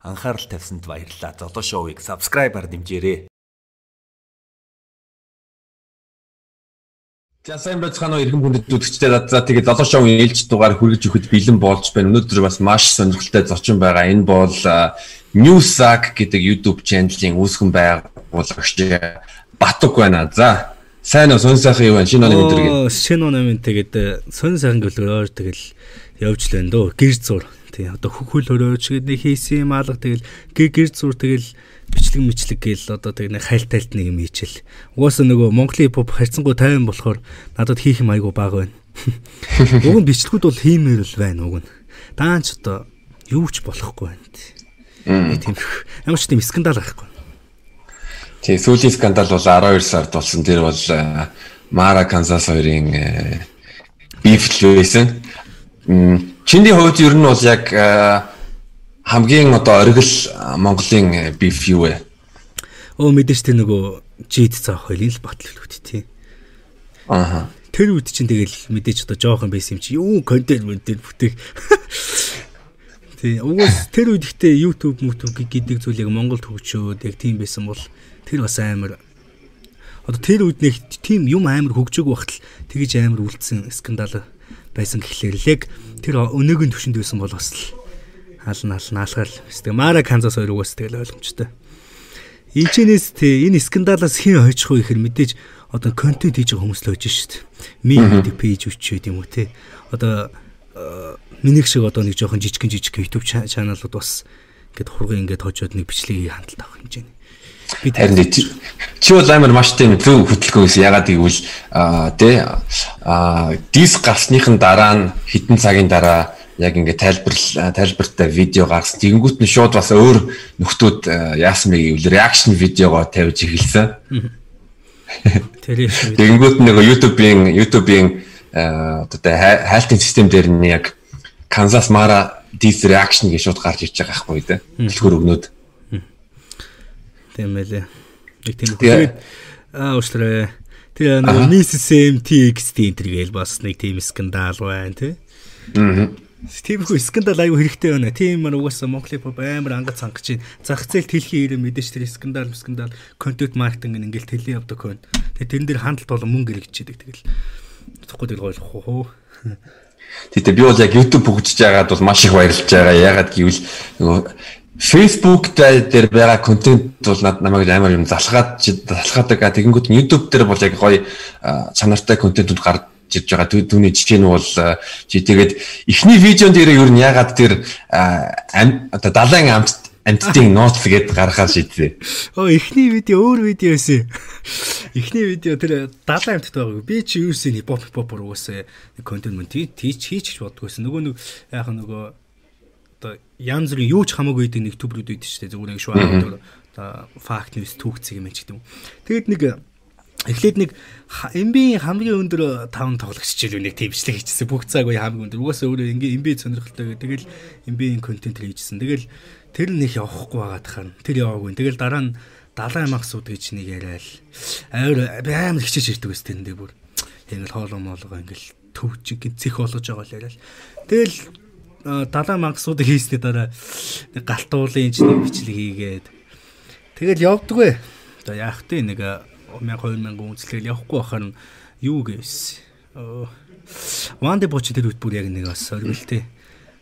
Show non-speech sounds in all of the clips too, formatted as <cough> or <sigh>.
анхаарал тавьсанд баярлалаа. Золоо шоуийг subscribe-аар дэмжээрэй. За сайн байцгаана уу эрхэм хүндэт үзэгчдээ за тэгээд золоо шоуын ээлж дугаар хүргэж өгөхөд бэлэн болж байна. Өнөөдөр бас маш сонирхолтой зочин байгаа. Энэ бол Newsack гэдэг YouTube channel-ийн үүсгэн байгуулагч Батук байна. За сайн уу сонь сайхан юу байна? Шинэ оны өдөр гээ. Шинэ оны минь тэгээд сонь сайхан гэлөөр тэгэл явж лэн дөө гэр зур. Тий одоо хөхөл хөрөөч гэдэг нэг хийсэн юм алга тэгэл гэр зур тэгэл бичлэг мэчлэг гээл одоо тэг нэг хайлт тайлт нэг юм хийчихэл. Угаасаа нөгөө Монголын pop харьцангуй тайван болохоор надад хийх юм айгу бага байна. <laughs> Уг нь бичлэгүүд бол хиймээр л байна уг нь. Даанч одоо юу ч болохгүй байна. Тийм ямар ч тийм скандал байхгүй. Тий сүүлийн скандал бол 12 сард болсон. Тэр бол Мара Канзас хоёрын биф л байсан. Чиний хувьд ер нь бол яг хамгийн одоо оргил Монголын биф юу вэ? Оо мэдээж тэ нөгөө жид цаах хоёлын л батлуулууд тий. Ааха. Тэр үед чинь тэгэл мэдээж одоо жоохон байсан юм чи юу контент мөнтер бүтээх. <laughs> Тий. Угаас тэр үед ихтэй YouTube YouTube гэдэг зүйлийг Монголд хөгжөөд яг тийм байсан бол тэр бас амар одоо тэр үед нэг тийм юм амар хөгжөөг багтал тэгэж амар үлдсэн скандал байсан гэхлээр л яг тэр өнөөгийн төвшөнд байсан бол бас л хаална хаална алгаал. Тэг Мара Канзас хоёр угаас тэгэл ойлгомжтой. Ичнээс тий энэ скандалаас хэн хойчих вэ гэхээр мэдээж одоо контент хийж байгаа хүмүүс л хойж шít. Ми гэдэг пэйж өчөөд юм уу тий. Одоо миний шиг одоо нэг жоохон жижигэн жижиг YouTube чаналууд бас ингээд хурган ингээд хожоод нэг бичлэгийг хандлт авах хэмжээний. Би харин чи бол амар маш тийм зөв хөтөлгөө гэсэн. Ягаад гэвэл тий дис гарсныхын дараа нь хитэн цагийн дараа яг ингээд тайлбар тайлбартай видео гаргасан. Тэгэнгүүт нь шууд бас өөр нөхдүүд яасан бэ гэвэл реакшн видеого тавьж эхэлсэн. <laughs> Тэгэнгүүт нэг YouTube-ийн YouTube-ийн одоо хайлтын систем дээр нь яг Kansas Mara this reaction гэж шууд гарч иж байгаа байхгүй дээ. Дэлгүүр өгнөд. Тийм байлээ. Нэг тийм тэгээд аа уушлаа. Тэр нэг Miss MTX тийм тэргээл бас нэг тийм скандал байна тий. Аа Тиймэрхүү скандал аюу хэрэгтэй байна. Тийм маань угаасаа Монголын pop амар ангад цангаж чинь зах зээл тэлхийн ирээ мэдээж тэр скандал скандал контент маркетинг ингээл тэлээ явдаг хүн. Тэгээ тэрэн дээр хандлт болон мөнгө хэрэгжижэдэг тэгэл. Тэгэхгүй тэгэл гойлох уу. Тэгээ би бол яг YouTube хөгжиж байгаад бол маш их баярлж байгаа. Ягаад гэвэл нөгөө Facebook дээр байгаа контент бол над намайг амар юм залхаад залхаадаг. Тэгэнгүүт YouTube дээр бол яг гоё чанартай контентууд гарч жиж байгаа түүний жишээ нь бол чи тэгээд эхний видеон дээр ер нь ягаад тэр одоо далайн амт амттын <laughs> ноц гээд гаргахаар шийдвэ. Оо эхний видео өөр видео байсан. Эхний видео тэр далайн амтд байгаа. Би чи юу гэсэн хипхоп хипхопор угаасаа контент мөн тийч хийчих бодгоойсэн. Нөгөө нэг яг нөгөө одоо янз бүрийн юу ч хамаагүй гэдэг нэг төбрүүд шүү дээ. Зүгээр нэг аа. Одоо факт ньюс түүхцэг юм ч гэдэг юм. Тэгэд нэг Эхлээд нэг MB хамгийн өндөр 5 тоглогч хичээл нэг тэмцлэг хийчихсэн. Бүх цаг үе хамгийн өндөр. Угаасаа өөрөө ингээ MB сонирхолтой. Тэгэл MB-ийн контент хийжсэн. Тэгэл тэр нэг явахгүй байгаа тахаар тэр яваагүй. Тэгэл дараа нь далайн махсууд гэж нэг яриад авир амар хичээж ирдэг тэрэн дээр бүр. Ингээл хоолоо моолгоо ингээл төвчиг цэх болгож байгаа л яриад. Тэгэл далайн махсууд хийсний дараа нэг галтуулын нэг бичлэг хийгээд тэгэл явдггүй. Одоо яах вэ нэг 1000 2000 үзлэгээл явахгүй байхаар нь юу гэсэн. Ванде боч тэр үт бүр яг нэг бас оргилтэй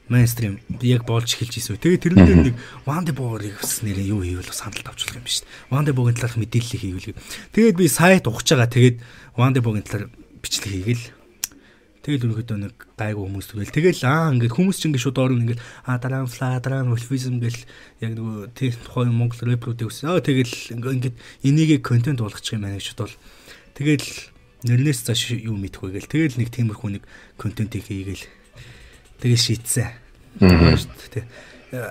мейнстрим яг болж эхэлж ийсэн. Тэгээ тэрэн дээр нэг Ванде боорыг бас нэрээ юу хийвэл бас хандлт авчлах юм биш. Ванде богийн талаарх мэдээлэл хийвэл. Тэгээд би сайт ухаж байгаа. Тэгээд Ванде богийн талаар бичлэг хийгээл Тэгэл өнөхөдөө нэг гайгүй хүмүүс төрөл. Тэгэл аа ингээд хүмүүс чинь ингээд шууд орно ингээд аа дараа фла дараа нь вольфизм гэл яг нөгөө тэр тухайн Монгол рэпрүүдийг үсэн. Аа тэгэл ингээд энийг контент болгочих юм байна гэж бол тэгэл нэрнээс цааш юу мэдхгүй гэл тэгэл нэг тиймэрхүү нэг контентийг хийгээл тэгэл шийтсэн. Аа.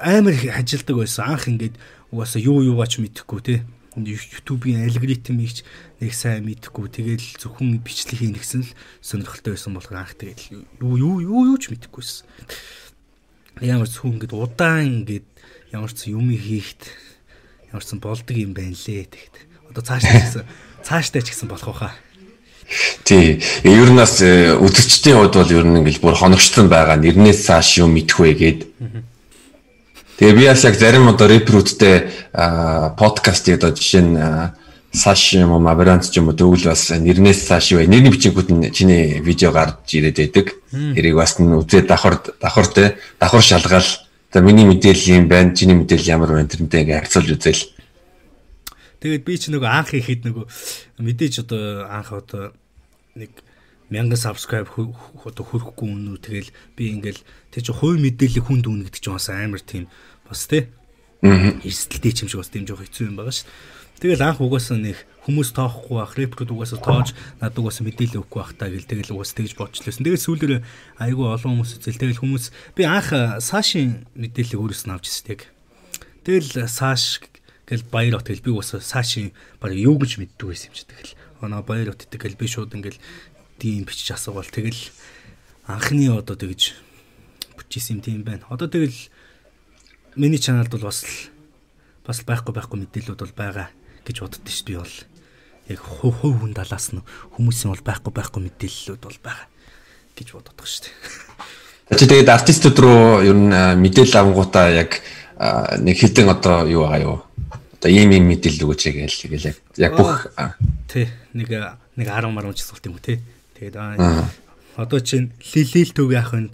Амар хажилдаг байсан. Анх ингээд угаасаа юу юугаач мэдэхгүй те YouTube-ийн алгоритмыг нэг сайн мэдэхгүй тэгэл зөвхөн бичлэг хийн гэсэн л сонирхолтой байсан болохоор анх тэгэл юу юу юу юу ч мэдэхгүйсэн. Ямар ч хүн ингэдэг удаан ингэдэг ямар ч юм хийхт ямар ч болдог юм байна лээ тэгт. Одоо цаашдаа гэсэн цаашдаа ч гэсэн болох байхаа. Тий. Ер нь бас э, үзэгчдийн хувьд бол ер нь ингээл бүр хоногчтон байгаа. Нэрнээс цааш юм мэдэх вэ гээд. Тэгээ би бас яг зарим одоо рэперүүдтэй подкаст одоо жишээ нь Саш юм уу Мабрант ч юм уу тэгвэл бас нэрнээс цааш юу нэрний бичингүүд нь чиний видео гарч ирээд байдаг. Тэрийг бас нь үзээд давхар давхар те давхар шалгаал за миний мэдээлэл юм байна чиний мэдээлэл ямар байна тэрнтэй ингээ харьцуулж үзээл. Тэгээд би ч нөгөө анх ихэд нөгөө мэдээж одоо анх одоо нэг 1000 subscribe одоо хүрэхгүй үнүү тэгэл би ингээл тэг чи хувь мэдээлэл хүнд үнэ гэдэг чинь бас амар тийм бас те. Аа. Эрсдэлтэй юм шиг бас тийм жоох хэцүү юм байгаа дээ. Тэгэл анх угаасаа нэг хүмүүс тоохгүй байх, рэпрүүд угаасаа тоож надад угаасаа мэдээлэл өгөхгүй байх таа гэл тэгэл угаасаа тэгж бодчихлээсэн. Тэгээд сүүлдэр айгүй олон хүмүүс үзэл тэгэл хүмүүс би анх Сашийн мэдээллийг өөрөөс нь авч ирсэн яг. Тэгэл Саш гэл баяр хот гэл би угаасаа Сашийн баг юу гэж мэддэг байсан юм чи тэгэл. Оноо баяр хот тэгэл би шууд ингээл дийм бичиж асуувал тэгэл анхны одоо тэгж бүчсэн юм тийм байна. Одоо тэгэл миний чаналд бол бас бас байхгүй байхгүй мэдээлүүд бол байгаа гэж боддоо шүү дээ бол яг хувь хувь хүн талаас нь хүмүүсийн бол байхгүй байхгүй мэдээллүүд бол байгаа гэж боддог шүү дээ. Чи тэгээд артистууд руу ер нь мэдээлэл авангуудаа яг нэг хідэн одоо юу байгаа юу? Одоо ийм ийм мэдээлэл өгөөч гээл тэгэл яг яг бүх тий нэг нэг 10 марам ч асуулт юм уу тий. Тэгээд одоо чинь лилил төг яах вэ?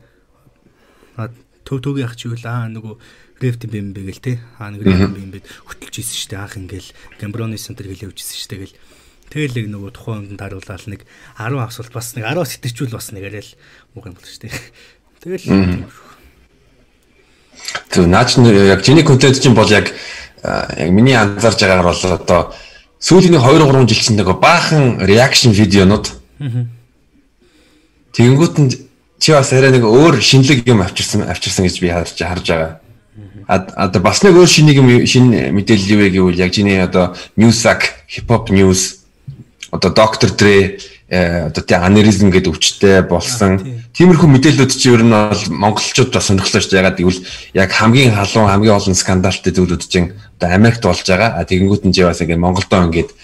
Төв төг яах чи үл аа нөгөө Грефт юм бэ гэл те. Аа нэг грефт юм бэ хөтөлж исэн штэ анх ингээл Гамброны центр гэлээ явжсэн штэ гэл. Тэгэл яг нөгөө тухайн хүнд харуулаад нэг 10 асуулт бас нэг 10 сэтэрчүүл бас нэг арай л муух <laughs> юм бол штэ. Тэгэл Тэг наач яг чиний контент чинь бол яг яг миний анзаарж байгаагаар бол одоо сүүлийн 2 3 жил чинь нэг баахан реакшн видеонууд. Тэгэнгүүт нь чи бас арай нэг өөр шинэлэг юм авчирсан авчирсан гэж би харж харж байгаа. Одоо бас нэг өөр шинийг шинэ мэдээлэл юу вэ гэвэл яг чиний одоо Newsack, Hip Hop News одоо Dr. Dre э, одоо тий анеризм гэдэг өвчтэй болсон. Тиймэрхүү мэдээллүүд чи ер нь бол монголчууд бас сонирхолтой шүү. Ягаад гэвэл яг хамгийн халуун хамгийн олон скандалтай зүйлүүд чинь одоо Америкт болж байгаа. А тэгэнгүүт нь чи бас ингэ Монголдоо ингээд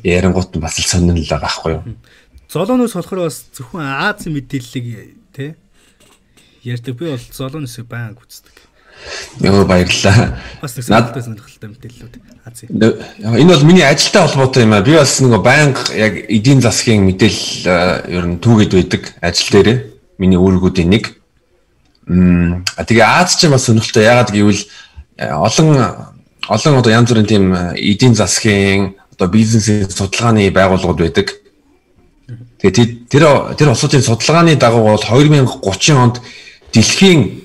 ярингуут нь бас л сонирн л байгаа байхгүй юу? Золооноос болохоор бас зөвхөн Азийн мэдээллийг тий ярьдаг. Би бол золооноос баян үздэг. Йоо баярлалаа. Бас нэг сонирхолтой сонирхолтой мэдээллүүд. Энэ бол миний ажилтай холбоотой юм аа. Би бас нэг байнга яг эдийн засгийн мэдээлэл ер нь түүгээд байдаг ажил дээрээ. Миний үүргүүдийн нэг. Мм тэгээ Аз ч бас сонирхолтой. Ягаад гэвэл олон олон одоо янз бүрийн тийм эдийн засгийн одоо бизнесийн судалгааны байгууллагууд байдаг. Тэгээ тэр тэр улсуудын судалгааны дагуу бол 2030 онд дэлхийн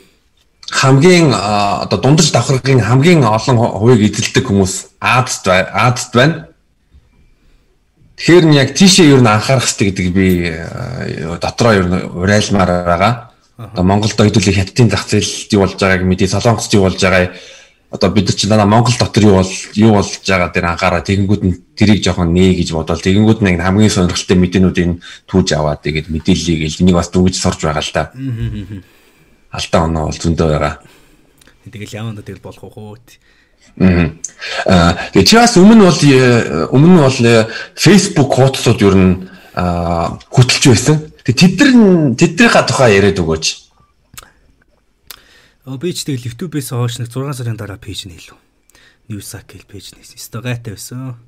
хамгийн одоо дундаж давхаргын хамгийн олон хувийг эзэлдэг хүмүүс Азад Азад байна. Тэгэхээр нь яг тийшээ юу н анхаарах хэрэгтэй гэдэг би дотроо юу урайлмаар байгаа. Одоо Монголд хэдүүлээ хятадын зах зээл юу болж байгааг мэдээ Солонгост юу болж байгааг одоо бид нар чинь дана Монгол дотор юу бол юу болж байгаа дээр анхаараа тэгэнгүүт нь тэрийг жоохон нээ гэж бодвол тэгэнгүүт нь хамгийн сонирхолтой мэдээнүүдийг түүж аваад тэгээд мэдээллийг энийг бас дүгж сорж байгаа л та алдаа оноо бол зөндөө байгаа. Тэгэл яванда тэгэл болох уу. Аа тэгээ чи бас өмнө бол өмнө нь бол э, Facebook хуудасууд ер нь хөтөлж байсан. Тэгээ тэд нар тэднийхээ тухай яриад өгөөч. Би ч тэгэл YouTube-ээс хойш нэг 6 сарын дараа пэйж нээлв. Newsack гэл пэйж нээсэн. Стогайтай байсан.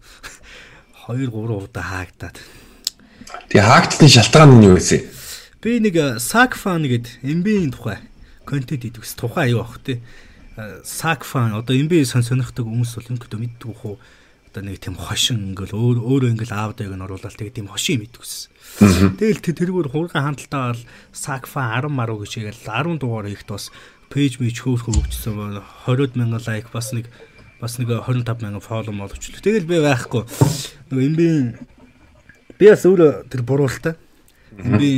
<laughs> 2 3 удаа хаагдаад. Тэгээ хаагдсны шалтгаан нь юу вэ? Би нэг Sackfan гэдэг MB-ийн тухай контент хийдэг ус тухайн аюу ах тий. Сакфан одоо юм би сон сонирхдаг хүмүүс бол ингээд мэддэг хөө одоо нэг тийм хошин ингээл өөр өөрөө ингээл аавдаг нь оруулаад тэгээ тийм хошин мэддэг ус. Тэгэл тэргээр хурган хандлтаа бол Сакфан 10 маруу гэж игээл 10 дугаар ихт бас пэйж мэж хөөхөө хөгжсөн 20 мянган лайк бас нэг бас нэг 25 мянган фоллоу мол өчлөө. Тэгэл би байхгүй. Нөгөө юм би бас өөрөө тэр буруултаа. Би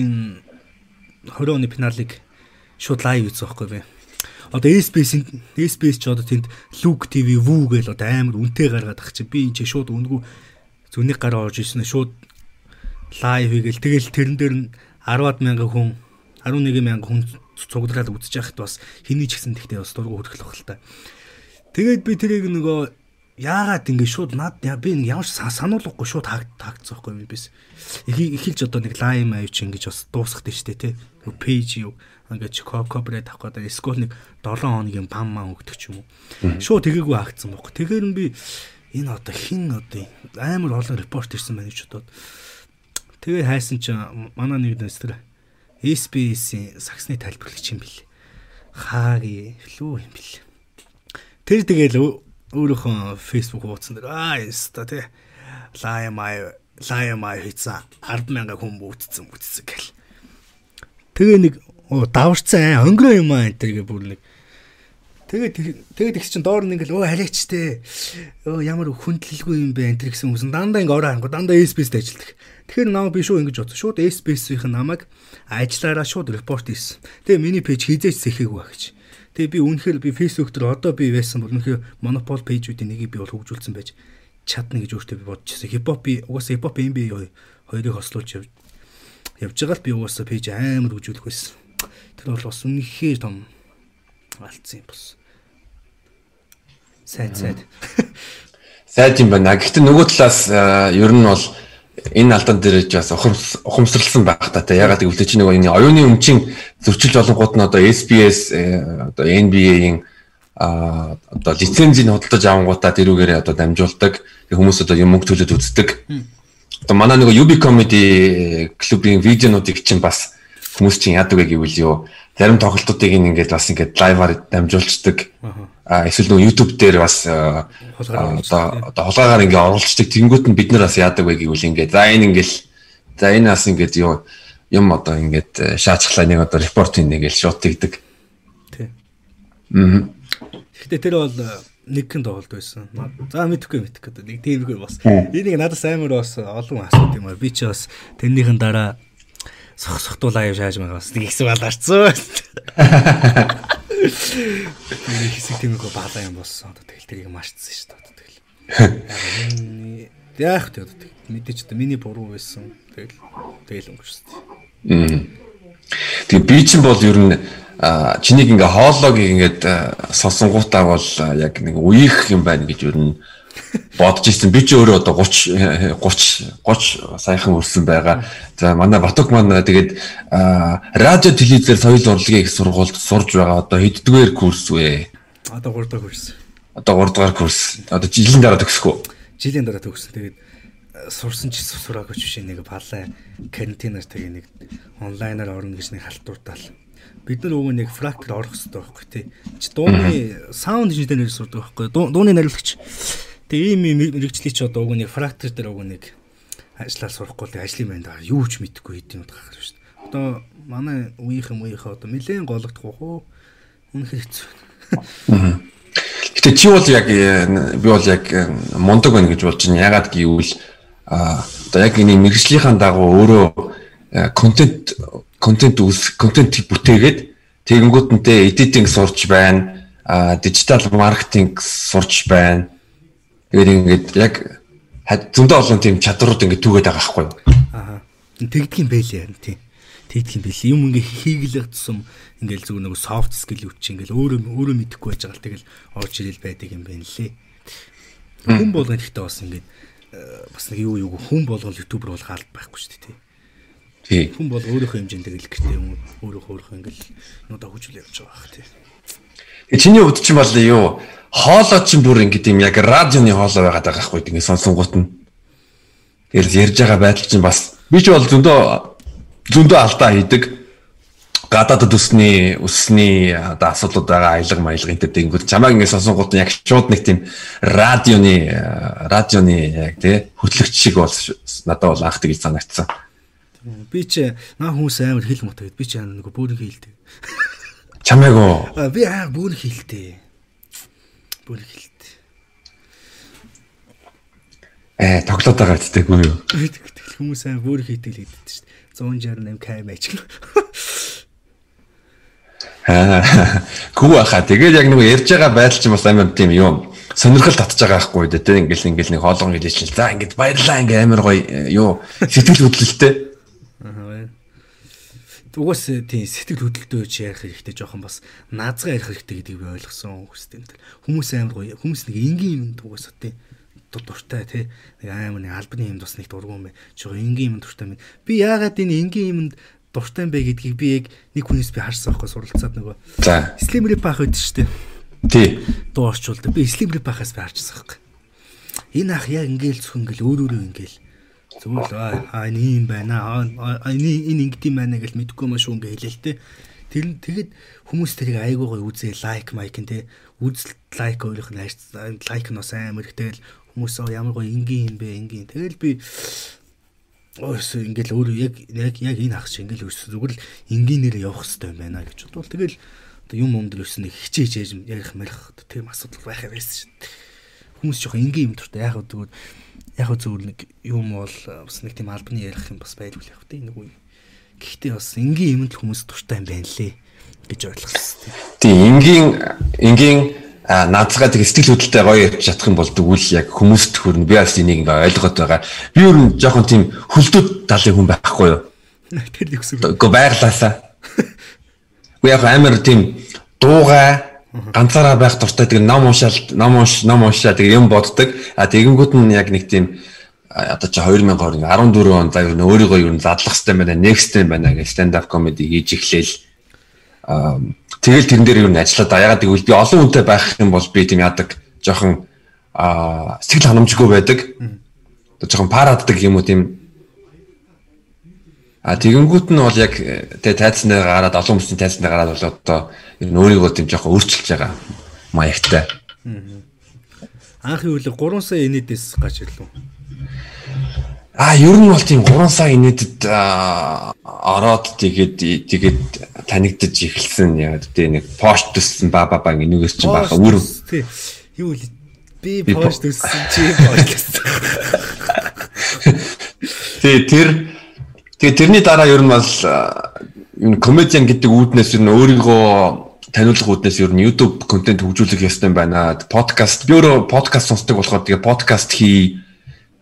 20 оны финалыг шууд лайв үзэх байхгүй би. Одоо SBS SBS ч одоо тэнд Luke TV Woo гэл одоо амар үнэтэй гаргаад ах чи би энэ чи шууд үнгүү зүнийг гараа орж ирсэн шууд лайв хийгээл тэгэл тэрэн дээр нь 10-ад мянган хүн 11 мянган хүн цуглараад үзэж байхад бас хэний ч гэсэн тэгтээ бас дургу хөргөх л та. Тэгээд би тэрийг нөгөө яагаад ингэ шууд над би ямар ч сануулгахгүй шууд таагдсан байхгүй юм бис. Эхэлж одоо нэг лайм аяв чи ингэж бас дуусгах дээ штэ тий. Пэйж юу ингээд чи копрейт авах гэдэг эсвэл нэг 7 хоногийн бам маа өгдөг ч юм уу. Шууд тэгээгүй агцсан бохоо. Тэгэхээр би энэ одоо хин одоо амар олон репорт ирсэн байна гэж бодоод тэгээ хайсан чинь манай нэг дэстэр SBS-ийн саксны тайлбарлагч юм бэл. Хааги лүү юм бэл. Тэр тэгэл өөрөөхөн Facebook хуудсан дээр аа яста тий. Лаймай лаймай хийсэн 100000 хүн бүтцэн бүтцэн гэл. Тэгээ нэг даварцсан өнгөрөө юм аа энэ тэргээ бүр нэг Тэгээд тэгээд их чинь доор нь ингээл өө халиач те. Өө ямар хүндлэлгүй юм бэ энэ гэсэн хүмүүс дандаа ингээ ороо хангу дандаа SPS-д ажилладаг. Тэгэхээр наа би шууд ингэж бодсон. Шууд SPS-ийн намайг ажиллаараа шууд репорт хийсэн. Тэгээ миний пэйж хизээч сэхээгүй ба гэж. Тэгээ би үнэхээр би Facebook дээр одоо би байсан бол үнэхээр монопол пэйжүүдийн нэгийг би бол хөгжүүлсэн байж чадна гэж өөртөө би бодчихсон. Хипхоп би угаасаа хипхоп NBA хоёрыг хослуулж явж явж байгаа л би угаасаа пэйж амар хөгжүүлэх байсан. Тэр бол бас үнэхээр том алдсан юм болсон. Сайд сайд. Сайд юм байна. Гэхдээ нөгөө талаас ер нь бол энэ алдан дээр бас ухамсарлсан байх та та ягаад гэвэл чи нөгөө энэ оюуны өмчийн зөрчил болонгууд нь одоо SBS одоо NBA-ийн одоо лицензийг худалдаж авангуудаа тэрүүгээрээ одоо дамжуулдаг. Хүмүүс одоо юм мөнгө төлөд үздэг. Одоо манай нөгөө UB comedy клубын видеонуудыг чинь бас хүмүүс чинь яадаг вэ гэвэл юу зарим тоглолтуудыг ингээд бас ингээд лайваар дамжуулцдаг. А эсвэл нөгөө YouTube дээр бас одоо одоо хулгаагаар ингээд оруулцдаг. Тэнгүүт нь бид нар бас яадаг вэ гэвэл ингээд за энэ ингээд за энэ бас ингээд юу юм одоо ингээд шаачглаа нэг одоо репорт хийнэ гэж шууд тэгдэг. Тий. Аа. Гэхдээ тэр бол нэг гэн тоглолт байсан. За мэдхгүй мэдхгүй. Нэг тиймгүй бас. Энийг надаас амар бас олон асууд юм аа. Би ч бас тэрнийхэн дараа сохсохтуулаа юм шааж байгаа бас нэг хэсэг баларцсан. Нэг хэсэг тиймэрхүү баалаа юм болсон. Одоо тэгэл тэрийг марцсан шүү дээ. Тэгэл. <laughs> Яах вэ одоо мэдээч одоо миний буруу байсан. Тэгэл тэгэл өнгөрсөн. Тэгээ би чинь бол ер нь чинийг ингээ хоолойг ингээд сонсонгуудаа бол яг нэг үеих юм байна гэж ер нь бодож ирсэн. Би ч өөрөө одоо 30 30 30 саяхан өрсөн байгаа. За манай Батук маань тэгээд радио телевизээр соёл урлагийн их сургуульд сурж байгаа. Одоо хэддгээр курс вэ? Одоо 3 дахь курс. Одоо 3 дахь курс. Одоо жилийн дараа төгсөх үү? Жилийн дараа төгсөн. Тэгээд сурсан ч сураагүй ч биш нэг палаа карантинаар тэгээ нэг онлайнаар орно гэж нэг халтууртаал. Бид нар өгөө нэг фрактер орох хэрэгтэй байхгүй тий. Чи дууны саунд инженер сурдаг байхгүй. Дууны нариулагч Тэгээ ийм мэрэгчлийг ч одоо уг нэг фрактер дээр уг нэг ажиллаар сурахгүй ажлын байнд юу ч мэдэхгүй хэдийн удаа гарах шүү дээ. Одоо манай үеийнхэн үеийнхээ одоо нэлээд гологдох уу? Үнэхээр хэцүү. Гэтэ чи бол яг би бол яг мундаг байна гэж болж байна. Ягаад гэвэл одоо яг энэ мэрэгжлийнхаа дагуу өөрөө контент контент үс контент бүтээгээд тэгэнгүүтэнтэй эдитинг сурч байна. а дижитал маркетинг сурч байна Тэгээд ингээд яг зөндөө олон тийм чадрууд ингээд түгээд байгаа байхгүй юу? Аа. Тэгдэг юм байлээ харин тийм. Тэгдэг юм байлээ. Юм ингээд хийгэлэг тусам ингээд зөв нэг soft skill үуч ингээд өөрөө өөрөө мэдэхгүй байж байгаа л тэгэл орж ирэл байдаг юм байна лээ. Хүн болгон ихтэй бас ингээд бас нэг юу юу хүн болгон ютубер болох аль байхгүй шүү дээ тий. Хүн бол өөрийнхөө хэмжээндээ илэрхтэй юм өөрийнхөө өөрийнхөө ингээд нуудаа хүчүүл явж байгаа бах тий. Чиний хувьд ч юм бол юу хоолой ч бүр ингэдэм яг радионы хоолой байгаад байгаа хгүй ингэ сонсонгууд нь. Тэгэхээр ярьж байгаа байдал чинь бас би ч бол зөндөө зөндөө алдаа хийдэг. Гадаадд өсний өсний одоо асуудлууд байгаа аялга маялга энэ тэгэнгүүт чамайг ингэ сонсонгууд нь яг шууд нэг тийм радионы радионы яг тий хөтлөгч шиг бол надад бол анх тэгж санагдсан. Би ч наа хүмүүс амар хэл гэдэг. Би ч нэг бөөрийн хэлдэг. Чамайг уу? Би аа бөөрийн хэлдэг бүр хэлт. Э тоглоод байгаа гэдэггүй юу? Тэгэл хүмүүс аа бүр хийдэг л гэдэг чинь 168 км аж. Аа гүү хаа тэгээд яг нэг ярьж байгаа байдал чинь бас амар тийм юм. Сонирхол татж байгаа байхгүй дээ тэ ингээл ингээл нэг хоолгон хэлж чинь за ингээд баярлаа ингээ амар гоё э, юу сэтгэл хөдлөлттэй. Аа Угаас тийм сэтгэл хөдлөлтөө чи ярих хэрэгтэй жоохон бас наазгаа ярих хэрэгтэй гэдгийг би ойлгосон хүмүүстэй. Хүмүүс амар гоё. Хүмүүс нэг энгийн юм угаас тийм дуртай тий нэг амар нэг албаны юм бас нэг дургуун бай. Жоо энгийн юм дуртай минь. Би яагаад энэ энгийн юмд дуртай юм бэ гэдгийг би яг нэг хүнээс би харсан байхгүй суралцаад нөгөө За. Slim Rip ах байдаг шүү дээ. Тий. Дуу орчуулдаг. Би Slim Rip ахаас би харчихсан байхгүй. Энэ ах яг ингээл зөвхөн ингээл өөр өөрөө ингээл зүгээр л аа энэ юм байна энэ энэ ингэдэм юм байна гэж мэдгүй маш үнгээ хэлээ л те. Тэр тэгэд хүмүүс тэрийг айгуу гоё үзээ лайк майк н те үзэл лайк өөрийнх нь лайк нь бас амар их тэгэл хүмүүс ямар гоё энгийн юм бэ энгийн тэгэл би Өөс ингээл өөр яг яг яг энэ ах шиг ингээл өс зүгээр л энгийнээр явах хэрэгтэй юм байна гэж бодвол тэгэл юм өмдөл өснө хичээж яаж ярих мэрх тийм асуудал байх юм байсан шин. Хүмүүс жоох энгийн юм дуртай яг зүгээр яг зүгээр нэг юм бол бас нэг тийм албаны ярих юм бас байлгүй л яг тийм нэг үе. Гэхдээ бас энгийн юм л хүмүүс дуртай юм байна лээ гэж ойлгосон. Тий, энгийн энгийн а наацгаа тэг сэтгэл хөдлөлтэй гоё ярьж чадах юм бол тэгвэл яг хүмүүст хүрнэ. Би бас энийг ингээ ойлгоод байгаа. Би ер нь жоохон тийм хөлдөөд талын хүн байхгүй юу? <laughs> Тэр нэг үсэг. Гэхдээ байглаасаа. Уу яг амар тийм дуугай ганцаараа байх дуртай тэг ном уншаал ном унш ном уншаа тэг юм боддог. А тэгэнгүүт нь яг нэг тийм одоо чи 2014 он за ер нь өөрийгөө нь задлах хэрэгтэй байна. Next юм байна гэж stand up comedy хийж эхлээл. Тэгэл тэрэн дээр юу ажиллаад аа ягаад гэвэл би олон хүнтэй байх юм бол би тийм яадаг жоохон сэтгэл ханамжгүй байдаг. Жоохон параддаг юм уу тийм А тэгэнгүүт нь бол яг тэгээ тайцнаа гараад олон хүмүүсийн тайцнаа гараад бол одоо ер нь өөрийгөө тийм жоохон өөрчилж байгаа маягтай. Анхны үеэр 3 сая инээдээс гаж ирлээ. А ер нь бол тийм 3 сая инээдэд ороод тэгээд тэгээд танигдаж эхэлсэн яг тэ нэг пост төссөн ба ба ба энүүгээс чинь баха үр. Юу л би пост төссөн чи пост. <laughs> Тэгээ тэр тэгээ тэрний дараа ер нь бол энэ комедиан гэдэг үүднээс ер нь өөрийгөө таниулах үүднээс ер нь YouTube контент хөгжүүлэх ёстой юм байна. Подкаст би өөрөө подкаст сонсдог болохоор тэгээ подкаст хий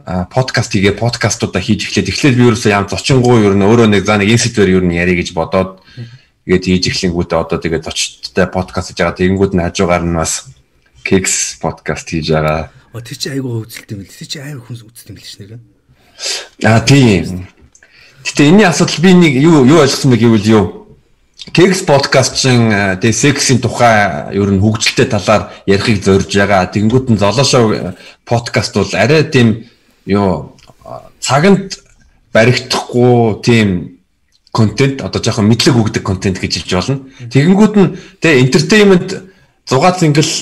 подкаст хийгээ подкастуудаа хийж эхлээд эхлээд би ерөөсөө ям зочингуу ер нь өөрөө нэг за нэг энэ сэдвэр ер нь ярих гэж бодоод тэгээд хийж эхлэнгүүтээ одоо тэгээд зочдтой подкаст хийж байгаа тэгэнгүүт нь хажуугаар нь бас Kicks подкаст хийж байгаа. О тэр чи айгуу үзэлт юм бэл. Тэр чи айгуу хүнс үзэлт юм бэл ш нэр. А тийм. Гэтэ энэний асуудал би нэг юу юу ойлгосон бэ гэвэл юу Кекс подкаст чинь э, тэгээ сексийн тухай ер нь хөгжилтэй талаар ярихыг зорж байгаа. Тэнгүүд нь золоошоо подкаст бол арай тийм юу цаганд баригдахгүй тийм контент одоо жоохон мэдлэг өгдөг контент гэж хэлж болно. Тэгэнгүүт нь тэгээ entertainment 6 цингэл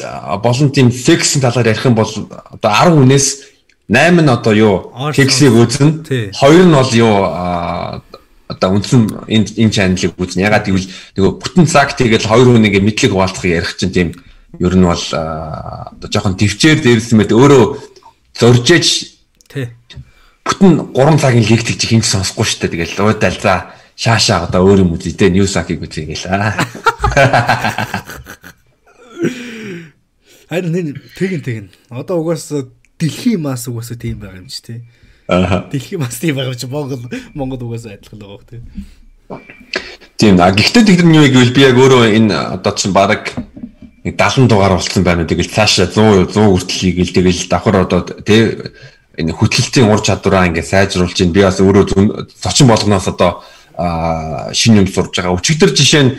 болон тийм сексийн талаар ярих юм бол одоо 10 хүнээс 8 нь одоо юу кексийг. Тий. Хоёр нь бол юу одоо үндсэн энэ энэ чаналыг үзнэ. Ягаад гэвэл нөгөө бүтэн цаг тэгэл хоёр хүн ингээ мэдлэг хуваалцах ярих чинь тийм ер нь бол одоо жоохон төвчээр дээрсэн мэт өөрөө зоржээж Тий. бүтэн 3 цагийн лигт чи хинч сонсохгүй шүү дээ. Тэгэл уудаал за шаашаа одоо өөр юм үзье те ньюсакийг үзье гээл. Харин энэ тэгин тэгин. Одоо угаасаа дэлхийн мас угаасаа тийм байгаа юм чи тий. Аа. Дэлхийн мас тийм байгаа чи Монгол Монгол угаасаа адилхан байгаа бох тий. Тийм а гэхдээ тэр нь юу гэвэл би яг өөрөө энэ одоо чинь баг нэг 70 дугаар болсон байна. Тэгэл цаашаа 100 100 хүртэл хийгээл тэгэл давхар одоо тэ энэ хөтөлтийн ур чадвараа ингээ сайжруулж чинь би бас өөрөө зочин болгоноос одоо шинэ юм сурж байгаа. Өчигдөр жишээ нь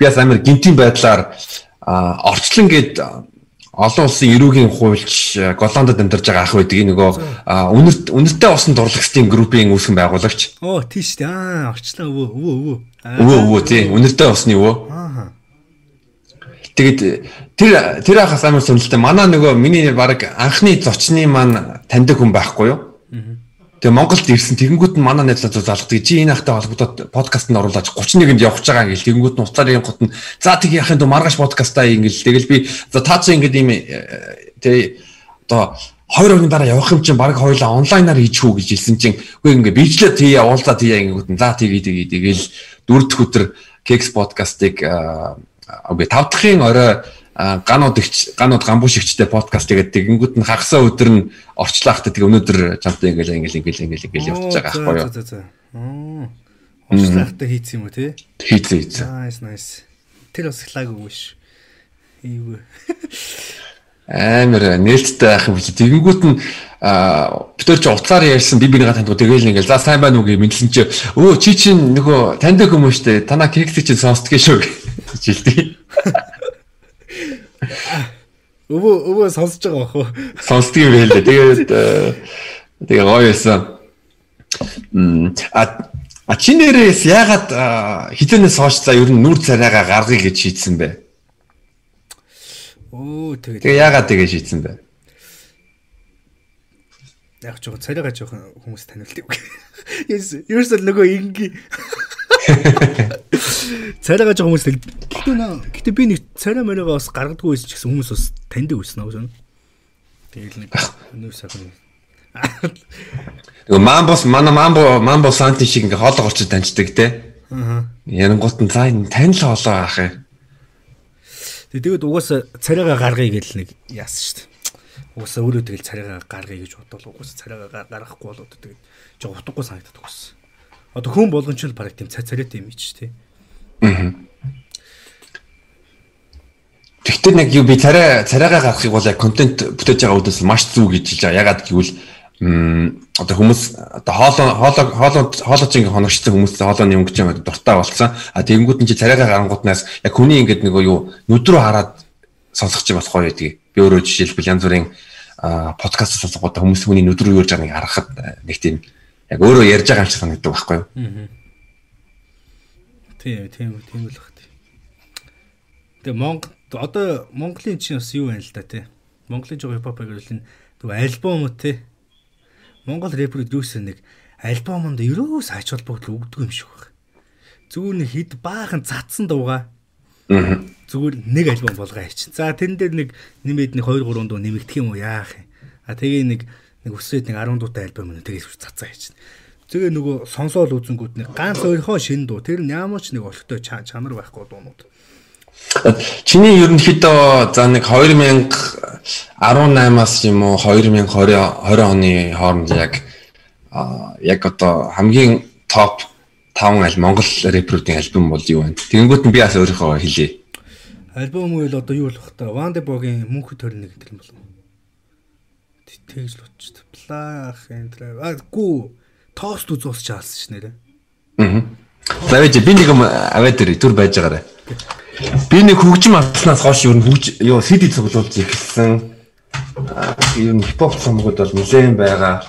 би бас амар гинтийн байдлаар орчлон гээд олон улсын эрүүгийн хуульч а, Голландд амьдарч байгаа ах байдаг. Нөгөө үнэрт үнэртэй усан дурлагчдын группийн үүсгэн байгуулагч. Оо тийш тий. Аа орчлоо өвөө өвөө өвөө. Өвөө өвөө тий үнэртэй усны өвөө. Аа. Тэгээд тэр тэр ахаас амар сонирхолтой. Манай нөгөө миний баг анхны зочны маань таньдаг хүн байхгүй юу? Тэгээ Монголд ирсэн тэгэнгүүт нь манай найзлаа залгадаг. Чи энэ ахтай холбогдоод подкастт нь оруулаад 31-нд явах гэж байгаа ингээл тэгэнгүүт нь уцаар юм гот нь за тэг яхын дөө маргааш подкастаа ингээл тэгэл би за таа чи ингээд ийм тэг одоо хоёр хогийн дараа явах юм чинь баг хоёлаа онлайнаар хийчихүү гэж хэлсэн чинь үгүй ингээ бичлээ тий уулзаа тий ингэнгүүт нь за тий тий тэгэл дөрөвдөх өдөр Keks подкастыг үгүй тав дахын орой ганууд ихч ганууд гамбууш ихчтэй подкаст тэгээд тэгэнгүүт нь хагасаа өдөр нь орчлаахтай тэг өнөөдөр чамтай ингээл ингээл ингээл ингээл ингээл явж байгаа аахгүй юу. Орчлахтай хийц юм уу тий? хийцээ хийцээ Nice nice. Тэр бас хлаг үгүй ш. Эйгүү. амар нээлттэй байх юм биш. Тэгэнгүүт нь битэр чи уцаар ярьсан би бинийгаа танд тэгэл ингээл за сайн байна уу гэж мэдлэн чи өө чи чинь нөгөө таньдаг хүмүүс штэ танаа кексийг чинь сонсдгоо шүү гэж <laughs> хэлдэг. Өвөө өвөө сонсож байгаа бах уу? Сонсдгоо юм байлээ. Тэгээд тэгээ гоё байсан. А а чи нэрээс ягаад хитэнээс хоош за ер нь нүр царайгаа гаргая гэж шийдсэн бэ? Оо тэгээд Тэгээ ягаад тэгээ шийдсэн бэ? яг жоохон царайгаа жоохон хүмүүс таниулдаг. Yes, ерөөсөө нөгөө инги. Царайгаа жоохон хүмүүс гэхдээ наа гэхдээ би нэг царай мөрөөгөө бас гаргадаггүй байсан ч гэсэн хүмүүс бас таньдаг байсан аа гэсэн. Тэгэл нэг өнөө сайхан. Нөгөө мамбос манай мамбо мамбо санти шиг ингээ хоолой голчод таньждаг те. Аа. Ярангуут нь за энэ тань л хоолой ах юм. Тэгээд угаасаа царайгаа гаргая гэж нэг яасан шүү дээ. Угаасаа өөрөө тэгэл царайгаа гаргая гэж бодвол угаасаа царайгаа гар- гаргахгүй болоод тэгээд жоо утгагүй санагдаад угаасаа. Одоо хүн болгон ч л бараг тийм цай царайтай юм ич тий. Тэгтээ нэг юу би царай царайгаа гаргахыг бол яг контент бүтээж байгаа үдээс маш зүг гэж хэлж байгаа. Ягаад гэвэл одоо хүмүүс одоо хоолоо хоолоо хоолоо хоолоо чинь хоногчсон хүмүүс хоолооны өнгөж юм дуртай болсон. А тэгэнгүүт чи царайгаа гарангууднаас яг хүний ингэдэг нөгөө юу нүд рүү хараад сонсох чинь гоё байдгийг. Би өөрөө жишээлбэл янз бүрийн подкаст сонсоход хүмүүс хүний нүд рүү юу гэж байгааг харахад нэг тийм яг өөрөө ярьж байгаа юм шиг санагддаг байхгүй юу? Тийм тийм тийм л баг тий. Тэгээ Монгол одоо Монголын чинь бас юу байна л да тий. Монголын жоо хипхоп гэвэл нөгөө альбом тий. Монгол рэперүүд юусэн нэг альбомонд ерөөс ач холбогдол өгдөг юм шиг баг. Зүгээр нэг хэд баахан цацсан дууга. Аа. Зүгээр нэг альбом болгоо хийчих. За тэрэн дээр нэг нэмээд нэг 2 3 дуу нэмэгдэх юм уу яах юм. А тэгээ нэг нэг өсрээд нэг 10 дуутай альбом нэг тэгээ цацаа хийчих. Тэгээ нөгөө сонсоол үзэнгүүд нэг ганц өөрийнхөө шин дуу. Тэр нь ямар ч нэг олигтой ча- чанар байхгүй дуунууд. Чиний ерөнхийдөө за нэг 2018-аас юм уу 2020 20 оны хооронд яг яг одоо хамгийн топ 5 аль Монгол рэперүүдийн альбом бол юу вэ? Тэгэнгүүт нь би бас өөрийнхөө хэлье. Альбом үйл одоо юу болох та Ванде Богийн мөнхөд төрнө гэдэг юм болов. Тэгж л утчихдээ. Плах энэ а гүү тост үзүүлж чаалсан ш нэрэ. Аа. За байж би нэг юм аваад ирээ түр байж байгаарай. Би нэг хөгжим авснаас хойш ер нь хөгж ёо CD цуглуулж. Аа, Ер нь хипхоп цомгууд бол нэлээд байгаа.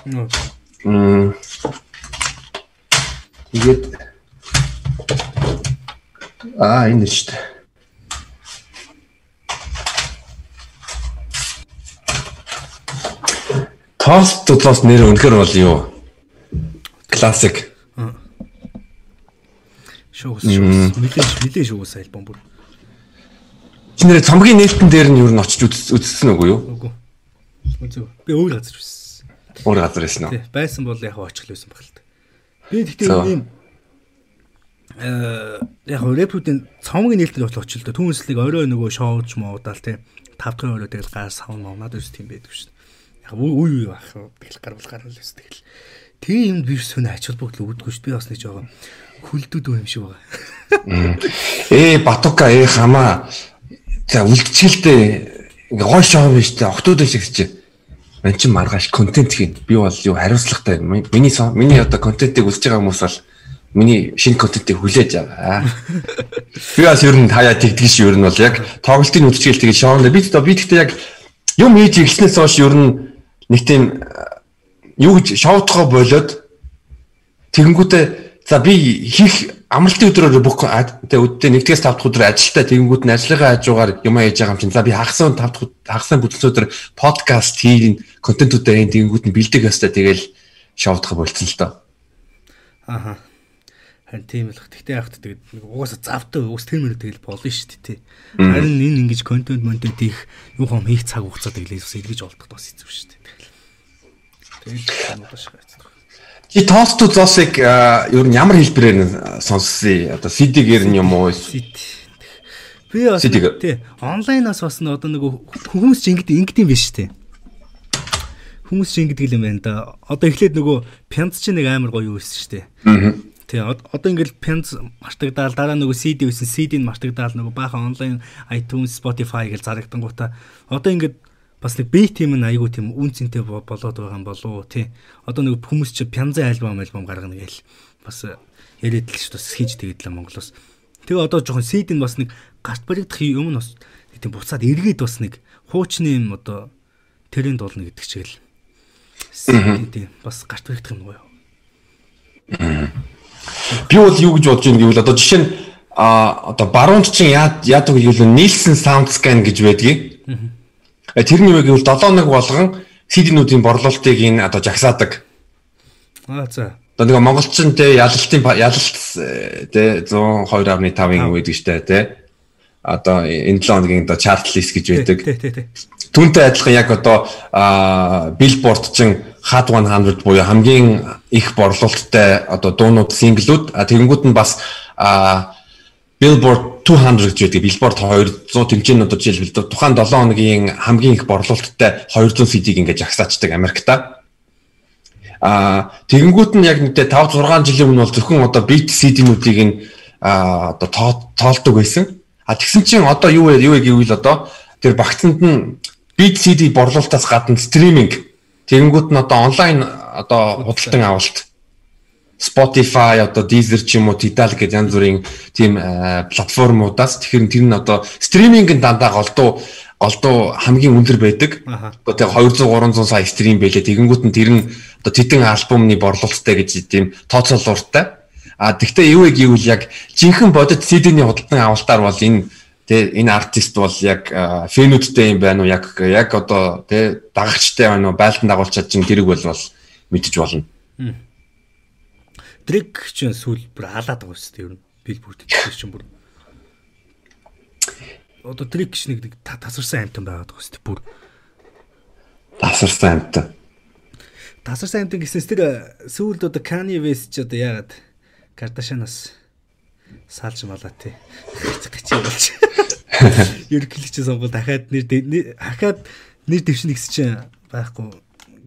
Мм. Тэгээд Аа энэ шүү дээ. Тост тудлаас нэр үнэхэр бол юу? Классик. Шоус шоус. Мэдээж мэдээж шоус альбом бүр. Чи нэр цомгийн нээлтэн дээр нь юу н очиж үз- үзсэн үгүй юу? Үгүй. Үзүү. Би өөр газар байсан. Өөр газар байсан уу? Байсан бол яг очих л байсан баг л та. Би тэгтээ ийм э яг рэпүүдийн цомгийн нээлттэй бол очих л да. Түүнслэг орой нөгөө шоуж муудаал тий. 5 дахь орой тэгэл гар савн мавнаад ус тийм байдаг. Яг үе үе байх. Тэгэл гарвал гарвал ус тэгэл. Тийм юмд би сүнэ ач холбогдол үүдгүй шүү. Би бас нэг жоохон хөлдүүд юм шиг байгаа. Ээ Батука ээ хамаа. За үлдчихэлтэй ингээ гой шоу биш тэ октод шиг чи. Ман чи маргааш контент хийн. Би бол юу хариуцлагатай. Миний миний одоо контентыг үзэж байгаа хүмүүс бол миний шинэ контентыг хүлээж байгаа. Би бас ер нь хаяа тэгдэг ш ер нь бол яг тоглолтын үдчгээл тэгээд шоунд би би тэгтээ яг юм хийж эхлснээс хойш ер нь нэг тийм э, юу гэж шоудхоо болоод тэгэнгүүтээ за би хийх амралтын өдрөөр бүх тэгээ үддээ нэгдгээс 5 дахь өдөр ажилдаа тэгэнгүүт нь ажлынхаа хажуугаар юм хийж байгаа юм чинь за би хагас 5 дахь хагас бүтэн өдөр подкаст хийн контентуудаа ийн тэгэнгүүт нь бэлдэг өстой тэгэл шоудхоо болцсон л доо. Аха. Харин тийм л бах. Тэгтээ та тэгээд нэг угаасаа завтай ус тэр мөр тэгэл болно шүү дээ тий. Харин энэ ингэж контент монтент их юу хам хийх цаг хугацаа тэглээс бас эргэж олдох бас хэцүү шүү дээ. Тэгэл. Тэгэл бодож байгаа. Чи тосту зоосыг а, ер нь ямар хэлбэрээр сонссон? Одоо CD-гээр нь юм уу? Би бас тий онлайнаас бас н одоо нэг хүмүүс ч ингэдэг ингэдэм биш тий. Хүмүүс ч ингэдэг юм байна да. Одоо эхлээд нөгөө пянц чи нэг амар гоё юу байсан шүү дээ. Аа. Тий од- одоо ингээл пянц мартагдаал дараа нөгөө CD байсан CD-н мартагдаал нөгөө баахан онлайн iTunes Spotify гэж зарагдангуудаа одоо ингээд бас нэг би тим нь айгуу тийм үн цэнтэй бо- болоод байгаа юм болоо тий. Одоо нэг хүмүүс чи пянзан альбом альбом гаргана гээл бас яриад л ш бас хийж тэгээд л Монголоос. Тэгээ одоо жоохон CD нь бас нэг гарт баригдах юм нь бас тийм буцаад эргээд бас нэг хуучны юм одоо тэрэнд болно гэдэг чигээр л. CD бас гарт баригдах юм гоё. Би бол юу гэж бодож байна гэвэл одоо жишээ нь а одоо баруунд чинь яа яадаг гэвэл Nielsen Sound Scan гэж байдгийг. А тэрний үг гэвэл 7 хоног болгон CD-нүүдийн борлуулалтыг энэ одоо жагсаадаг. Аа за. Одоо нэг монголчин те ялалтын ялалт э, те 102.5-ын үед гэжтэй те. Одоо энэ 7 хоногийн одоо chart list гэж байдаг. Түүнтэй адилхан яг одоо Billboard чин Hot 100 буюу хамгийн их борлуулалттай одоо дуунууд синглүүд тэгэнгүүт нь бас Billboard 200 гэж байдаг. Billboard 200 тэмцээн одоо жишээлбэл тухайн 7 хоногийн хамгийн их борлуулалттай 200 CD-г ингэж агсаачдаг Америкта. А тэгэнгүүт нь яг нэг 5 6 жилийн өмнө бол зөвхөн одоо beat CD-нүүдийг нь а одоо тоо- тоолдог байсан. А тэгсэн чинь одоо юу вэ юу вэ гэвэл одоо тэр багцанд нь beat CD борлуулалтаас гадна стриминг тэгэнгүүт нь одоо онлайн одоо худалдан авалт Spotify одоо Deezer ч юм уу Tidal гэж янз бүрийн тийм э, платформудаас тэгэхээр тэр нь одоо стриминг нь дандаа голдуу голдуу хамгийн өндөр байдаг. Одоо тэг 200 300 сая стрим байлээ. Тэгэнгүүт нь тэр нь одоо тэдэн альбомны борлуулалттай гэж тийм тооцоолууртай. А тэгвэл юу вэ гэвэл яг жинхэнэ бодит CD-ний худалдан авалтаар бол энэ тэ энэ артист бол яг э, фэнүүдтэй юм байна уу яг яг одоо тэ дагагчтай байна уу байлдан дагуулчаад чинь тэрэг бол мэдэж болно. Дрэг чинь сүүл бүр халаад байгаа шүү дээ ер нь. Billboard дээр чинь бүр. Одоо дрэг гэж нэг нэг та- тасарсан амтан байгаад байгаа шүү дээ бүр. Тасарсан амт. Тасарсан амтан гэснээс тэр сүүлд одоо Kanye West ч одоо яагаад Kardashian-аас саалж малаа тий. Гачи болж. <laughs> Ерөнхийлөгч сонгол дахиад нэр хахаад нэр дэвшин гэсэн чинь байхгүй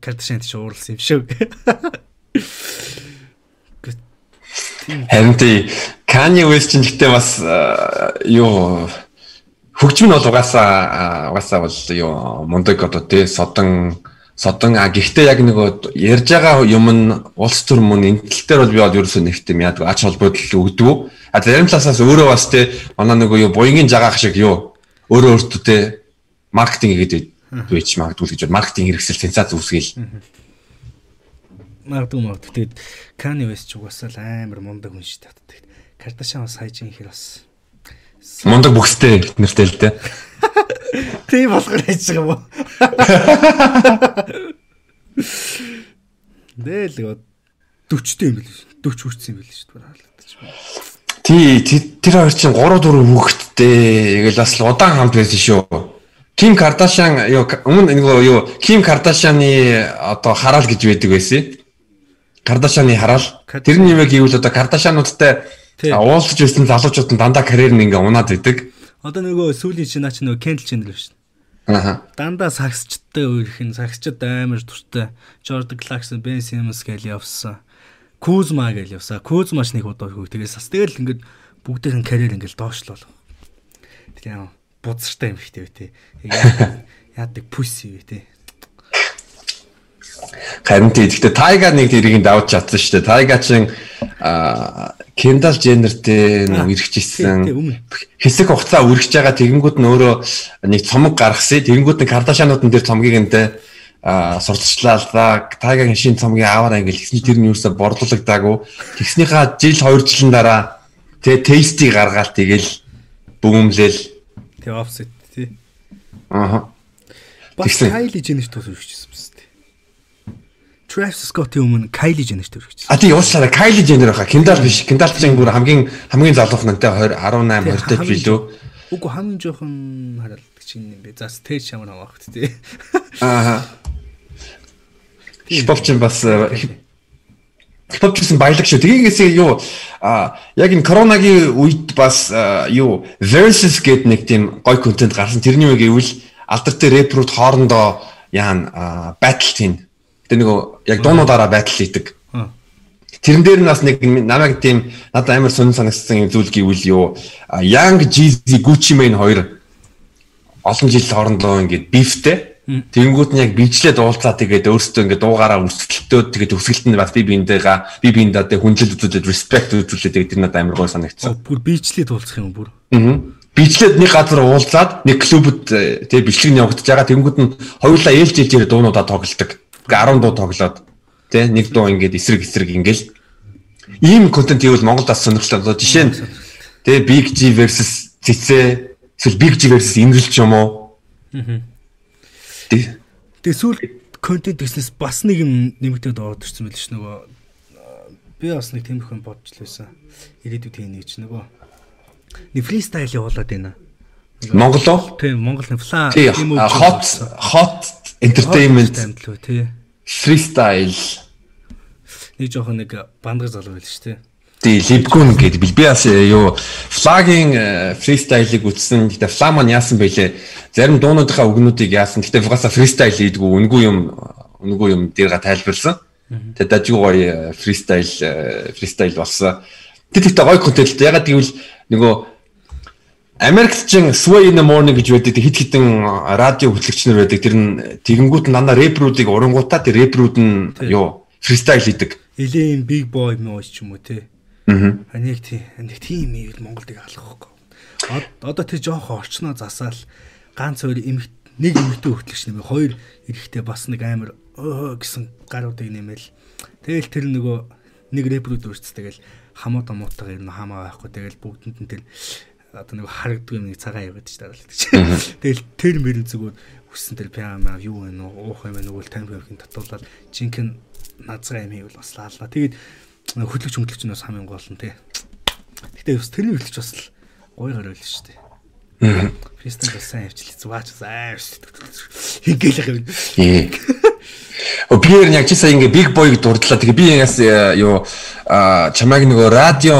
Kardashian ч уурлсан юм шүү. <laughs> Харин тий Kanye West ч гэхдээ бас юу хөгжим нь бол угаасаа угаасаа бол юу мундаг одоо тий содон содон а гэхдээ яг нэг ярьж байгаа юм нь улс төр мөн энэ тал дээр бол би бол ерөөсөө нэг тийм яадаг ач холбогдол өгдөг. А зарим талаас өөрөө бас тий манай нэг юу буянгийн жагаах шиг юу өөрөө өөртөө тий маркетинг хийгээд байж магадгүй гэж маркетинг хэрэгсэл сенсац үүсгээл. Магадгүй магадгүй. Тэгээд Kanye West ч угаасаа л амар мундаг хүн шүү дээ. Kardashian бас хайж ихэр бас Мундаг бүхстэй нэртэй л дээ. <laughs> тийм болохоор хийж байгаа юм уу? <laughs> Дэл 40 юм бил. 40 хүрсэн юм бил шүү дээ. Хаалгадаж байна. Тий, тэ- тэр хоёр чинь 3 4 хүүхэдтэй. Тэгэл бас л удаан хамт байсан шүү. Ким Кардашиан юу өмнө нэг юу Ким Кардашианы одоо хараал гэж байдаг байсан. Кардашианы хараал. Кад- Тэрний юм гэвэл одоо а, уулзж байсан залуучууд нь дандаа карьер нь ингээ унаад идэг. Одоо нөгөө сүүлийн чинь наач нөгөө Jenner шүү дээ. Аа. Дандаа сагсчтай өөрх нь сагсчд амар туртай. Jordan Clarkson, Ben Simmons гээл явсан. Kuzma гээл явсан. Kuzma ч нэг удаа хөө тэгээс бас тэгэл ингээд бүгдийн карьер ингээд доошлол. Тэгээ яа буцартай юм ихтэй бай тээ. Яадаг- пүс юу тээ. Харин тий. Гэхдээ Тайга нэг тэрийг давж чадсан шүү дээ. Тайга чин Kendall Jenner-тэй тий, өмнө. хэсэг хугацаа үргэж байгаа тэгэнгүүт нь өөрөө нэг цомог гаргасан. Тэгэнгүүт нь нь тэр цомгийг энтэй а да. Тайгагийн шинэ цомгийг аваарай ингээл хэсний тэр нь юусаа борлуулагдаагүй. Тэгснийхаа жил 2 жилийн дараа тэ тестийг гаргаал тэгэл бүүмлэл. Тэгээ offset тий. Аа. Бас тус өргөжсөн биз дээ. Travis Scott-ийн өмнө Kylie Jenner өргөжсөн. А тий уучлаарай Kylie Jenner баха. Kendall биш. Kendall чинь бүр хамгийн хамгийн залуухан нантай 20 18 20 тав билүү. Үгүй хамгийн жоохон харалдаг чинь юм бэ. За stage шамар авахт тий. Аа. Хипхоп чинь бас хипхоп чинь баялаг шүү. Тэгээс юу а яг энэ коронагийн үед бас а, юу versus гэдэг нэг тийм гой контент гарсан. Тэрний үг гэвэл алдартай рэперүүд хоорондоо яан battle хийн. Тэ нэг яг дуунуудаараа battle хийдэг. Тэрэн дээр нь бас нэг намайг тийм надад амар сонир санагдсан зүйл гэвэл юу Young Jeezy Gucci Mane хоёр олон жил хоорондоо ингээд бифтэй. Тэгэнгүүт нь яг бичлээд уулзаа тэгээд өөрсдөө ингээд дуугаараа өрсөлдөлтөө тэгээд өсгөлт нь бас би биендээгаа би биендээ тэгээд хүндлэл үзүүлээд respect үзүүлээд тэгээд тэр надад амар гой санагдсан. Бүр бичлээд уулзах юм бүр. Аа. Бичлээд нэг газар уулзаад нэг клубд э, тэгээд бичлэг нь явагдаж байгаа. Тэгэнгүүт нь хоёулаа ээлж ээлж ирээ дуунуудаа тоглолдог. Ингээ 10 дуу тоглоод тий нэг дуу ингээд эсрэг эсрэг ингээл ийм контент ивэл Монголд бас сонирхолтой. Одоо жишээ нь тий Big G versus Цэцээ эсвэл Big G versus Инрэлч юм уу? Аа Тэг. Тэгээ сүүл контент гэснээс бас нэг юм нэмэгдээд ороод ирсэн байл ш нөгөө би бас нэг юм бодж лээсэн. Ирээдүйд тийм нэг ч нөгөө нэг фристайл явуулаад байна. Монгол уу? Тийм, Монгол фла тийм hot hot entertainment амтлуу тий. Freestyle нэг жоохон нэг бандгар залуу байл ш тий. Тий, Либгүн гэдэг би бас э, юу флагийн фристайлыг үтсэн. Гэтэ фламан яасан бэлээ. Зарим дуунуудынхаа үгнүүдийг яасан. Гэтэ угаасаа фристайл хийдгүү үнгүй юм үнгүй юм дээрга тайлбарлсан. Тэгээ дажгүй гоё фристайл фристайл болсон. Тэр ихтэй гоё контент л ягаад гэвэл нөгөө Америкт чин Sway in the morning гэж байдаг хит хитэн радио хөтлөгч нар байдаг. Тэр нь тэгэнгүүт дандаа рэпруудыг урангуудаа тэр рэпрууд нь юу фристайл хийдэг. Элийн big boy мөн ч юм уу те. Аа. Нэг тийм нэг тийм ийл Монголыг алах байхгүй. Одоо тэр жоох орчноо засаал ганц хоёр эмх нэг эмхтэй хөтлөгч нэмээ хоёр эрэхтэй бас нэг амар гэсэн гаруудыг нэмэл. Тэгэл тэр нөгөө нэг рэпрүүд үрц тэгэл хамуу дамуутайгаар ер нь хамаа байхгүй тэгэл бүгдэнд нь тэр одоо нэг харагддаг юм нэг цагаан яваад ч дараалдаг чи. Тэгэл тэр мөрөн зүгээр хүссэн тэр пиама юу вэ нөө уух юм нөгөө тамхи өрхийн татуулаад жинхэнэ назраа юм хийвэл бас лаална. Тэгээд хөдлөгч хөдлөгч нь бас хамгийн гол нь тий. Гэтэ бас тэрний хөдлөгч бас л гоё гарал л шүү дээ. Фристен бас сайн явчлаа. Зугаач сайн хийгээл юм. Би яг чи сая ингээ big boy-г дурдлаа. Тэгээ би яас юу чамайг нөгөө радио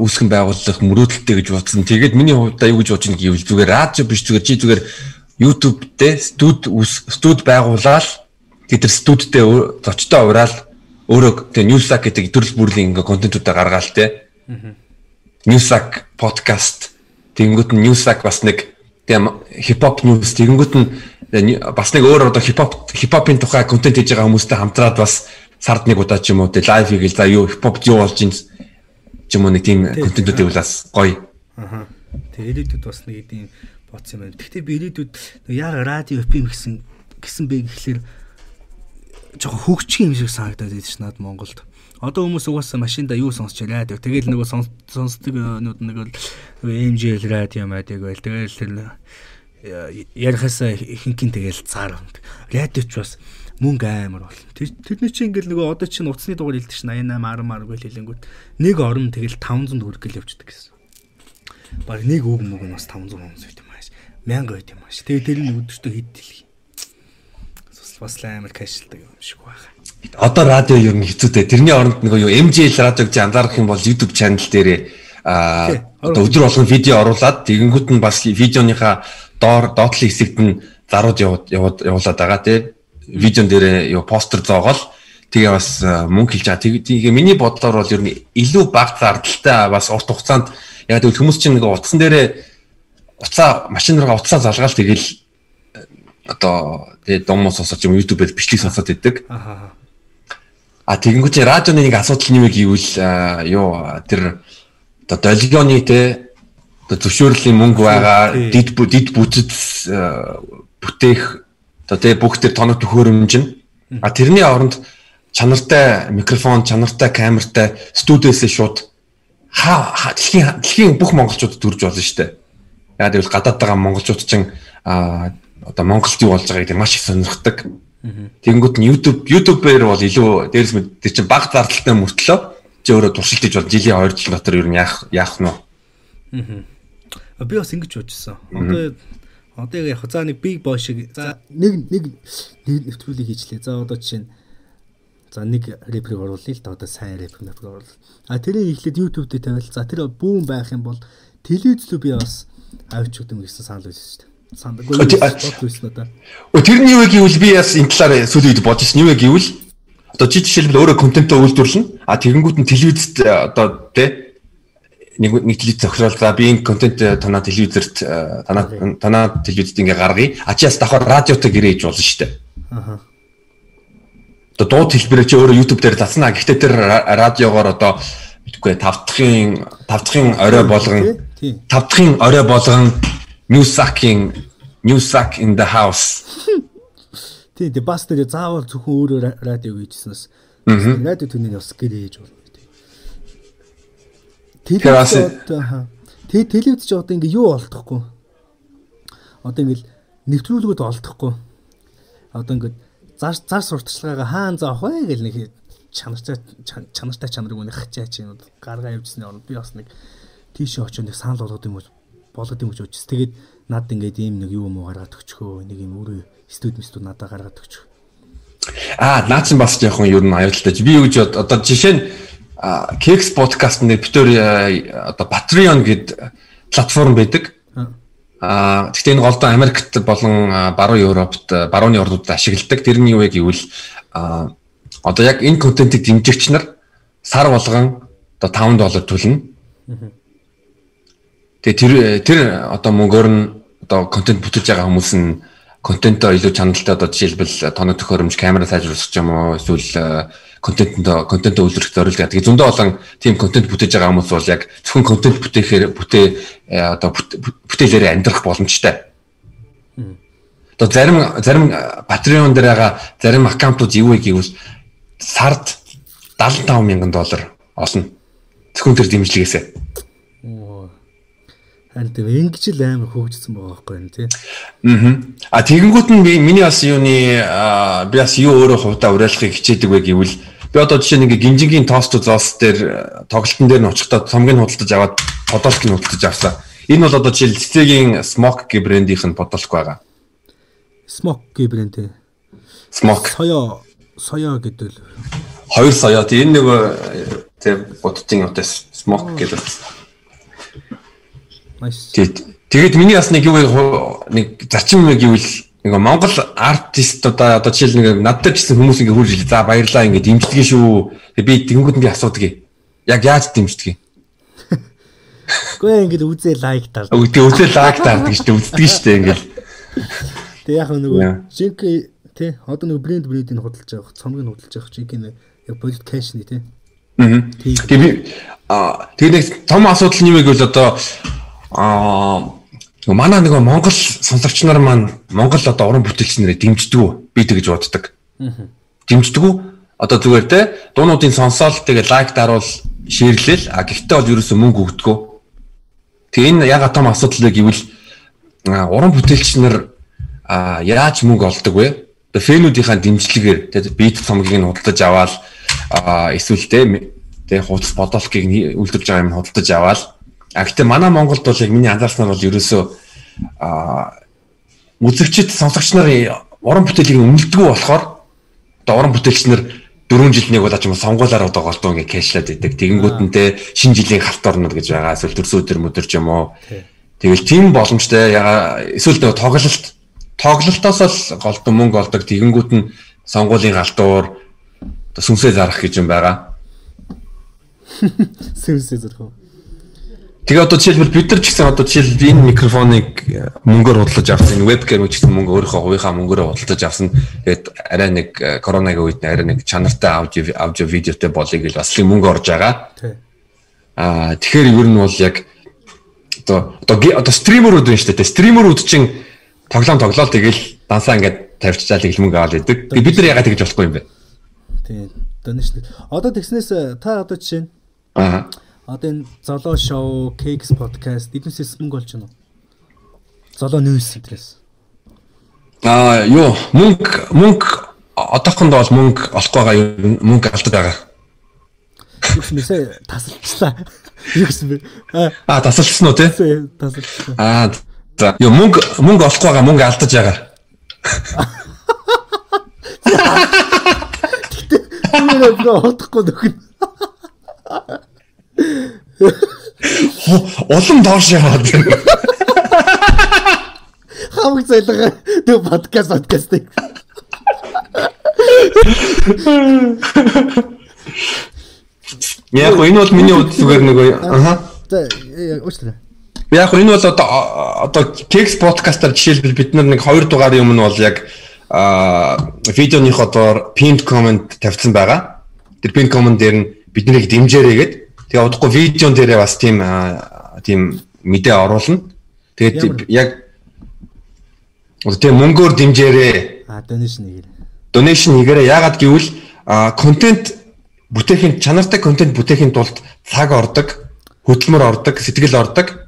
үүсгэн байгуулах мөрөөдөлтэй гэж бодсон. Тэгээд миний хувьд юу гэж бодож нэг гэвэл зүгээр радио биш зүгээр чи зүгээр YouTube дээр студ студ байгуулаад тэр студтэй зочтой ураал өөрөө тэгээ Newsack гэдэг төрөл бүрлийн ингээ контентуудаа гаргаал те. Newsack подкаст тэгэнгүүт нь Newsack бас нэг тийм хипхоп news тэгэнгүүт нь бас нэг өөр одоо хипхоп хипхопын тухай контент хийж байгаа хүмүүстэй хамтраад бас сард нэг удаа ч юм уу те лайв хийгээл за юу хипхоп юу болж ин ч юм уу нэг тийм контентууд бас гоё. Аха. Тэгээ ирээдүйд бас нэг тийм бодсон юм байна. Гэхдээ би ирээдүйд яа радио FM гэсэн гэсэн бэ гэхлээр жоохон хөгжих юм шиг санагдаад байдаг ш над Монголд. Одоо хүмүүс угаасаа машинда юу сонсч радио. Тэгэл нөгөө сонсдог нүүд нэг л MJL радио мэддэг байл. Тэгэл тэр ярихасаа ихэнхин тэгэл цаар. Радиоч бас мөнгө амар бол. Тэр тэрний чинь ингээл нөгөө одоо чинь утасны дугаар хэлдэг ш 88 10 мар гэл хэлэнгүүт нэг орон тэгэл 500 төгрөг гэл явчихдаг гэсэн. Бараг нэг үг мөг нь бас 500 хүмүүс байт юм ааш. 1000 байт юм ааш. Тэгээ тэр нь өдөртөө хэд дэлхий бас амар кэшэлдэг юм шиг байна. Одоо радио ер нь хэцүүтэй. Тэрний оронд нөгөө юу MJL радио гэж анзаарах юм бол YouTube channel дээрээ а одоо өдөр болгон видео оруулаад тэгэнгүүт нь бас видеоныхаа доор доотлын хэсэгт нь зарууд яваад явуулаад байгаа тий. Видеон дээрээ юу постэр зоогоол тэгээ бас мөнгө хэлж байгаа. Тэгээ миний бодлоор бол ер нь илүү бага зардалтай бас урт хугацаанд яг тэгвэл хүмүүс чинь нэг утсан дээрээ уцаа машинаараа уцаа залгаал тэгэл одоо тэгээ дом сонсож юм YouTube-ээр бичлэг сонсоод байдаг. Аа. А тэгэнгүүт радионы нэг асуудал нэмэг гэвэл юу тэр одоо долгионы те зөвшөөрлийн мөнгө байгаа дид дид бүтэц бүтээх одоо тэгээ бүх тэр тоног төхөөрөмж нь а тэрний оронд чанартай микрофон, чанартай камертай студиэсээ шууд хаа дэлхийн дэлхийн бүх монголчууд төрж болно шүү дээ. Яг тэгвэл гадаад байгаа монголчууд чинь одоо Монголд юу болж байгааг маш их сонирхдаг. Тэгэнгүүт нь YouTube YouTube-ээр бол илүү дээрс мэд тэр чинь баг зардалтай мөртлөө чи өөрөө туршилтж бол жилийн 2 жил дотор ер нь яах яах нь? Аа. Би бас ингэж бодчихсон. Одоо одоо яг за нэг big boy шиг за нэг нэг нэвтрүүлэг хийчлээ. За одоо жишээ нь за нэг рэперийг оруулъя л да одоо сайн рэпер рэпер оруулъя. А тэрийг ихлэд YouTube дээр тавиал. За тэр бүүн байх юм бол телевизлөө би бас авч өгдөм гэсэн санал байсан шүү дээ санаагүй байсан надаа. Өө тэрний юу гэвэл би бас энэ талаар сүүлийн үед бодож ирсэн. Юу гэвэл одоо чи жишээлбэл өөрөө контентоо үйлдвэрлэнэ. А тэгэнгүүт нь телевизэд одоо тэ нэг нэг телевиз зохиол за би энэ контент танаа телевизэрт э, танаа танаа телевизэд ингээ гаргая. А чи бас давхар радиотой гэрээж болно шүү дээ. Аха. Одоо дууд хэлбэрээ чи өөрөө YouTube дээр заснаа. Гэхдээ тэр ра- радиогоор одоо мэдгүй тав дахын тав дахын орой болгон Тий. тав дахын орой болгон Newsack-ийн Newsack in the house. Тий, тий бас тэр заавал зөвхөн өөрөө ра- радио хийжсэнээс радио түүний бас гэрээж болно. Телевиз аа. Тэ телевиз ч одоо ингээ юу олдохгүй. Одоо ингээл нэвтрүүлгүүд олдохгүй. Одоо ингээд зар зар сурталчилгаагаа хаан заах вэ гэл нэг чанартай чан- чанартай чанарыг үнэ хачаа чи гаргаа явжсны орнд би бас нэг тийшээ очиж нэг санал болгоод юм уу болгоод юм гэж бодчих. Тэгээд над ингээд ийм нэг юу юм уу гаргаад өчхөө нэг юм өөрөө студ мстуд надад гаргаад өчхөө. Аа, наачин бас жоохон ер нь аюултай. Би юу гэж одоо жишээ нь Keks podcast дээр битүүр одоо Patreon гэд платформ байдаг. Аа, гэхдээ энэ голдоо Америкт болон баруун Европт, барууны орнуудад ашигладаг. Тэрний юу вэ гэвэл а, одоо яг энэ контентыг дэмжигч нар сар болгон одоо 5 доллар төлнө. Тэгээ тэр тэр одоо мөнгөөр нь одоо контент бүтээж байгаа хүмүүс нь контентоо илүү чанартай одоо жишээлбэл тоног төхөөрөмж, камера сайжруулах юм уу эсвэл контентэнд контентоо үйлдвэрлэх зорилго гэдэг. Зөндөө олон тийм контент бүтээж байгаа хүмүүс бол яг зөвхөн контент бүтээхээр бүтээ э, одоо бүт- бүтээлээрээ амьдрах боломжтой. Одоо зарим зарим Patreon дээр байгаа зарим аккаунтууд юу вэ гэвэл сард 75 мянган доллар олно. Зөвхөн тэр дэмжлэгээсээ. Харин тийм ингэж л амар хөгжсөн байгаа байхгүй юу тий. Аа. А тэгэнгүүт нь би миний бас юуны би бас юу өөрөө хувьдаа уриалахыг хичээдэг вэ гэвэл би одоо жишээ нь ингээ гинжигийн тост зоос дээр тоглолтын дээр нь очихдоо цомгийг худалдаж аваад подолк нь худалдаж авсан. Энэ бол одоо жишээл цэцэгийн Smoke гэ брендийнх нь подолк байгаа. Smoke гэ брэнд тий. Smoke Соёо соёо гэдэг л хоёр соёо. Тэг энэ нөгөө тэг буддын одоо Smoke гэдэг. Nice. Тэгээд миний бас нэг юу нэг зарчим юм гэвэл нэг Монгол артистуудаа одоо жишээл нэг надад ч гэсэн хүмүүс ингээ хурж илээ. За баярлаа ингээ дэмждэг шүү. Тэгээд би нь би асуудаг. Яг яаж дэмждэг юм? Гэхдээ ингэж үзээ лайк таар. Өвдөө үзээ лайк шүү дээ. Үздэг шүү дээ ингээл. Тэг яг нөгөө жинк тий одоо нөгөө брэнд брэндийг худалдаж авах, цомгийг худалдаж авах жинк нь яг болит кэшны тий. Аа. Тийм. Тэгээд би аа тэгээд нэг том асуудал нь юу вэ гэвэл одоо аа манай нөгөө Монгол сонсогч нар маань Монгол одоо уран бүтээлч нарыг дэмждэг үү? Би тэгж боддог. Дэмждэг үү? Одоо зүгээр те дуунуудын сонсоол тэгээ лайк даруул шеэрлэл а гэхдээ бол ерөөсөө мөнгө өгдөгөө. Тэгээ энэ яг том асуудал вэ гэвэл уран бүтээлч нар яаж мөнгө олдог вэ? Тэгээ фэнүүдийнхаа дэмжлэгээр тэгээ бит цомгийг нь худалдаж аваад аа, эсвэл те тэгээ хуудас бодолкийг нь үйлдвэрж байгаа юм худалдаж аваад а гэхдээ манай Монголд бол яг миний анзаарснаар бол ерөөсөө аа үзэгчд сонсогч нарын уран бүтээлийг үнэлдэггүй болохоор одоо уран бүтээлч нар 4 жил нэг удаа ч юм уу сонгуулаар одоо голдуу ингээ кэшлээд идэг. Тэгэнгүүтэнтэй шинэ жилийн халт орнод гэж байгаа. Эсвэл төрсөн өдөр мөдөр ч юм уу. Тэгэл тийм боломжтой эсвэл нэг тоглолт тоглолтоос л голдуу мөнгө олдог. Тэгэнгүүт нь сонгуулийн галтуур сүнсээ зарах гэж юм байгаа. <laughs> Сэвсээ зэрэг. Тэгээ одоо жишээлбэл бид нар ч гэсэн одоо жишээл энэ микрофоныг э, мөнгөөр худалдаж авсан, энэ вебкам ч гэсэн мөнгө өөрийнхөө хувийнхаа мөнгөөрөө худалдаж авсан. Тэгээд арай нэг э, коронагийн үед арай нэг чанартай аудио аудио видеотой болъё гэж бас л мөнгө орж байгаа. Аа тэгэхээр ер нь бол яг одоо одоо одоо стримерүүд байна шүү дээ. Стримерүүд чинь тоглоом тоглоол тэгэл дансаа ингээд тавьчихлаа тэгэл мөнгө аваад идэг. Тэгээ бид нар ягаад тэгж болохгүй юм бэ? Тий. Донш нэг. Одоо тэгснээс та одоо жишээ нь Аа. Одоо энэ золоо шоу, Cakes podcast эднээсээс мөнгө олж байна уу? Золоо ньюс энтрээс. Аа юу мөнгө мөнгө одоохондоо бол мөнгө олох байгаа нь мөнгө алдаад байгаа. Юу гэсэн бэ? Тасалчлаа. Юу гэсэн бэ? Аа, тасалсан уу те? тасалчлаа. Аа за юу мөнгө мөнгө олох байгаа мөнгө алдаж байгаа. Юу нэ бодохгүй нөхөн. Улам доош яваад байна. Хамаг зайлгаа дөө подкаст подкаст. Яг гоо энэ бол миний зүгээр нэг аа За уучлаарай. Яг энэ бол одоо одоо Kex podcast-аар жишээлбэл бид нар нэг 2 дугаарын өмнө бол яг а видеоных одоо pinned comment тавьсан байгаа. Тэр pinned comment дээр нь биднийг дэмжээрэй гэд. Тэгээ удахгүй видеон дээрээ бас тийм тийм мэдээ оруулна. Тэгээд яг тийм мөнгөөр дэмжээрэй. А donation хийгээрэй. Donation хийгээрэй. Яагаад гэвэл контент бүтээхийн чанартай контент бүтээхийн тулд цаг ордог, хөдөлмөр ордог, сэтгэл ордог.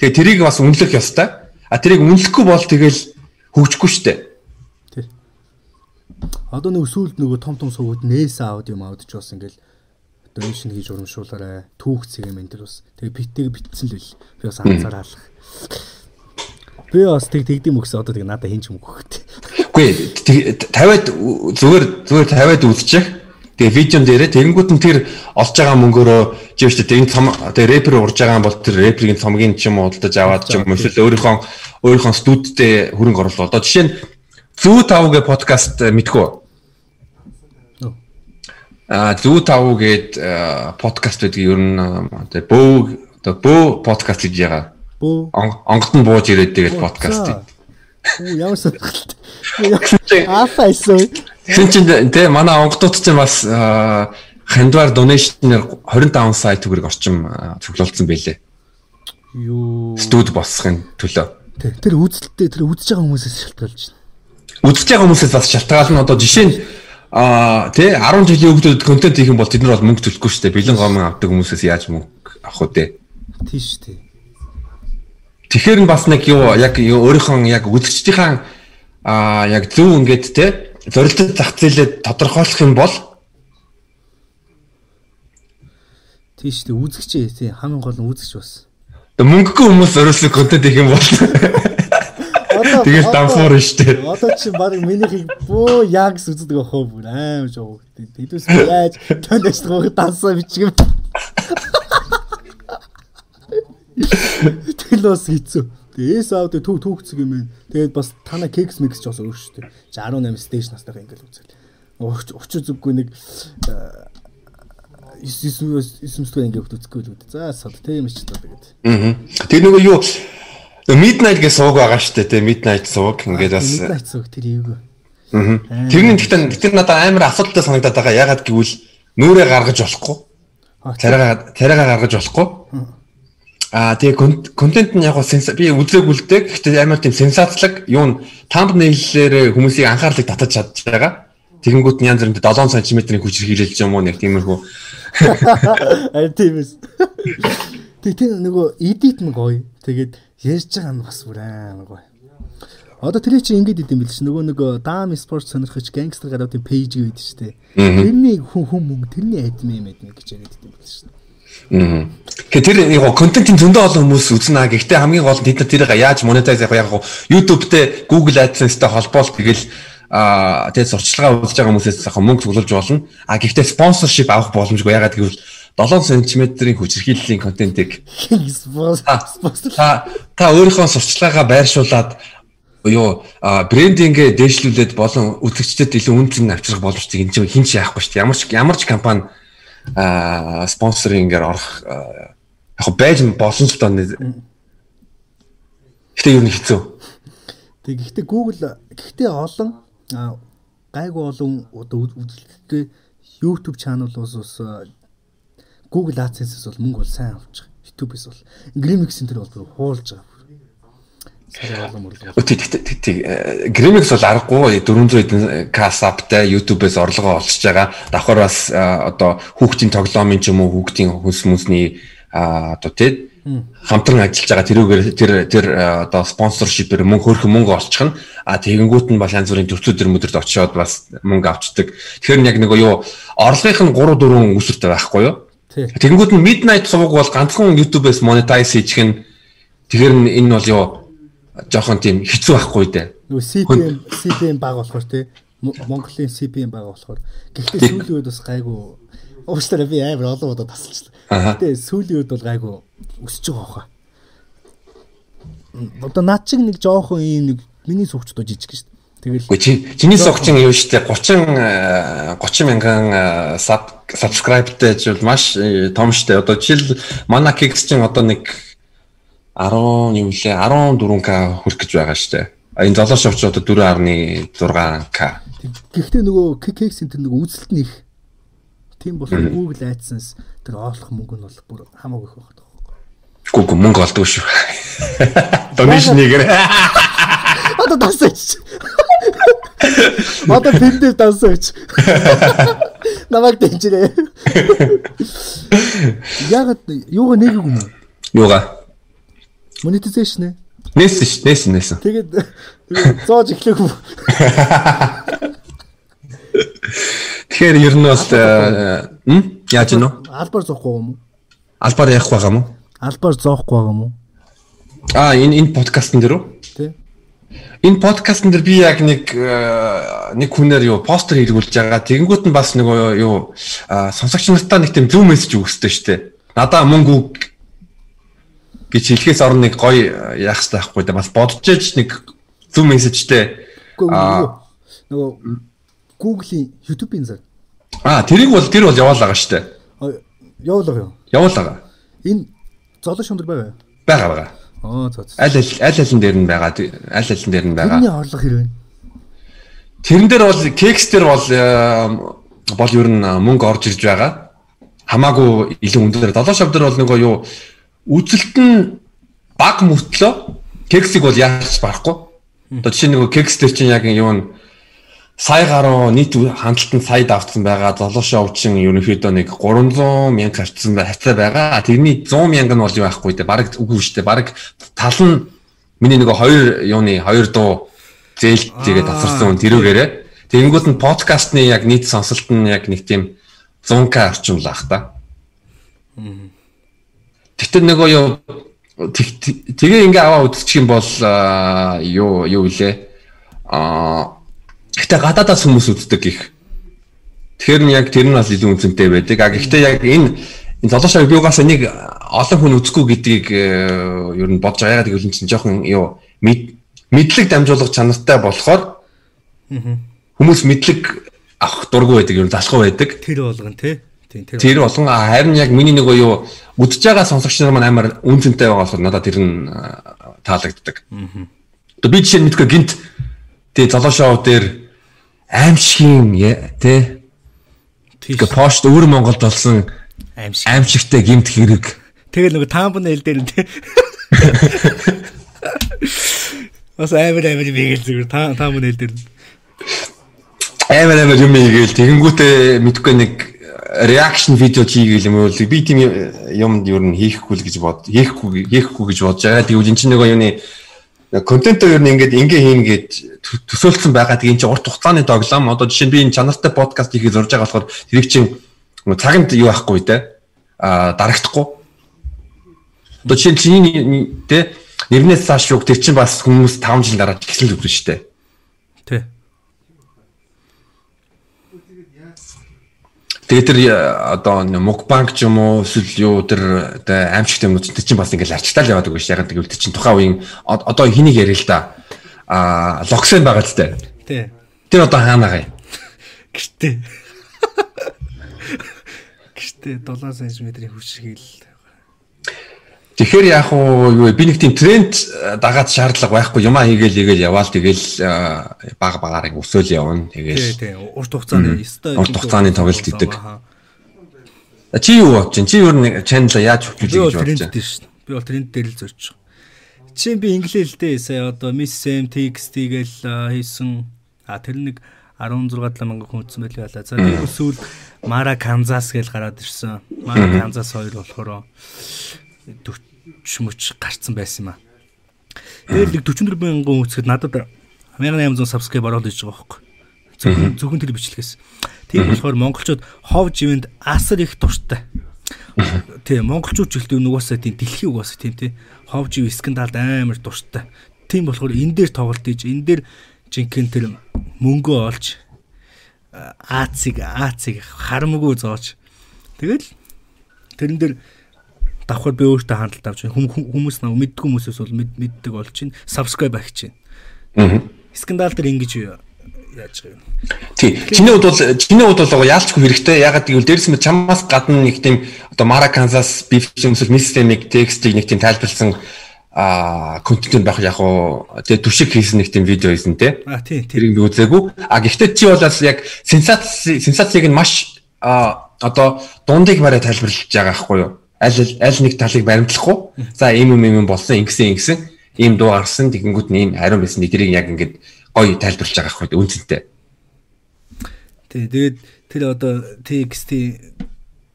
Тэгээ тэрийг бас үнэлэх ёстой. А тэрийг үнэлэхгүй бол тэгэл хөгжихгүй штэ. Одоо нэг сүүлд нөгөө том том сувгууд нээс аудио маудч бас ингээл donation хийж урамшуулаарай. Түүх цэг юм энэ төр бас. Тэгээ битэг битсэн л бил. Би бас анзаараа алах. Би бас тэг тэгдэм өгсөн одоо тэг надад хинч мөнгө өгөхтэй. Үгүй 50-аад зүгээр зүгээр 50-аад үзчих. Тэгээ видеон дээрээ тэгэнгүүт нь тэр олж байгаа мөнгөөрөө жив штэ энэ цом тэгээ рэпер урж байгаа бол тэр рэперийн цомгийн ч юм уу худалдаж аваад ч юм эсвэл өөрийнхөө өөрийнхөө студидтэй хөрөнгө оруулалт. Одоо жишээ нь Зүү тавгээ подкаст мэдгүй. А зүү тав гээд подкаст байдаг ер нь одоо бөө одоо бөө подкаст гэж ягаа. Бөө онгот нь бууж ирээд тэгээд подкаст. Үу ямар сонирхолтой. Афайсоо. Тэгсэн чинь тэ манай онготууд ч бас хандвар донешнээр 25 сая төгрөг орчим цуглуулсан байлээ. Юу. Студ босхын төлөө. Тэр үзэлттэй тэр үзэж байгаа хүмүүсээс шалтгаалж байна. Үзэж байгаа хүмүүсээс бас шалтгаална одоо жишээ нь Аа тий 10 жилийн өмнөд контент хийх юм бол тэд нар бол мөнгө төлөхгүй шүү дээ. Бэлэн гомон авдаг хүмүүсээс яаж мөнгө авах вэ? Тийш тий. Тэгэхээр нь бас нэг юу яг өөрийнхөө яг үзэгчдийн аа яг зөв ингээд тий зорилттой зах зээлээ тодорхойлох юм бол тийш тий үзэгч тий хамгийн гол нь үзэгч бас. Мөнгөгүй хүмүүс зориулсан контент хийх юм бол <laughs> Тэгэл дамфуур нь штэ. Одоо чи баг минийхийг бөө ягс үздэг ах бүр аим жоо. Тэдүүс яаж тондэс гоо дансаа бичгэм. Тэгэл бас хийцүү. Тэгээс аудио төв түүхцэг юм байна. Тэгээд бас тана кекс микс ч бас өөр шүү дээ. 18 стейж настайгаа ингээл үзэл. Учир зүггүй нэг 9 9 9 ингээд үзэхгүй л үү. За сод тийм ч та тэгээд. Аа. Тэр нөгөө юу Midnight гэсэн сууг байгаа шүү дээ. Midnight сууг ингээд бас Midnight сууг тэр эвгүй. Аа. Тэрний гэхдээ тэр надад амар асуудалтай санагдаад байгаа. Ягаад гэвэл нүрээ гаргаж болохгүй. Тариагаа тариагаа гаргаж болохгүй. Аа тэгээ контент нь яг би үзээгүй л дээ. Гэхдээ амар тийм сенсацлаг юу н thumbnail-ээр хүмүүсийн анхаарлыг татаж чадж байгаа. Тэгэнгүүт нь янз бүрийн 7 см-ийн хүч хийлэлж юм уу нэг тиймэрхүү. <laughs> Аа тиймээс. Тэг тэр нөгөө edit нь гоё. Тэгээд ярьж байгаа нь бас бүр амар гоё. Одоо тэр чинь ингэж идэм билээ ш. Нөгөө нэг Dam Sports сонирхож гангстер гадаадын пэйж гэдэг шүү дээ. Тэрний хүн хүн мөнгө тэрний админ юм админ гэж яриад идэм билээ ш. Тэгэхээр тэр яг контентын зөндөө олон хүмүүс үзнэ. Гэхдээ хамгийн гол нь тэд нар тэрийг яаж монетайз яг YouTube дээр Google AdSense-тэй холбоол тэгэл а тэгээд сурчлагаа үзэж байгаа хүмүүсээс яг мөнгө цуглуулж болно. А гэхдээ спонсоршип авах боломжгүй. Ягаад гэвэл 7 см-ийн хүчирхийллийн контентыг та та өөрийнхөө сурчлагаа байршуулад юу брендингээ дээшлүүлээд болон үзэгчдэд илүү үнцэн авчрах боломжтой энэ чинь хинч яахгүй шүү дээ. Ямар ч ямар ч компани спонсорингээр орох яг байж болно л доо. Гэтэ юу нэг хэцүү. Тэг гэхдээ Google гэхдээ олон гайгүй олон одоо үзэлттэй YouTube ус ус Google AdSense-с бол мөнгө бол сайн авч байгаа. YouTube-с бол Grimix энэ төр бол хуулж байгаа. Сарай олон мөрлөө. Grimix бол аргагүй 400 эдэн касаптай YouTube-с орлогоо олж байгаа. Давхар бас одоо хүүхдийн тоглоомын ч юм уу хүүхдийн хүнс мүсний одоо тий хамтран ажиллаж байгаа тэрүүгээр тэр тэр одоо спонсоршипээр мөнгө хөрөх мөнгө олчих нь а тэгэнгүүт нь бас янз бүрийн төвчүүд мөдөрд очиод бас мөнгө авчдаг. Тэгэхээр яг нэг юу орлогынх нь 3 4 үүсвэртэй байхгүй юу? Тэгэнгүүт нь midnight сувг бол ганцхан YouTube-с monetize хийх нь тэгэхээр энэ бол юу жоохон тийм хэцүү байхгүй дээ. Нөгөө CPM CPM бага болохоор тий Монголын CPM бага болохоор гэхдээ сүүлийн үед бас гайгүй уучлаарай би амар олон удаа тасалчлаа. Гэтэ сүүлийн үед бол гайгүй өсөж байгаа хаа. Одоо над чиг нэг жоохон ийм нэг миний сувчдоо жижиг шүү дээ. Тэгэл. Чи чиний согчин юу штэ 30 30 мянган саб subscribeтэй бол маш э, том штэ. Одоо жишээл манай Kicks чинь одоо нэг 10 юм лээ 14к хүрэх гэж байгаа штэ. Энэ золоо шовч одоо 4.6к. Гэхдээ нөгөө кекс энэ нөгөө үзэлт нь их. Тийм болохоор Google AdSense тэр оолох мөнгө нь бол бүр хамаагүй их байна. Гүг мөнгө олдог шүү. <laughs> Донешныгээр. Одоо тасаач. <laughs> <laughs> Одоо пэндэр тасаач. <laughs> Намайг дэмжирээ. <laughs> Яг юугаа нэг юм уу? Юугаа? Монетизашн ээ. Нээсэн ш, нээсэн нээсэн. Тэгээд зоож эхлэх юм. Тэгэхээр ер нь бол м яаж гэнэ? Албаар зоохгүй юм уу? Албаар явах байгаа мó? Албаар зоохгүй байгаа юм уу? Аа энэ энэ подкастн дээр үү? Энэ подкастн дээр би яг нэг э, нэг хүнээр юу постэр хэрэгүүлж байгаа. Тэгэнгүүт нь бас нэг юу сонсогч нартаа нэг тийм зөв мессеж өгсөй штэ. Надаа мөнгө гэж хэлхээс орно нэг гоё яах хэрэгтэй байхгүй да бас бодож ээж нэг зөв мессежтэй Аа. нөгөө Google-ийн YouTube-ийн зар. аа тэрийг бол тэр бол яваалаа штэ. Явуулга юу? Яваалаа. Энэ золоо шундар байгаа. Бага бага. Аа за. Аль аль аль дээр нь байгаа. Аль алин дээр нь байгаа. Тэрний орлого хэрэг вэ? Тэрэн дээр бол кекс дээр бол э, бол ер нь мөнгө орж ирж байгаа. Хамаагүй илүү өндөр. Долоо шав дээр бол нөгөө юу үзэлт нь баг мөртлөө кексийг бол яаж барахгүй. Одоо жишээ нөгөө кекс дээр чинь яг юу нь сая гаруй нийт хандлтанд сая давтсан байгаа. Долоо шав чинь ерөнхийдөө нэг 300 мянга харцсан хацаа байгаа. Тэрний 100 мянга нь бол юу байхгүй дээ. Бараг үгүй шүү дээ. Бараг тал нь миний нөгөө хоёр юуны хоёр дуу зээлт тэгээд тасарсан тэрүүгээрээ. Тэгэнгүүт нь подкастны яг нийт сонсолт нь яг нэг тийм 100к орчим л ах та. Тэгтээ нөгөө юу тэг- тэг- тэгээ ингээ аваа үзчих юм бол юу юу илээ. Аа гэтээ гадаадаас хүмүүс үздэг их. Тэгэхээр нь яг тэр нь бас илүү үнцэнтэй байдаг. А гэхдээ яг энэ энэ золоошоо биогаас нэг олон хүн үзэхгүй гэдгийг э, ер нь бодож байгаа. Ягаад гэвэл чинь жоохон юу мэд- мэдлэг дамжуулах чанартай болохоор хүмүүс мэдлэг авах дургүй байдаг, нь залхуу байдаг. Тэр болгон тий. Тэр. Болгон харин яг миний нэг юу үдж байгаа сонсогч нар маань амар үнцэнтэй байгаа болохоор надад тэр нь а, таалагддаг. Одоо би жишээ мэдгүй гинт тэгээ золоо шоу дээр аимшигын Тийш. тэгээ пост өвөр Монголд болсон Аимшиг. аимшигтай гимт хэрэг Тэгэл нөгөө тамбнэл дээр нь тий. <laughs> Бас амар амар бигээл зүгээр та тамбнэл дээр. нь. амар амар юм ийгээл тэгэнгүүтээ мэдгүй нэг реакшн видео хийгээл юм уу би тийм юм ер нь хийхгүй л гэж бод хийхгүй хийхгүй гэж бодож байгаа. Тэгвэл эн чинь нөгөө юуны контент ер нь ингээд ингээ хийн гэж тө- төсөөлсөн байгаа. Тэгээ эн чинь урт хугацааны тоглоом. Одоо жишээ нь би энэ чанартай подкаст хийхээ зорж байгаа болохоор тэрийг чинь нөгөө цагт юу ахгүй те а дарагдахгүй. Одоо жишээ нь чиний те нэрнээс цааш шүүг тэр чинь бас хүмүүс 5 жил дараа ихсэн л үгүй шүү дээ. Тий. Тэгээ тэр э, одоо мукбанк ч юм уу эсвэл юу тэр одоо аимшигт юмнууд тэр чинь бас ингээл арчтаал яваад байгаа ш. Яг тэгвэл тэр чинь тухайн үеийн од- одоо хэнийг яриа л да. А локсен байгаа л дээ. Тий. Тэр одоо хаана байгаа юм? Гэртээ. Гэртээ 7 см-ийн хүчрхийл. Тэгэхээр яг уу юу би нэг тийм тренд э, дагаад шаардлага байхгүй юмаа хийгээл хийгээл яваал тэгэл э, баг багаар ин өсөөл явна. Тий, Тэгэл тий. Урт хугацааны ёстой. Урт хугацааны тоглолт идэг. Чи юу бодож чинь? Чи юу нэг чанал яаж хөгжүүлэх гэж бодож байна? Би бол тренд дээр л байгаа. Чи би инглишэлтэй сая одоо Miss Sam TXT гээл а, хийсэн. А тэр нэг 16 7 мянга хүн үзсэн байлаа. За тэр сүүл Mara Kansas гээл гараад ирсэн. Mara Kansas хоёр болохоор 40 мөч гарцсан байсан юм а. Тэр нэг 44 мянган үзэхэд надад 1800 subscribe ороод иж байгаа байхгүй. Зөвхөн тэр бичлэгээс. Тийм болохоор монголчууд хов живэнд асар их дуртай. Тийм монголчууд ч ихтэй нугасаа тийм дэлхийн угаасаа тийм тий. Хов жив скандалд амар дуртай. Тийм болохоор энэ дээр тоглолт хийж энэ дээр жинхэнэ тэр мөнгөө олж Аацыг Аацыг харамгүй зоож. Тэгэл тэрэн дээр давхар би өөртөө хандлт авч хүм- хүмүүс нав мэддэг хүмүүсээс бол мэд- мэддэг болж чинь subscribe авч чинь. Аа. Скандал дээр ингэж яаж байгаа юм. Тий. Чиний хувьд бол чиний хувьд бол яалчгүй хэрэгтэй. Ягаад гэвэл дээрс мэд чамаас гадна нэг тийм одоо Mara Kansas Beef юмсэл Mississippi текстийг нэг тийм тайлбарлсан а контент байх яг уу тэгээ түшиг хийсэн нэг тийм видео хийсэн те. А тий тий. Тэрийг би үзээгүй. А гэхдээ чи бол бас яг сенсац сенсацийг нь маш а одоо дундыг барай тайлбарлаж байгаа байхгүй юу? Аль аль нэг талыг баримтлахгүй. За ийм юм юм болсон ингэсэн ингэсэн ийм дуу гарсан тэгэнгүүт ийм хариун байсан. Тэрийг яг ингээд гоё тайлбарлаж байгаа юу? Үнцэнтэй. Тий тэгээд тэр одоо TXT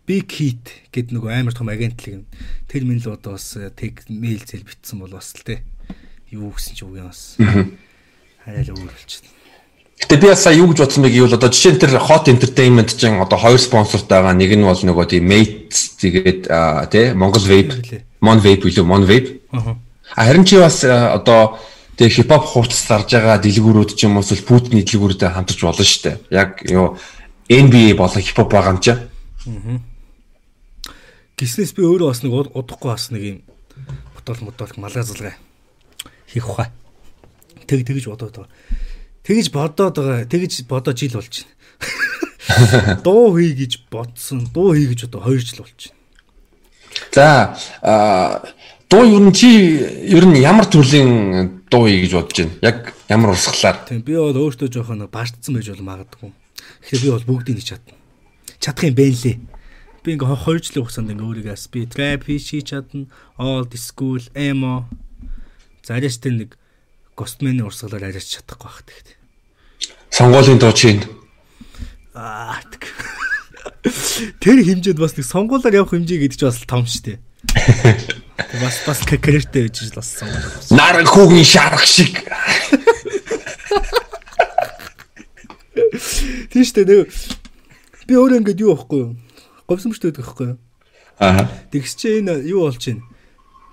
Big Hit гэдэг нөгөө амар том агентлаг нь тэр минь л одоо бас тэг мэйл зэл битсэн бол бас л те юу гэсэн ч үг юм бас. Хараа л өөр болчихсон. Гэтэ би сая юу гэж бодсон бэ гэвэл одоо жишээ нь тэр Hot Entertainment чинь одоо хоёр спонсортой байгаа. Нэг нь бол нөгөө тийм Mate тэгээд тий Монгол Vape, Mon Vape билүү Mon Vape. Аа. Харин чи бас одоо тэг хипхоп хувцас зарж байгаа дэлгүүрүүд ч юм уу эсвэл Путиний дэлгүүрүүдэд хамтарч болно шүү дээ. Яг юу NBA болон хипхоп байгаа юм чи. Аа. Гиснээс би өөрөө бас нэг удахгүй бас нэг юм ботол мотол малгазалгаа хийх ухаа. Тэг тэгж бодоод байгаа. Тэгж бодоод байгаа. Тэгж бодоо жил болж байна. <laughs> Дуу хий гэж бодсон. Дуу хий гэж одоо 2 жил болж байна. За а дуу ер нь чи ер нь ямар төрлийн дуу хий гэж бодож байна? Яг ямар урсгалаар? Тийм би бол өөртөө жоохон баштсан байж бол магадгүй. Тэгэхээр би бол бүгдийг нь чадна. Чадах юм бэ лээ би ингээ 2 жилийн хугацаанд ингээ өөрийгөө би trap хийж чадна, old school, emo. За арайч тэр нэг Ghostman-ы урсгалаар арайч чадахгүй байх гэхдээ. Сонгуулийн дуу чинь. Аа тэр хэмжээнд бас нэг сонгуулаар явах хэмжээ гэдэг чинь бас том шүү дээ. <laughs> Бас бас карьертэй байж л бас сонгуулаар. Наран хүүгийн шарах шиг. Тийм шүү дээ. Би өөрөө ингээд юу байхгүй юу? говьсомжтой байдаг байхгүй юу? Аа. Тэгс чи энэ юу болж байна?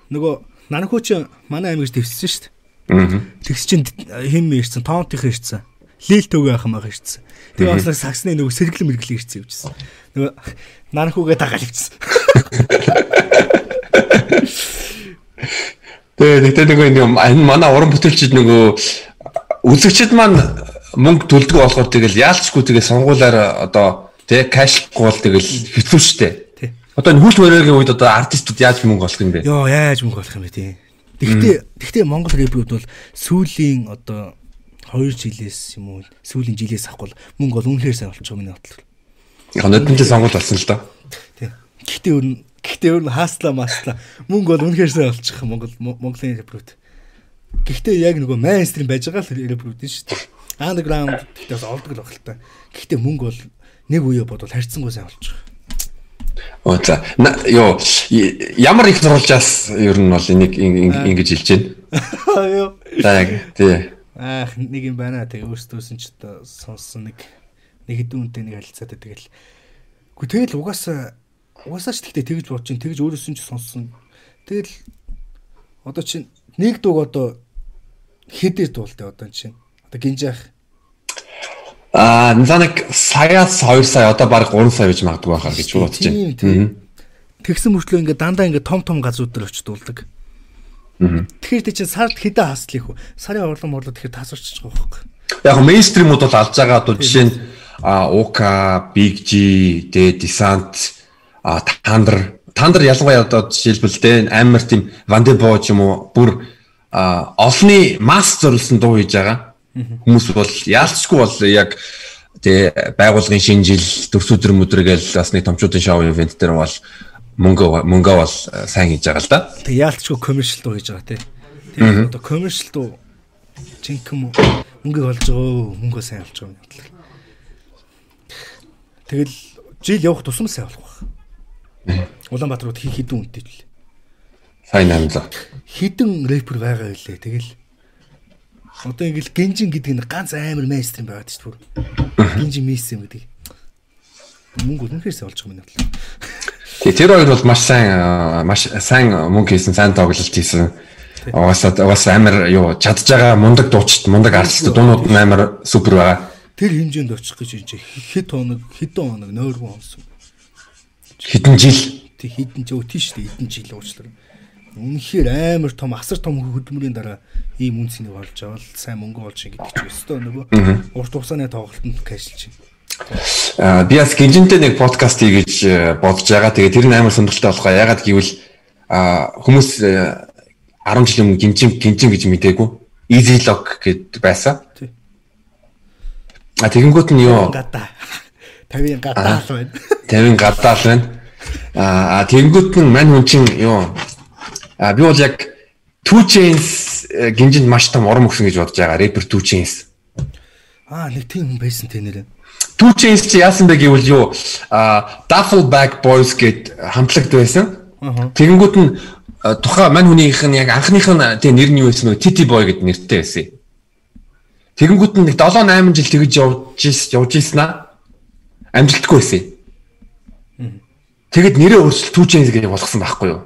Нөгөө нанхуу чи манай аймагч твссэн шүү дээ. Аа. Тэгс чин хэм ирсэн, тоонтынх ирсэн. Лил төгөө ахмаа ирсэн. Тэгээ бас саксны нөгөө сэргэлэн мэргэлэн ирсэн явжсэн. Нөгөө нанхуугээ дагаал ивчсэн. Тэгээ нэгтэй нөгөө энэ манай уран бүтээлчид нөгөө үзэгчд маань мөнгө төлдөг болохоор тэгэл яалчгүй тэгээ сонгуулаар одоо Тэ кэшгүй бол тэгэл хэцүү шттэ. Одоо энэ хүч бариагийн үед одоо артистууд яаж мөнгө олох юм бэ? Йоо яаж мөнгө олох юм бэ тий. Тэгтээ тэгтээ Монгол рэпрүүд бол сүүлийн одоо 2 жилээс юм уу сүүлийн жилээс авахгүй мөнгө бол үнэхээр сайн болчих миний бодлоор. Яг нөтөн жил сонгуул болсон л доо. Тий. Гэхдээ өөр нь гэхдээ өөр нь хаасла масла мөнгө бол үнэхээр сайн болчих Монгол Монголын рэпрүүд. Гэхдээ яг нөгөө мейнстрим байж байгаа л рэпрүүд нь шүү дээ. Андерграунд гэхдээ бас олдог л баг л та. Гэхдээ мөнгө бол нэг үе бодвол харьцангуй сайн байгаа. Оо за ёо ямар их сурвалжаас ер нь бол энийг ингэж хэлж байна. <laughs> Ёо. За яг тий. Аах нэг юм байна. Тэгээ өөртөөс нь ч сонссон нэг нэг хэдэн үнтэй нэг харилцаатай тэгэл. Гү тэгэл угаасаа угаасаа ч тэгтээ тэгж бодож чинь тэгж өөрөөс нь ч сонссон. Тэгэл одоо чинь нэг дууг одоо хэдээр дуулдаг одоо чинь. Одоо гинжаах Аа, нэг саяас 2 сая одоо баг 3 сая байж магадгүй байхаа гэж бодож байна. Тэгсэн мөртлөө ингээ дандаа ингээ том том газрууд дээр очиж дуулдаг. Тэгэхээр тий чинь сард хэдэн хаслах вэ? Сарын орлон морлоо тэгэхээр тасарч байгаа байхгүй. Яг мейнстримууд бол алж байгаа одоо жишээ нь Ука, Big G, тэ Descent, а Thunder, Thunder ялангуяа одоо жишээлбэл тэ амар тийм Vandebo ч юм уу бүр олны масс зориулсан дуу хийж байгаа. Хүмүүс бол яалцгүй бол яг тэгээ байгуулгын шинэ жил дөрс өдөр мөдөр гээл бас нэг томчуудын шоу ивент дээр бол мөнгө мөнгө бол сайн хийж байгаа л да. Тэг яалцгүй коммершл дуу хийж байгаа тий. Тэгээ одоо коммершл дуу чинхэм мөнгө олж байгаа мөнгө сайн олж байгаа юм бодлоо. Тэгэл жил явах тусам сайн болох байх. Улаанбаатар руу хідэн үнэтэй л. Сайн 800. Хідэн рэпер байгаа байлээ. Тэгэл Одоо ингээл генжин гэдэг нь ганц амар мейнстрим байгаад шүү дээ. Генжин мейсэм гэдэг. Мөнгө үнэхэрсээ олж байгаа юм байна. Тэгээ тэр хоёр бол маш сайн маш сайн мөнгө хийсэн, сайн тоглолт хийсэн. Угаасаа угаасаа амар юу чадж байгаа мундаг дуучид, мундаг артист дуунууд нь амар супер байгаа. Тэр хэмжээнд очих гэж энэ хэд хоног, хэдэн хоног нойргон онсон. Хэдэн жил? Тэг хэдэн жил тийш шүү дээ, хэдэн жил уучлаарай. үнэхээр амар том асар том хөдөлмөрийн дараа ийм үнцнийг олж авал сайн мөнгө олж гэдэг чинь өстой нөгөө урт хугацааны тоглолтод кэшилж байна. Аа би бас гинжинтэй нэг подкаст хийж э, бодож байгаа. Тэгээ тэр нь амар сонирхолтой болохоо. Ягаад гэвэл хүмүүс э, 10 жилийн өмнө гинжин гинжин гэж мэдээгүй. Easy log гэд байсан. А тэгэнгүүт нь юу? Гадаа. <laughs> 50 гадаа л байна. <laughs> 50 гадаал байна. Аа тэгэнгүүт нь мань хүн чинь юу? А би бол яг Two Chains э, гинжинд маш том урам өгсөн гэж бодож байгаа. Rapper Two Chains. Аа нэг тийм хүн байсан тэ нэрээ. Two Chains чи яасан бэ гэвэл юу? А Duffelbag Boys гэд хамтлагд байсан. Тэгэнгүүт нь а, тухайн мань хүнийх нь яг анхных нь тэг нэр нь юу байсан бэ? Titi Boy гэд нэртэй байсан. Тэгэнгүүт нь нэг 7 8 жил тэгж явж явж ийсэн аа. Амжилтгүй байсан. Тэгэд нэрээ өөрчлөлт Two Chains гэж болгосон байхгүй юу?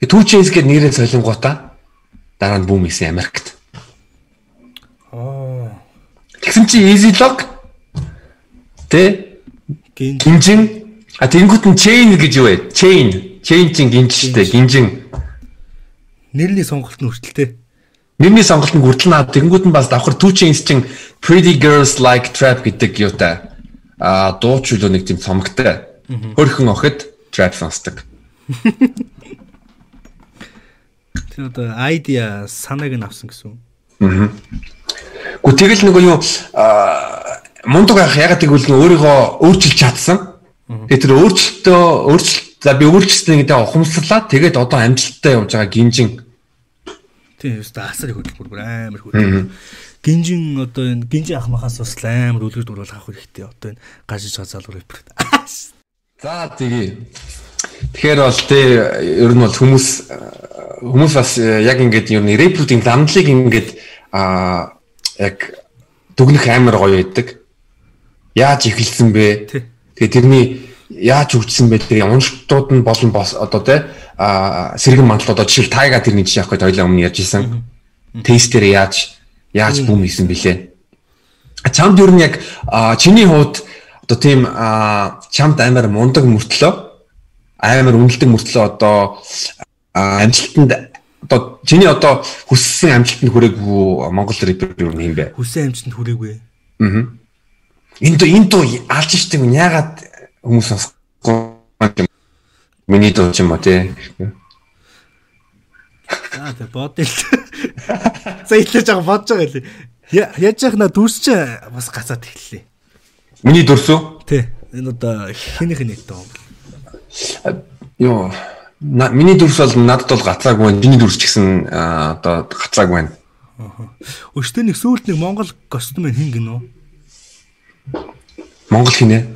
Two Chains гэд нэрээ солингуудаа дараа нь бүүм хийсэн Америкт. Аа. Тэгсэн чи Easy Log тэ Гин гинжин а тэгэнгүүт нь chain гэж юу вэ? Chain. Chain чинь гинжтэй гинжин. нэрний сонголт нь хүртэлтэй. Нэрний сонголт нь хүртэл наа тэгэнгүүт нь бас давхар two chains чинь Pretty Girls Like Trap гэдэг юутай а дууч үлөө нэг тийм цомогтой. Хөрхөн охид trap сонсдог. <laughs> Тэр одоо айдиа санааг нь авсан гэсэн. үг. Гү тэгэл нөгөө юу мундаг ах ягаад гэвэл өөрийгөө өөрчилж чадсан. Тэгээ тэр өөрчлөлтөө өөрчлөлт за би өөрчлөлтөө гэдэг ухамсарлаа тэгээд одоо амжилттай явж байгаа гинжин Тийм өстө асар их хөдөлмөр бүр амар хөдөлмөр. Гинжин одоо энэ гинжин ах махаас бас амар үлгэр дуурал авах хэрэгтэй. Одоо энэ гажиж газаалуур рэпер. <laughs> За тэгээ. Тэгэхээр бол тэ ер нь бол хүмүүс хүмүүс бас э, яг ингээд ер нь рэпруудын ламдлыг ингээд а яг дүгнэх амар гоё байдаг. Яаж эхэлсэн бэ? Тэгээ тэрний яаж хөгжсөн бэ? Тэгээ уншилтууд нь болон одоо тэ а сэргэн мандал одоо жишээл тайга тэрний жишээ авах гэж хоёлаа өмнө ярьж исэн. Тестер яаж яаж бүм хийсэн бэлээ. Чамд яг а, чиний хувьд одоо тийм чамд амар мундаг мөртлөө амар үнэлдэг мөртлөө одоо амжилтанд одоо чиний одоо хүссэн амжилтанд хүрээгүй Монгол рэпер юу юм бэ? Хүсэн амжилтанд хүрээгүй. Аа. Энэ дуу энэ дуу алж штеп нь ягаад хүмүүс сонсохгүй юм? Миний дуу ч юм уу тий. Аа тэг бод л. За илээж байгаа бодож байгаа лээ. Я- Яаж яах на дүрс чи бас гацаад эхэллээ. Миний дурсуу? Тий. Энэ одоо хэнийх нь нэт доо. Йоо. Миний дурс бол надад бол гацааг байна. Миний дурс ч гэсэн одоо гацааг байна. Өштэй нэг сүүлд нэг Монгол костюм хин гинөө. Монгол хинэ?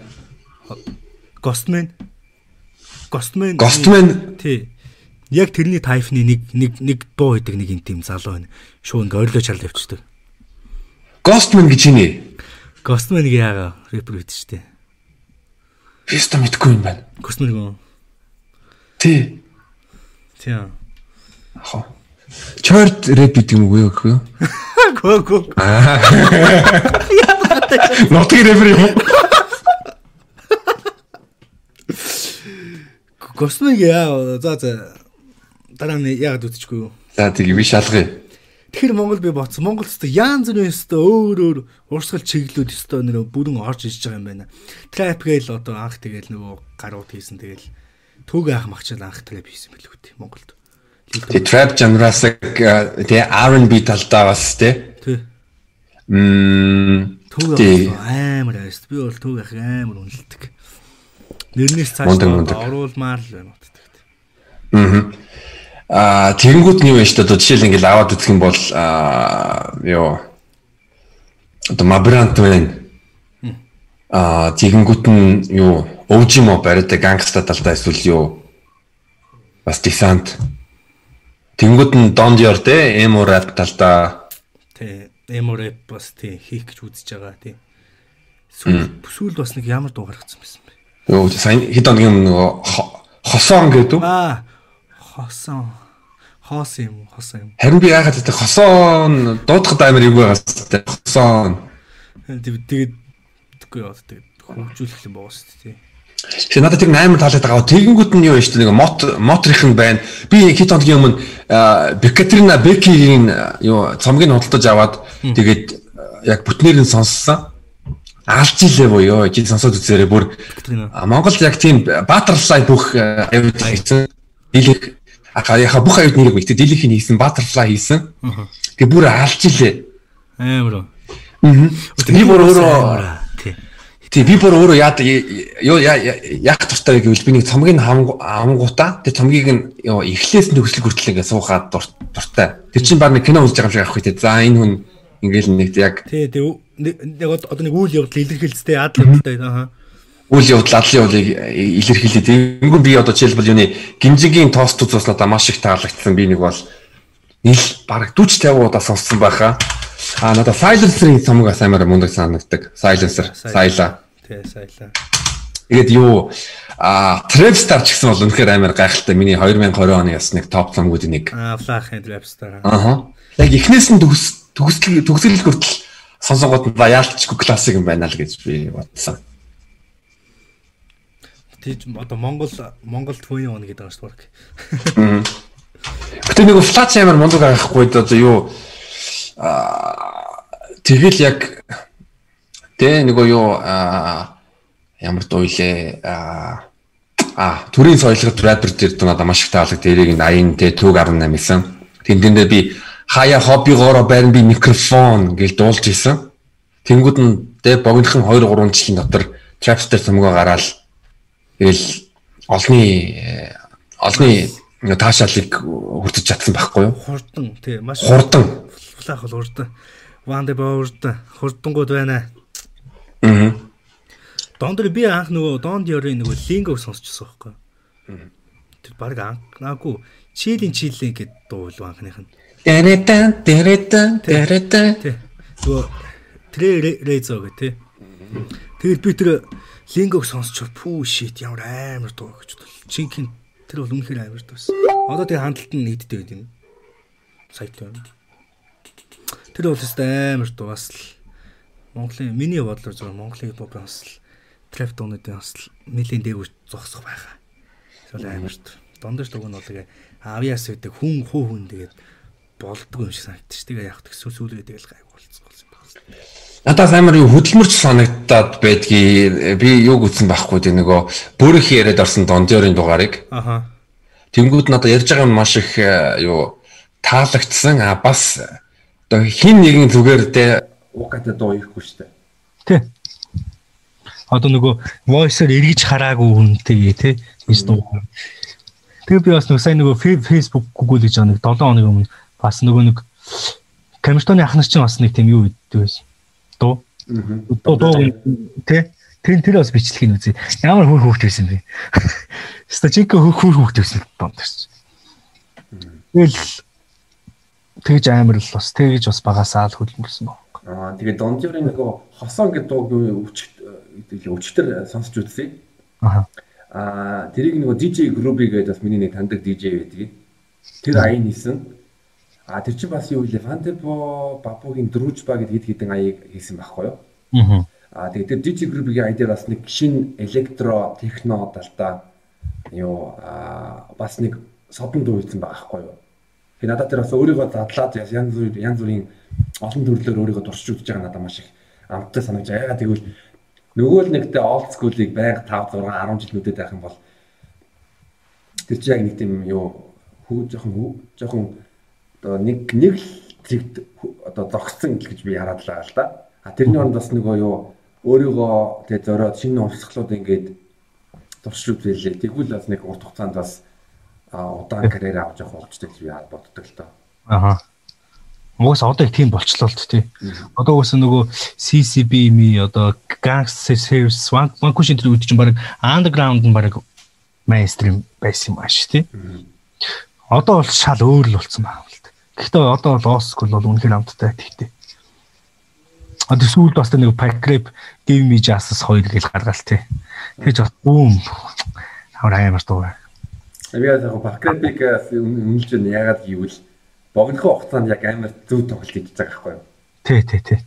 Гостмен. Гостмен. Ghostman? Тий. Яг тэрний тайпны нэг нэг нэг дуу хийдэг нэг юм тийм залуу байна. Шууд ингээ орилоо чарл явчихдаг. Ghostman гэж хинэ? Гостмен яага рэпер гэдэг штэ. Феста мэдгүй юм байна. Гостмен гоо. Тий. Тий. Ахаа. Chord rap гэдэг юм уу гэхгүй юу? Гөө гөө. <laughs> Нотгийн рэпер юм. Гостмен яа за за дараа нь яагаад үтчихгүй юу? За тэгээ би шалгая. Тэгэхээр Монгол би боцсон. Монгол ч яан зүрийн өстө өөр өөр урсгал чиглэлүүд өстө нэр бүрэн орж иж байгаа юм байна. Trap гээл одоо анх тэгэл нөгөө гарууд хийсэн тэгэл төг аах махчаал анх trap хийсэн билүү тий Монголд. Тэгээ trap жанраас тэгээ R&B талдаа бас. Тий. Мм. Аах амар аст. Би бол төг аах амар үнэлдэг. Нэрнээс цааш оруулмаар л байна утдаг. Аа. Аа тэгэнгүүт нь юу вэ шүү дээ одоо жишээл ингээл аваад үзэх юм бол аа ёо одоо Мабрант байна. Аа тэгэнгүүт нь юу Өвжимо бариад гангста талдаа эсвэл юу бас десант Тэнгүүд нь Don Dior те rap талдаа Тий. Эморэп бас тий хийх гэж үзэж байгаа тий. Сүүл сүүл бас нэг ямар дуу гаргацсан байсан бэ? юу сайн хэд хоногийн өмнө нөгөө хо- хосон гэдэг үү? Аа. Хосон. Хоос юм? Хосон юм. Харин би яагаад гэдэг хосон дуудахад амар юм байгаас хосон Тэгээд тэгээд тэгэхгүй яа тэгээд хөгжүүлэх юм байгаа шүү дээ тий. Тэгээ надад тэр амар таалагддаг байгаа. Тэгэнгүүт нь юу шүү дээ нэг мот моторийнх нь байна. Би хит хоногийн өмнө Бекатрина Бекигийн юу цомгийг худалдаж аваад тэгээд яг бүтнээр нь сонссон. Алж илээ буюу чи сонсоод үзээрэй бүр Монгол яг тийм Butterfly бүх аюуд хийсэн. Дийлэх аха яха бүх аюуд нэрийг ихтэй дийлэхийг хийсэн Butterfly хийсэн. Тэгээ бүр алж илээ. Амар. Би бүр өөрөө Тий би бүр өөрөө яа яах вэ гэвэл би нэг цомгийг амгуудаа тэр цомгийг нь эхлээс нь төгслөг хүртэл ингээд суухаад дуртай. Тэр чинь баг нэг кино үзэж байгаа юм шиг авах хэрэгтэй. За энэ хүн ингээл нэг яг Тий тий нэг одоо нэг үйл явдал илэрхийлцтэй адал явдалтай аа. Үйл явдал адлын явдлыг илэрхийлээ. Тэнгүүн би одоо жишээлбэл юуны гинжигийн тост үзээс надад маш их таалагдсан. Би нэг бол нийл баг 40 50 удаа сонссон байхаа. А надад Silencer-ийн цомог бас амар мундаг санагддаг. Silencer, Сайла. Тий, Сайла. Тэгээд юу а Trapstar ч гэсэн бол үнэхээр амар гайхалтай. Миний 2020 оны бас нэг топ цомгуудын нэг. А Flash-ын Trapstar. Аха. Яг эхнээс нь төгс төгсгөл төгсгөл хүртэл сонсонгууд ба яалтчгүй классик юм байна л гэж би бодсон. Тийж одоо Монгол Монгол 21 гэдэг байгаа шүү дээ. Гэтэ нэг Flash амар мундаг гайхгүй одоо юу тэгэл яг тэ нөгөө юу ямар дуйлээ а төрийн соёлгот Bradford дээр дэ надад маш их таалаг дээрийг 80 тэ төг 18-сан. Тэндээ би хаяа хоббигоороо байрн би микрофон гэж дуулж исэн. Тэнгүүд нь тэ богинохон 2 3 жилийн дотор Trapster цомгоо гараад тэгэл олны олны таашаалыг хүртэж чадсан байхгүй юу? Хурдан тий маш хурдан флах бол хурдан. Ванде боорд хурдангууд байна. Аа. Дондор би анх нөгөө Донд Ёрын нөгөө Лингог сонсчихсон байхгүй. Тэр баг анхаагүй чилийн чилийн гэдэг дуу л анхных нь. Тэрэтэн тэрэтэн тэрэтэн. Нөгөө трэ рейзо гэх тий. Тэгэл би тэр Лингог сонсчоо пүү шит ямар амар дуу гэж бодлоо. Чинхэн тэр бол үнэхээр амар дуусан. Одоо тэр хандлт нь байд юм. Сайт байна. Тэр бол өстой амар дуу бас л Монголын миний бодлоор зөв Монголын дуу бас л трап дуунуудын бас л нэлийн дээгүүр зогсох байхаа. Эсвэл амар дуу. Дондор дууг нь бол авьяас гэдэг хүн хуу хүн тэгээд болдгоо юм шиг санагдчих. Тэгээ яг тэгсүү сүүлгээ тэгэл гайг болсон байна. Надаас амар юу хөдөлмөрч санагдаад байдгийг би юу гүйтсэн байхгүй дээ нөгөө бүрэх яриад орсон дондёрын дугаарыг. Аха. Тэнгүүд надад ярьж байгаа юм маш их юу таалагдсан. А бас одоо хин нэгэн зүгээр дээ угатай дуу ирэхгүй шүү дээ. Тий. Одоо нөгөө voice-оор эргэж хараагүй хүнтэй тий. Биш дуу. Тэгээ би бас нөгөө сайн нөгөө Facebook Google гэж нэг 7 хоногийн өмнө бас нөгөө нэг Камертоны ахнар чинь бас нэг тийм юу гэдэг байсан. Дуу. Дуу дуу тий. Тэр тэр бас бичлэх юм үзье. Ямар хөр хөөхт байсан бэ? <laughs> Стачинко хөр хөөхт байсан донд төрч. Тэгэл тэгж амар л бас тэгж бас багасаа л хөдөлмөрсөн баг. Аа тэгээ Донжорын нөгөө хосон гэдэг дууг өвчт өвчтөр сонсч үзье. Аха. Аа тэрийг нөгөө DJ Groovy гэдэг бас миний нэг таньдаг DJ байдаг. Тэр аян хийсэн. Аа тэр чинь бас юу вэ? Fantebo Бабугийн Дружба гэдэг хэд хэдэн аяыг хийсэн байхгүй юу? Аа. Аа тэгээ тэр DJ Groovy-гийн ая дээр бас нэг шин электро техно талдаа юу аа бас нэг содон дуу хийсэн байгаа байхгүй юу? Тэгээ надад тэр бас өөрийгөө задлаад янз бүр янз бүрийн олон төрлөөр өөрийгөө дурсч үзэж байгаа надад маш их амттай санагдаж байгаа. Тэгвэл нөгөө л нэгтэй олд скуулыг байнга 5 6 10 жил нүдэд байх юм бол тэр чинь яг нэг тийм юу хүү жоохон жоохон одоо нэг нэг л зэгт одоо зогссон гэж би хараад байгаа л да. А тэрний оронд бас нөгөө юу өөрийгөө тэгээ зориод шинэ урсгалууд ингээд дурсч үзээлээ. Тэгвэл бас нэг урт хугацаанд бас удаан карьер авч явах болчтой гэж би боддог л доо. Аха. Угаас одоо их тийм болчлоо л тий. Одоо угаас нөгөө CCB-ми одоо Gangster Series One Cushion тэр үед чинь баг underground нь баг mainstream байсан юм ааш тий. Одоо бол шал өөр л болсон байна л. Гэхдээ одоо бол school бол үнэхээр амттай тэгтэй. Одоо сүүлд бас нэг Packrap Give Me Justice хоёр гэл гаргаал тий. Тэгэж бат бүүм. Амар амар дуу байна. Би яг Бакрапик үнэлж байна ягаад гэвэл богинохон хугацаанд яг амар зөв тоглолт хийж байгаа байхгүй юу? Тий, тий, тий.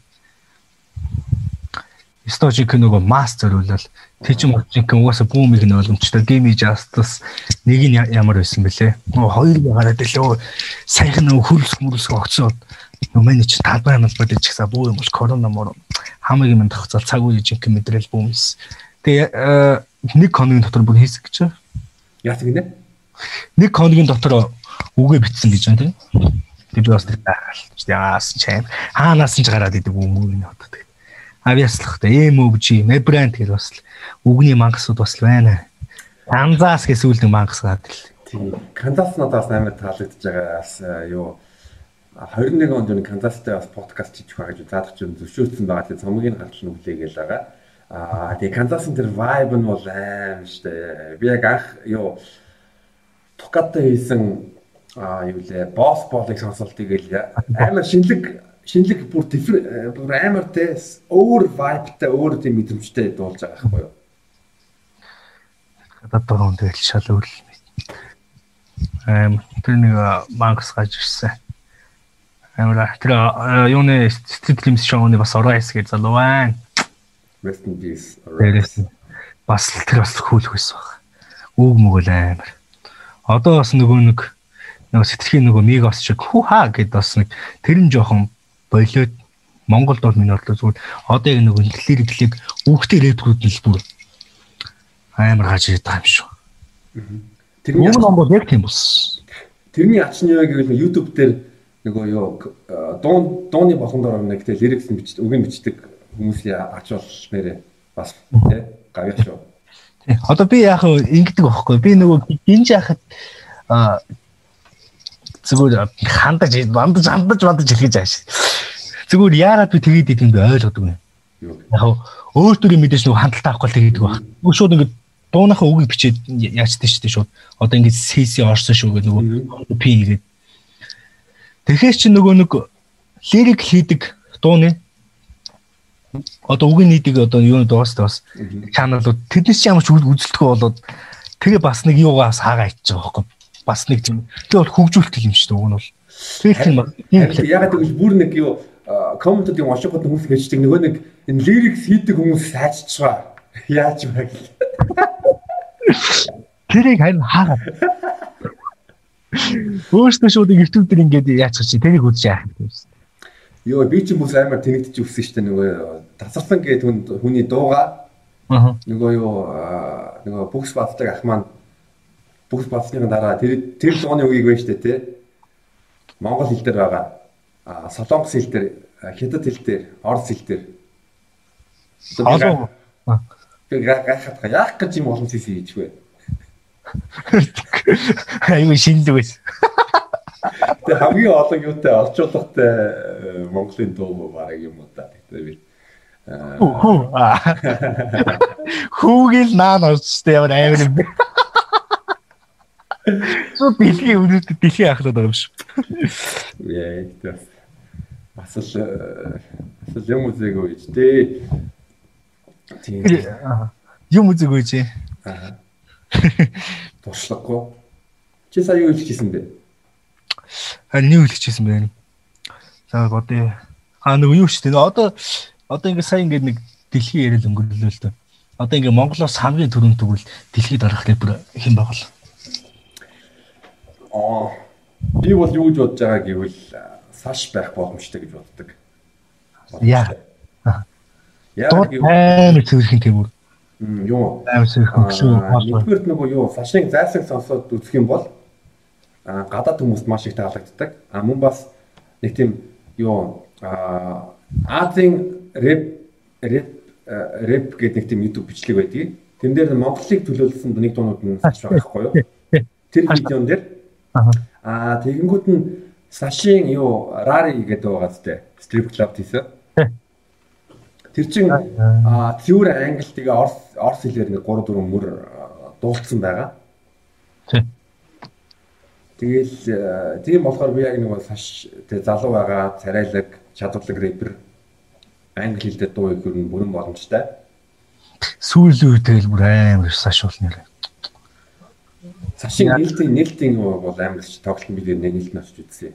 Stojik нөгөө mass зориулал чинь Stojik угаасаа бүүмийг нь ойлгомжтой Game Justice нэг нь ямар байсан бэлээ. Нөгөө хоёр гараад илүү саяхан нөгөө хөрөлс мөрөлс огцсон. Нөгөө чи талбай бодож чигсаа бүү юм бол корона мөр хамаг юм тохицол цаг үе жинхэнэ мэдрэл бүүмс. Тэгээ нэг хоногийн дотор бүр хийсэг гэж. Яа тэгнэ? Нэг хоногийн дотор үгээ битсэн гэж байна тийм. Тэр бас тэр байхал. Яас чам. Хаанаас ч гараад идэг юм уу энэ одоо тийм авьяаслахтай эмөвжи мебранд гэж бас үгний мангасууд бас байна. Канзас гэсэн үлдэн мангас гад л. Тийм. Канзас надаас амар таалагдж байгаа бас юу 21 онд нэг Канзастай бас подкаст хийх байгаа гэж заадах чинь зөвшөөрсөн байгаа. Тэгээ цомгийн гартал нь үлээгээл байгаа. Аа тэгээ Канзасын тэр vibe нь бол аим штэ. Би яг анх юу Тукаттай хийсэн аа юу лээ босс болыг сонсолт тэгэл амар шинэлэг шинэлэг бүр бүр амар те өөр vibeтай өөр тийм мэдрэмжтэй дуулж байгаа байхгүй юу? Гадаад байгаа хүн тэгэл шал өөр л аим тэр нэг банкс гаж ирсэн. Амар тэр юуны стидлимс шоуны бас ороо хэсгээ залуу байна. Rest in peace. Бас тэр бас хөөлөх байсан баг. Үг мөгөл амар. Одоо бас нөгөө нэг нөгөө сэтгэхийн нөгөө мегас шиг хүү хаа гэд бас нэг тэр нь жоохон болоод Монголд бол миний бодлоо зүгээр одоо яг нэг хэллэр хэлийг үгтэй рэдгүүд нь л бүр амар ирээд байгаа юм шүү. Тэрний ном бол яг тийм бус. Тэрний ач нь юу гэвэл YouTube дээр нөгөө юу дуун дууны болонд орно нэг те лирикс нь бичдэг үгийн бичдэг хүмүүсийн ач бол нэрээ бас те гавья шүү. Одоо би яг ингэдэг байхгүй. Би нөгөө гинж яхад зүгээр хандаж бандаж хандаж бандаж хэлгэж шээ. Зүгээр яагаад би тэгээд идэм бэ ойлгодог юм. Яг өөртөө мэдээж нөгөө хандлтаа авахгүй тэгээд байх. Шууд ингэ дуунахаа үгийг бичээд яачдаг шүү дээ шууд. Одоо ингэ CC орсон шүү гэдэг нөгөө P гэдэг. Тэгэхээр чи нөгөө нэг лирик хийдэг дууны одоо үгийн нийтийг одоо юу дуустай бас чаналууд тэднээс ч ямар ч үзэлтгүй болоод тэгээ бас нэг юугаа бас хаагаа ичж байгаа байхгүй бас нэг тийм тэгээ бол хөгжүүлэх юм шүү дээ уг нь бол. Тэр тийм ягаад гэвэл бүр нэг юу комментуудын унших гот хүмүүс хэлждэг нөгөө нэг энэ лирикс хийдэг хүмүүс сайжчихгаа <laughs> яаж вэ гэл. <laughs> Тэрийг харин хаагаад. Өөртөө шууд YouTube дээр ингээд яачих чи тэрийг үзэж яах юм бэ? Йоо би ч хүмүүс амар тэнэгдэж шүү дээ нөгөө тасарсан гэдэг хүний дууга. Нөгөө юу нөгөө бүкс батдаг ах маань бүкс батсны дараа тэр тэр дууны үгийг байна дээ тий Монгол хэл дээр байгаа. А солонгос хэл дээр хятад хэл дээр орос хэл дээр. Би гайхаад яах гэж юм олон зүйлс хийж вэ? <laughs> Аюу шинэлэг байсан. Тэгээ хамгийн олон юутай орчуулгатай э, Монголын дуу баг юм уу та. Тэгээ би Хүүгэл наан орчтой ямар амар юм бэ? Сүү дэлхийн үнэтэй дэлхийн ахлаад байгаа юм шүү. Яа, тийм. Бас л бас л юм үзээгүй гэж дээ. Тийм. Юм үзээгүй чи. Аа. Туршлагагүй. Чи сая юу хэлчихсэн бэ? Харин нэг үлгчихсэн байна. За одоо аа нөгөө юу ч тийм одоо одоо ингээд сая ингээд нэг дэлхийн ярил өнгөрлөө л дээ. Одоо ингээд Монголоос хамгийн түрүүнд тэгвэл дэлхийд дарах либер хэн байгаа л. Аа би бол юу гэж бодож байгаа гэвэл саш байх боломжтой гэж боддог. Яа. Яа амар цэвэрхэн тэмүр. Юу. Амар цэвэрхэн өглөө. Нэгдүгээр нөгөө юу сашиг зайлсаг сонсоод үзэх юм бол гадаад хүмүүст маш их таалагддаг. А мөн бас нэг тийм юу Азийн рэп рэп рэп гэдэг нэг тийм YouTube бичлэг байдгийг. Тэн дээр Монголыг төлөөлсөн нэг дуунууд нь саш байхгүй юу? Тэр видеон дээр аа тэгэнгүүт нь Сашийн юу Рари гэдэг байгаа зү стрип клуб тийсэн. Тэр чин аа pure англи тэгээ орс орс хэлээр нэг 3 4 мөр дуулцсан байгаа. Тэгэл тийм болохоор би яг нэг саш тэг залуу байгаа царайлаг чадварлаг рэпер англи хэлээр дуу их хөрн бүрэн боломжтой. Сүүлийн үед тэгэл бүр амар саш бол нэр. Сашин нээлтийн нээлтийн бол амар ч тоглолт бид нэр нээлт навч үзсэн.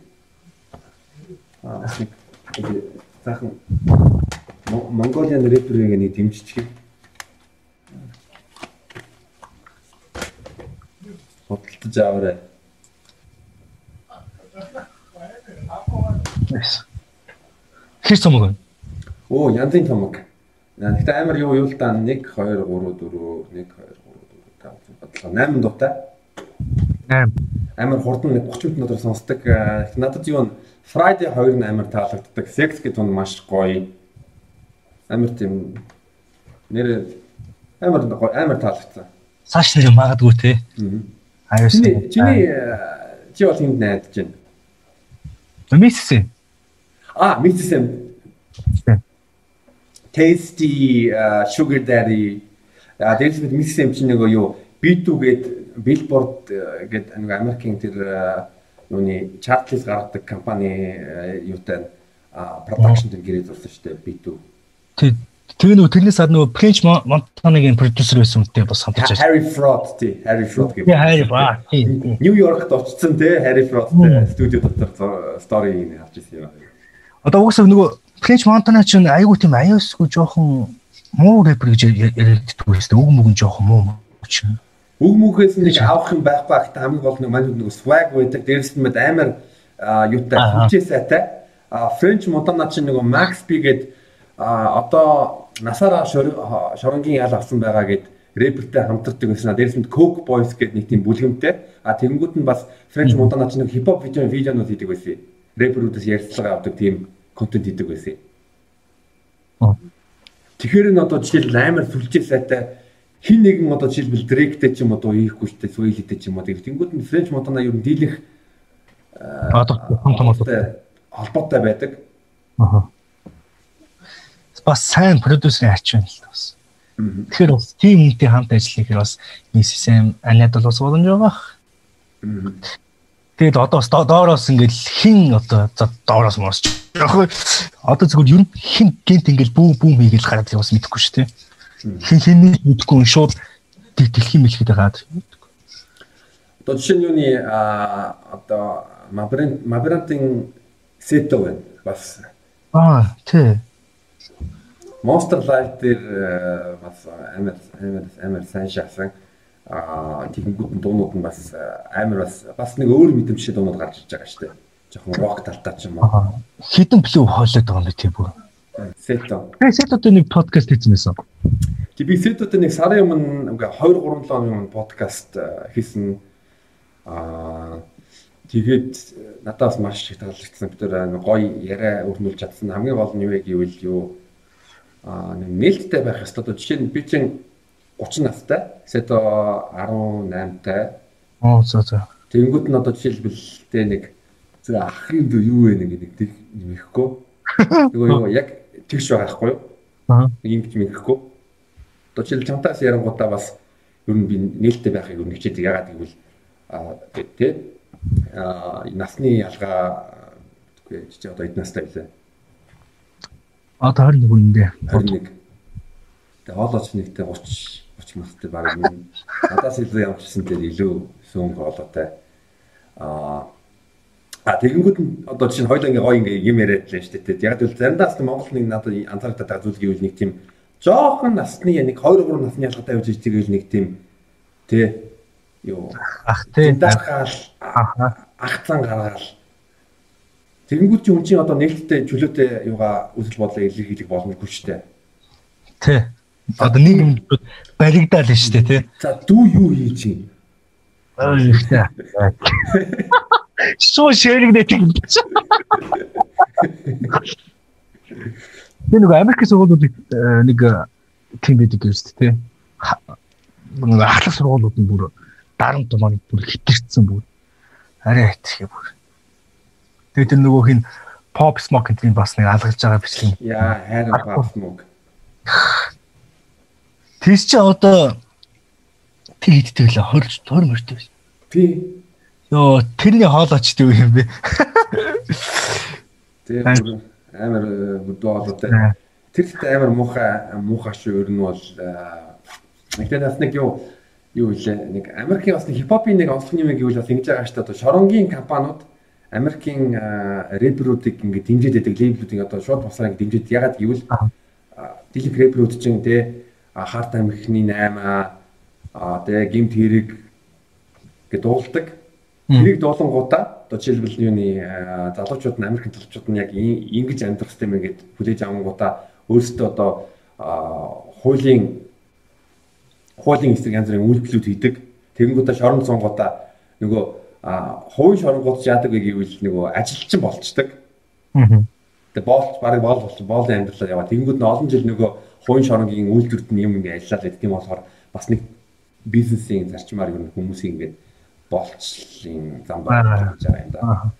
Аа нэг заахан Mongolian рэперийг нэг дэмжиж. Бодлож аваарай. Хэр цомог вэ? Оо, янзын томог. Гэхдээ амар юу юу л та 1 2 3 4 1 2 3 4 5 8 дуутай. 8. Амар хурдан нэг 30 минут дотор сонсдог. Э, Надад юу н Friday 2 нь амар таалагддаг. Sex гэдэг нь маш гоё. Амар тийм нэр амар гоё амар таалагдсан. Цааш нэр магадгүй те. Аюус. Чиний чиний э, чи бол энд найдаж байна. Мисс. А, Mrs. M. Tasty Sugar Daddy. А дээрс мэд Mrs. M чинь нөгөө юу B2 гээд Billboard гээд нэг Америкийн тэр юуны chart list гаргадаг компани юутай production дээр гэрээ зурсан шүү дээ B2. Тэг. Тэгээ нөгөө тэрнээс ад нөгөө French Montana-гийн продюсер байсан үнтэй бас хамтарч байсан. Harry Fraud тий, Harry Fraud гэх. Тэгээ хайр ба. Тийм. Нью Йоркт очсон тий Harry Fraud студио дотор стори ин авч ирсэн юм. Одоо угсаа нөгөө French Montana ч айгүй тийм аюусгүй жоохон муу рэпер гэж яриад дүүстэй. Үг мүгэн жоохон муу ч. Үг мүгээс нэг авах юм байх байх та хамгийн гол нэг маань нэг swag байдаг. Дээрс нь мэд амар юутай хүчээ сайтай. French Montana чинь нөгөө Max B гээд а одоо насаараа шоронгийн ял авсан байгаа гэд рэпертэй хамтардаг гэсэн. Дээрс нь Coke Boys гэдэг нэг тийм бүлгэмтэй. А тэгэнгүүт нь бас French Montana чинь нэг хипхоп видео видеонууд хийдэг байсан. Рэперүүдээс ярилцлага авдаг тийм контент хийдэг байсан. Тэгэхээр нь одоо жишээл амар сүлжээ сайтай хин нэгэн одоо жишээлбэл Drake-тэй ч юм уу хийхгүй штэ Sway-тэй ч юм уу тэгэнгүүт нь French Montana ер нь дийлэх Одоо том том холбоотой байдаг. Аа. Бас сайн продюсерийн ач байна л бас. Тэгэхээр бас тийм үнтэй хамт ажиллах хэрэг бас Mrs. Анад бол бас боломж байгаа. Тэгээд одоо бас доороос ингээл хин одоо доороос морс. Яг одоо зөвхөн ер нь хин гинт ингээл бүүм бүүм хийгээл гараад бас мэдэхгүй шүү дээ. Хин хин мэдэхгүй шууд дэлхийн мэлхэд байгаад. Одоо жишээ нь юуны а одоо Мабрент Мабрентын сето байна. Бас Аа тий. Monster Live дээр бас амар амар амар сайн шахсан. Аа тэгэнгүүт нь дуунууд нь бас амар бас бас нэг өөр мэдрэмжтэй дуунууд гарч иж байгаа шүү дээ. Жохон рок талтай ч юм уу. Хитэн блүү хоолоод байгаа юм би тий бүр. Сето. Би сетотой нэг подкаст хийсэн байсан. Тэг би сетотой нэг сарын өмнө ингээ 2 3 7 оны өмнө подкаст э, хийсэн. Аа тэгээд надаас маш их таалагдсан. Бид нэр гоё яриа өрнүүлж чадсан. Хамгийн гол нь юу вэ гэвэл юу аа нэг нээлттэй байх ёстой. Жишээ нь би чинь 30 настай, сето 18-тай. Оо зөө зөө. Тэнгүүд нь одоо жишээлбэл тэ нэг зөв ахын дүү юу вэ нэг нэг нэмэхгүй. Нөгөө юу яг тэгш байгаа байхгүй юу? Аа. Ийм гэж мэдэхгүй. Одоо жишээл чамтаас ярангуудаа бас ер нь би нээлттэй байхыг өрнөж чийдэг. Ягаад гэвэл аа тэ а насны ялгаа үгүй чи одоо эднээс та билээ. Одоо 21 үндэ. 21. Тэгээ хоолооч нэгтэй 30 30 настай баг юм. Надаас илүү ямарчсан дээр илүү сүүн хоолоотой. Аа А тэгэнгүүт нь одоо чинь хоёул ингээ гоё ингээ юм яриад лээ шүү дээ. Яг л заримдаа бас Монгол нэг надад анзаардаг байгаа зүйл гэвэл нэг тийм жоохон насны нэг 2 3 насны ялгаатай байж байгаа нэг тийм тий юу Ах тий. даахаал ахцан гаргаал тэгэнгүүт чи хүн чинь одоо нээлттэй чөлөөтэй юугаа үсэл бодлоо илэрхийлэх боломжгүй шүү дээ. Тий. Одоо нэг юм баригдаал нь шүү дээ тий. За дүү юу хийж юм? Аа ихтэй. Суу шэрэгдэж юм. Би нэг Америк сургуулиуд нэг тийм байдаг гэж тий. Нэг ахлах сургуулиуд нь бүр дарамт маань бүр хитэрсэн бүр. Арай хэтэрхээ бүр. Тэгээд тэр нөгөө хин pop smoke гэдэг бас нэг алгаж байгаа бичлэг. Яа, хайрын пап мөг. Тэс чи одоо тэг иддэг лээ 20 20 мөртэй байсан. Би Йоо, тэрний хоолойчдаг юм бэ. тэр амар бүдүү болоотой. Тэр ихтэй амар муухай муухай шүү ер нь бол нэгтэй нас нэг юу юу илээ нэг Америкийн бас нэг хипхопын нэг онцлог юм гэвэл бас ингэж байгаа шүү дээ. Шоронгийн компаниуд Америкийн рэперүүдийг ингэ дэмжиж байдаг лейблүүдийг одоо шууд босраа ингэ дэмжиж ягаад гэвэл Филип Рэпрүүд чинь те харт амхны 8 а тэгээ гимт хэрэг гэдэг дуулдаг. Тэрийг дуулангуудаа одоо жишээлбэл юуны залуучууд нь Америкийн залуучууд нь яг ингэж амьдрах систем ингээд хүлээж авангуудаа өөрсдөө одоо хуулийн хуулийн эсрэг янз бүрийн үйлдэлүүд хийдэг. Тэгэнгүүтээ шорон цонгуудаа нөгөө хувийн шоронгууд яадаг вэ гэвэл нөгөө ажилчин болцдог. Аа. Тэгээ боолч баг боол болч боолын амьдралаар яваа. Тэгэнгүүт нь олон жил нөгөө хувийн шоронгийн үйлдвэрт нь юм ингээ ажиллаад байдаг юм болохоор бас нэг бизнесийн зарчмаар ер нь хүмүүсийн ингээд болцлын зам байна гэж байгаа юм да.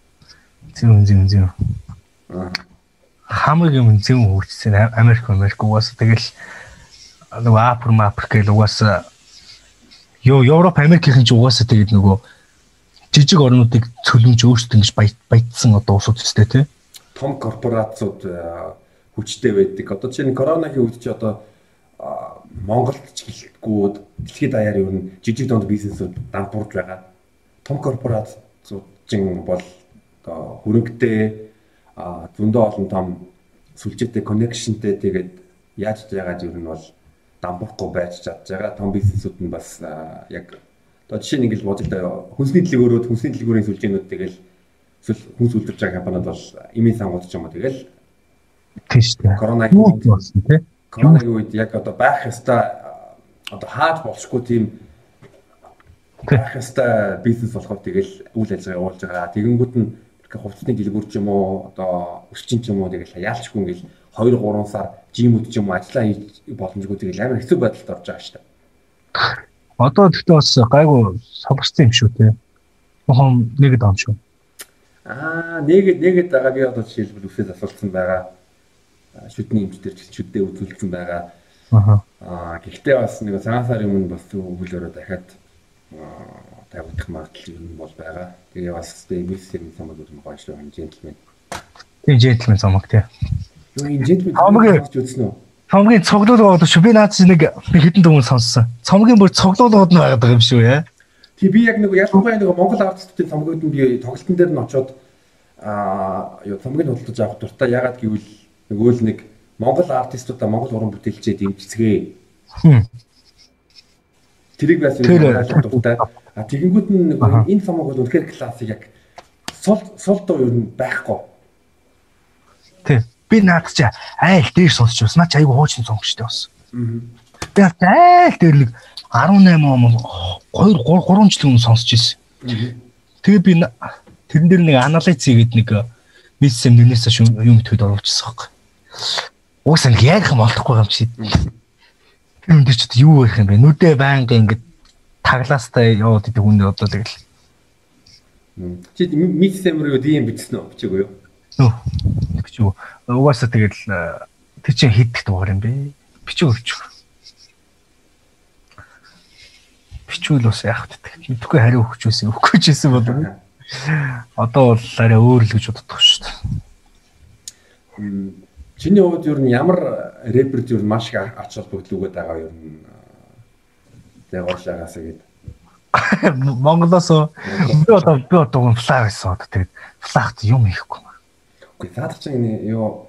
Зүүн зүүн зүүн. Хамгийн юм зүүн хурцсан Америк Америк угаасаа тэгэл нөгөө Апр Мапр гэл угаасаа ёо Европ Америкийн ч угаасаа тэгээд нөгөө жижиг орнуудыг цөлмж өөрсдөө ингэж баятсан одоо усууд өстэй тий. Том корпорацууд хүчтэй байдаг. Одоо чинь коронагийн үед чи одоо Монголд ч гэлтгүү дэлхийд даяар ер нь жижиг дунд бизнесүүд дампуурж байгаа. Том корпорацууд чинь бол одоо хөрөнгөтэй зөндөө олон том сүлжээтэй коннекшнтэй тэгээд яаж яагаад ер нь бол дампуурахгүй байж чадж байгаа. Том бизнесүүд нь бас яг одоо жишээ нь ингээл таа хүнсний дэлгүүрүүд хүнсний дэлгүүрийн сүлжээнүүд тэгэл хүнс үлдэрч байгаа компаниуд бол имийн сангууд ч юм уу тэгэл Дээ. Коронагийн үед болсон тий. Коронагийн үед яг одоо байх ёстой одоо хааж болшгүй тийм байх ёстой бизнес болохоор тэгэл үйл ажиллагаа явуулж байгаа. Тэгэнгүүт нь хувцсны дэлгүүр ч юм уу одоо өсчин ч юм уу тэгэл яалчгүй ингээл 2 3 сар жимүүд ч юм уу ажиллаа хийж боломжгүй тэгэл амар хэцүү байдалд орж байгаа шүү дээ. Одоо тэгтээ бас гайгүй соборцсон юм шүү те. Мохон нэгэд он шүү. Аа нэгэд нэгэд байгаа би одоо жишээлбэл үсээс асуултсан байгаа шүдний эмчтэр шүддээ үзүүлсэн байгаа. Аа гэхдээ бас нэг цагаан сарын өмнө бас хөлөөрөө дахиад тавигдах магадлал юм бол байгаа. Тэгээ бас эмэсийн самаг юм гоё шүү джентлмен. Тийм джентлмен самаг тий. Юу энэ джентлмен самаг үзсэн үү? Цомгийн цоглуулгууд шүү. Би наад чинь нэг хэдэн дөнгөж сонссон. Цомгийн бүр цоглуулгууд нь байгаад байгаа юм шүү яа. Тий би яг нэг ялангуяа нэг Монгол артистуудын цомгууд нь би тоглолтын дээр нь очоод аа юу цомгийг худалдаж авах дуртай. Ягаад гэвэл нөгөө л нэг Монгол артистуудаа Монгол уран бүтээлчээ дэмжицгээ. Тэрийг бас ойлгох дуртай. А тэгэнгүүт нь энэ самог бол үнэхээр классик яг сул сул дуу юу байхгүй. Тий. Би наад чи айл дээр сонсч бас наач айгу хуучин сонгочтой бас. Би айл дээр нэг 18 он 2 3 жил өмнө сонсч ирсэн. Тэгээ би тэрэн дээр нэг анализ хийгээд нэг миссэм нүнээс юм төд оруулчихсан байхгүй. Уусаа нэг яг юм олдохгүй юм чи. Тэр юм дээр ч юу байх юм бэ? Нүдэ байнга ингээд таглаастай яваад идэг хүн одоо тэгэл. Чи миссэм рүү DM бичсэн үү? Бичээгүй юу? Нөө. Бичүү. Угаасаа тэгэл тэр чинь хийдэх дугаар юм бэ? Бичүү өгч. Бичүүл бас яах вэ? Мэдхгүй хариу өгч байсан. Өгөхгүй ч байсан болов. Одоо бол арай өөр л гэж боддог шүү дээ. Чиний хувьд ер нь ямар рэперд ер нь маш их ач холбогдол өгöd байгаа ер нь тэгээ гоошаагаас гээд <laughs> Монголоос би одоо би одоо флаг гэсэн одоо тэгээд флагт юм хийхгүй. Үгүй цаадах чинь юу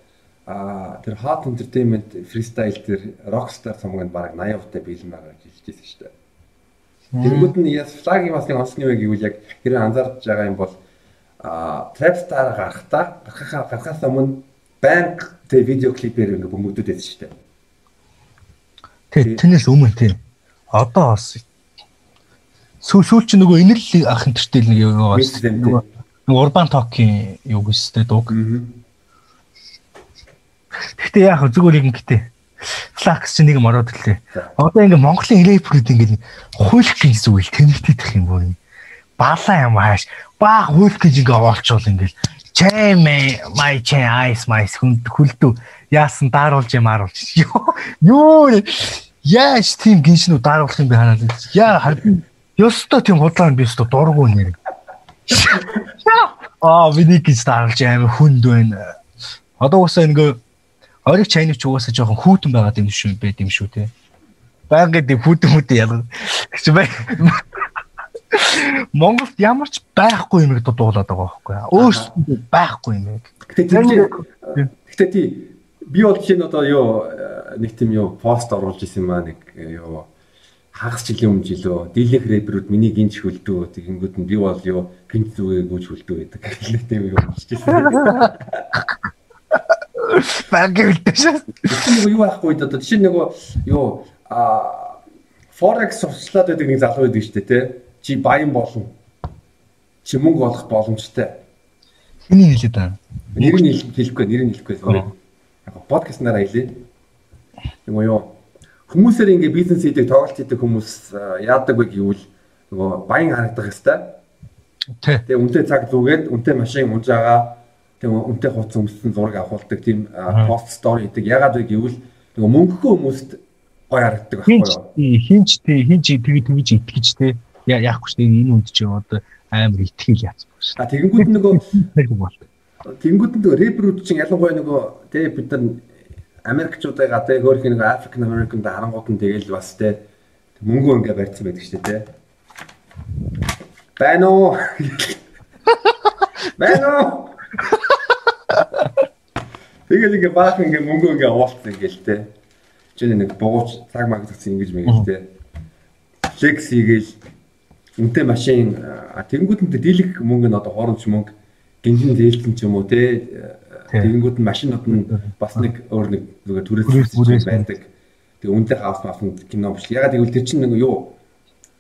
а тэр hot entertainment freestyle тэр rockstar цомгонд баг 80 хувьтай бэлэн байгаа гэж хэлжсэн шүү дээ. Тэнгүүд нь яс флагийн бас нэг онцны вэ гэвэл яг тэр анзаарч байгаа юм бол а trap star гарахтаа гарахаа гарахаас өмнө банк тэг видео клипээр ингээ бөмбөгдөд байсан шүү дээ. Тэг тэрнээс өмнө тийм. Одоо бас сүүл сүүл чи нөгөө инэл ах энтертэй нэг юу байгаа шүү. Нөгөө урбан токийн юу гэстэй дууг. Гэхдээ яг зүгээр нэг ингэтэй. Флакс чи нэг мороод ирлээ. Одоо ингээ Монголын рэперүүд ингээ хуйлах гэсэн үг тэнэгтэх юм боо. Балаа юм хааш. Баа хуйлах гэж ингээ оолчвол ингээл Чэм май чэ айс майс хүнд хүлдүү яасан дааруулж юм ааруулж. <laughs> Юу яаш тийм гиншнүү дааруулах юм бэ ханаад. Яа харин ёстой тийм худлаа би ёстой дурггүй нэр. Аа миний гэж дааруулж аим хүнд байна. Одоо уусаа ингээ ориг чайнч угаасаа жоохон хүүтэн байгаа юм шүү байд юм шүү те. Байгаад хүүтэн хүүтэн ялгав. Чи бай Монголд ямар ч байхгүй юм дуулаад байгаа байхгүй юу? Өөрсдөө байхгүй юм. Гэтэ тий би бол чинь одоо юу нэг тийм юу пост оруулж исэн маа нэг юу хагас жилийн өмнө жилөө дийлэх рэперүүд миний гинж хөлдөө тэгэнгүүт нь би бол юу гинж зүгээ гүйж хөлдөө гэдэг <laughs> нэг тийм юу бичижсэн. Багийн үлдээ шээ. Нэг юу байхгүй да тийм нөгөө юу а forex сурчлаад байдаг нэг залуу байдаг шүү дээ тий. Чи баян болно. Чи мөнгө олох боломжтой. Хэний хэлээд байгаа. Нэр нь хэлэхгүй, нэр нь хэлэхгүй. Яг подкаст нараа хэлээ. Нөгөө юу хүмүүсээр ингээ бизнес хийдэг, тоглолт хийдэг хүмүүс яадаг вэ гэвэл нөгөө баян харагдах хэвээр. Тэгээ үнтэй цаг зүгээд, үнтэй машин унж байгаа, тэгээ үнтэй хувц өмссөн зураг авахулдаг тийм пост стори хийдэг. Ягаад вэ гэвэл нөгөө мөнгөгүй хүмүүст гоё харагддаг байхгүй юу? хинч тий хинч тэгээ тэгж итгэж тий яахгүй шүү энэ үнд чи одоо амар итгэл яцсан шүү. А тэгэнгүүт нөгөө. Тэнгүүд нь рэперүүд чинь ялангуяа нөгөө тэг бид нар Америкчуудаа тэг хөөх нэг African American да харангууд нь тэгэл бас тэг мөнгө ингээ барьсан байдаг шүү дээ тэг. Байна уу? <laughs> Байна уу? Тэгэл ингээ баах ингээ мөнгө ингээ уулцсан ингээл тэг. Жин нэг бууч цаг маг гэсэн ингэж мэгэл тэг. Flex хийгээл үнтэй машин тэгэнгүүт нь дийлэх мөнгө нь одоо хоромч мөнгө гинжин зээлтэн ч юм уу те тэгэнгүүт нь машинууд нь бас нэг өөр нэг зүгээр түрээс байдаг. Тэгээ үнтэй хавс мафн кино биш. Ягаад гэвэл тэр чинь нэг юу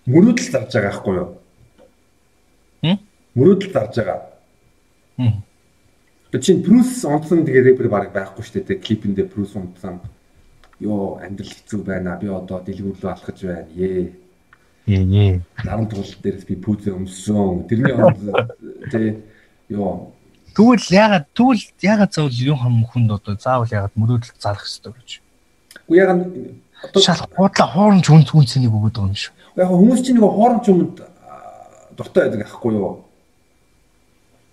мөрөөдөл зарж байгаа байхгүй юу? Хм? Мөрөөдөл зарж байгаа. Хм. Тэр чинь Брюс онцсон тэгээ рэпер баг байхгүй шүү дээ. Клипэндээ Брюс онцсон. Йоо амьдрал хэцүү байна. Би одоо дэлгүүрлөө алхаж байна. Ээ. Ээ. Наран тул дээрээс би пүүзээ өмссөн. Тэрний онд тий ёо Тэгвэл ягаад тэгвэл ягаад заавал юу хам хүнд одоо заавал ягаад мөрөөдөл залах хэрэгтэй гэж. үгүй яг нь одоо Шал гуудлаа хооронд үнц үнцнийг өгöd байгаа юм шүү. яг хүмүүс чинь нэг хоромч юмд аа, дуртай байдаг аахгүй юу?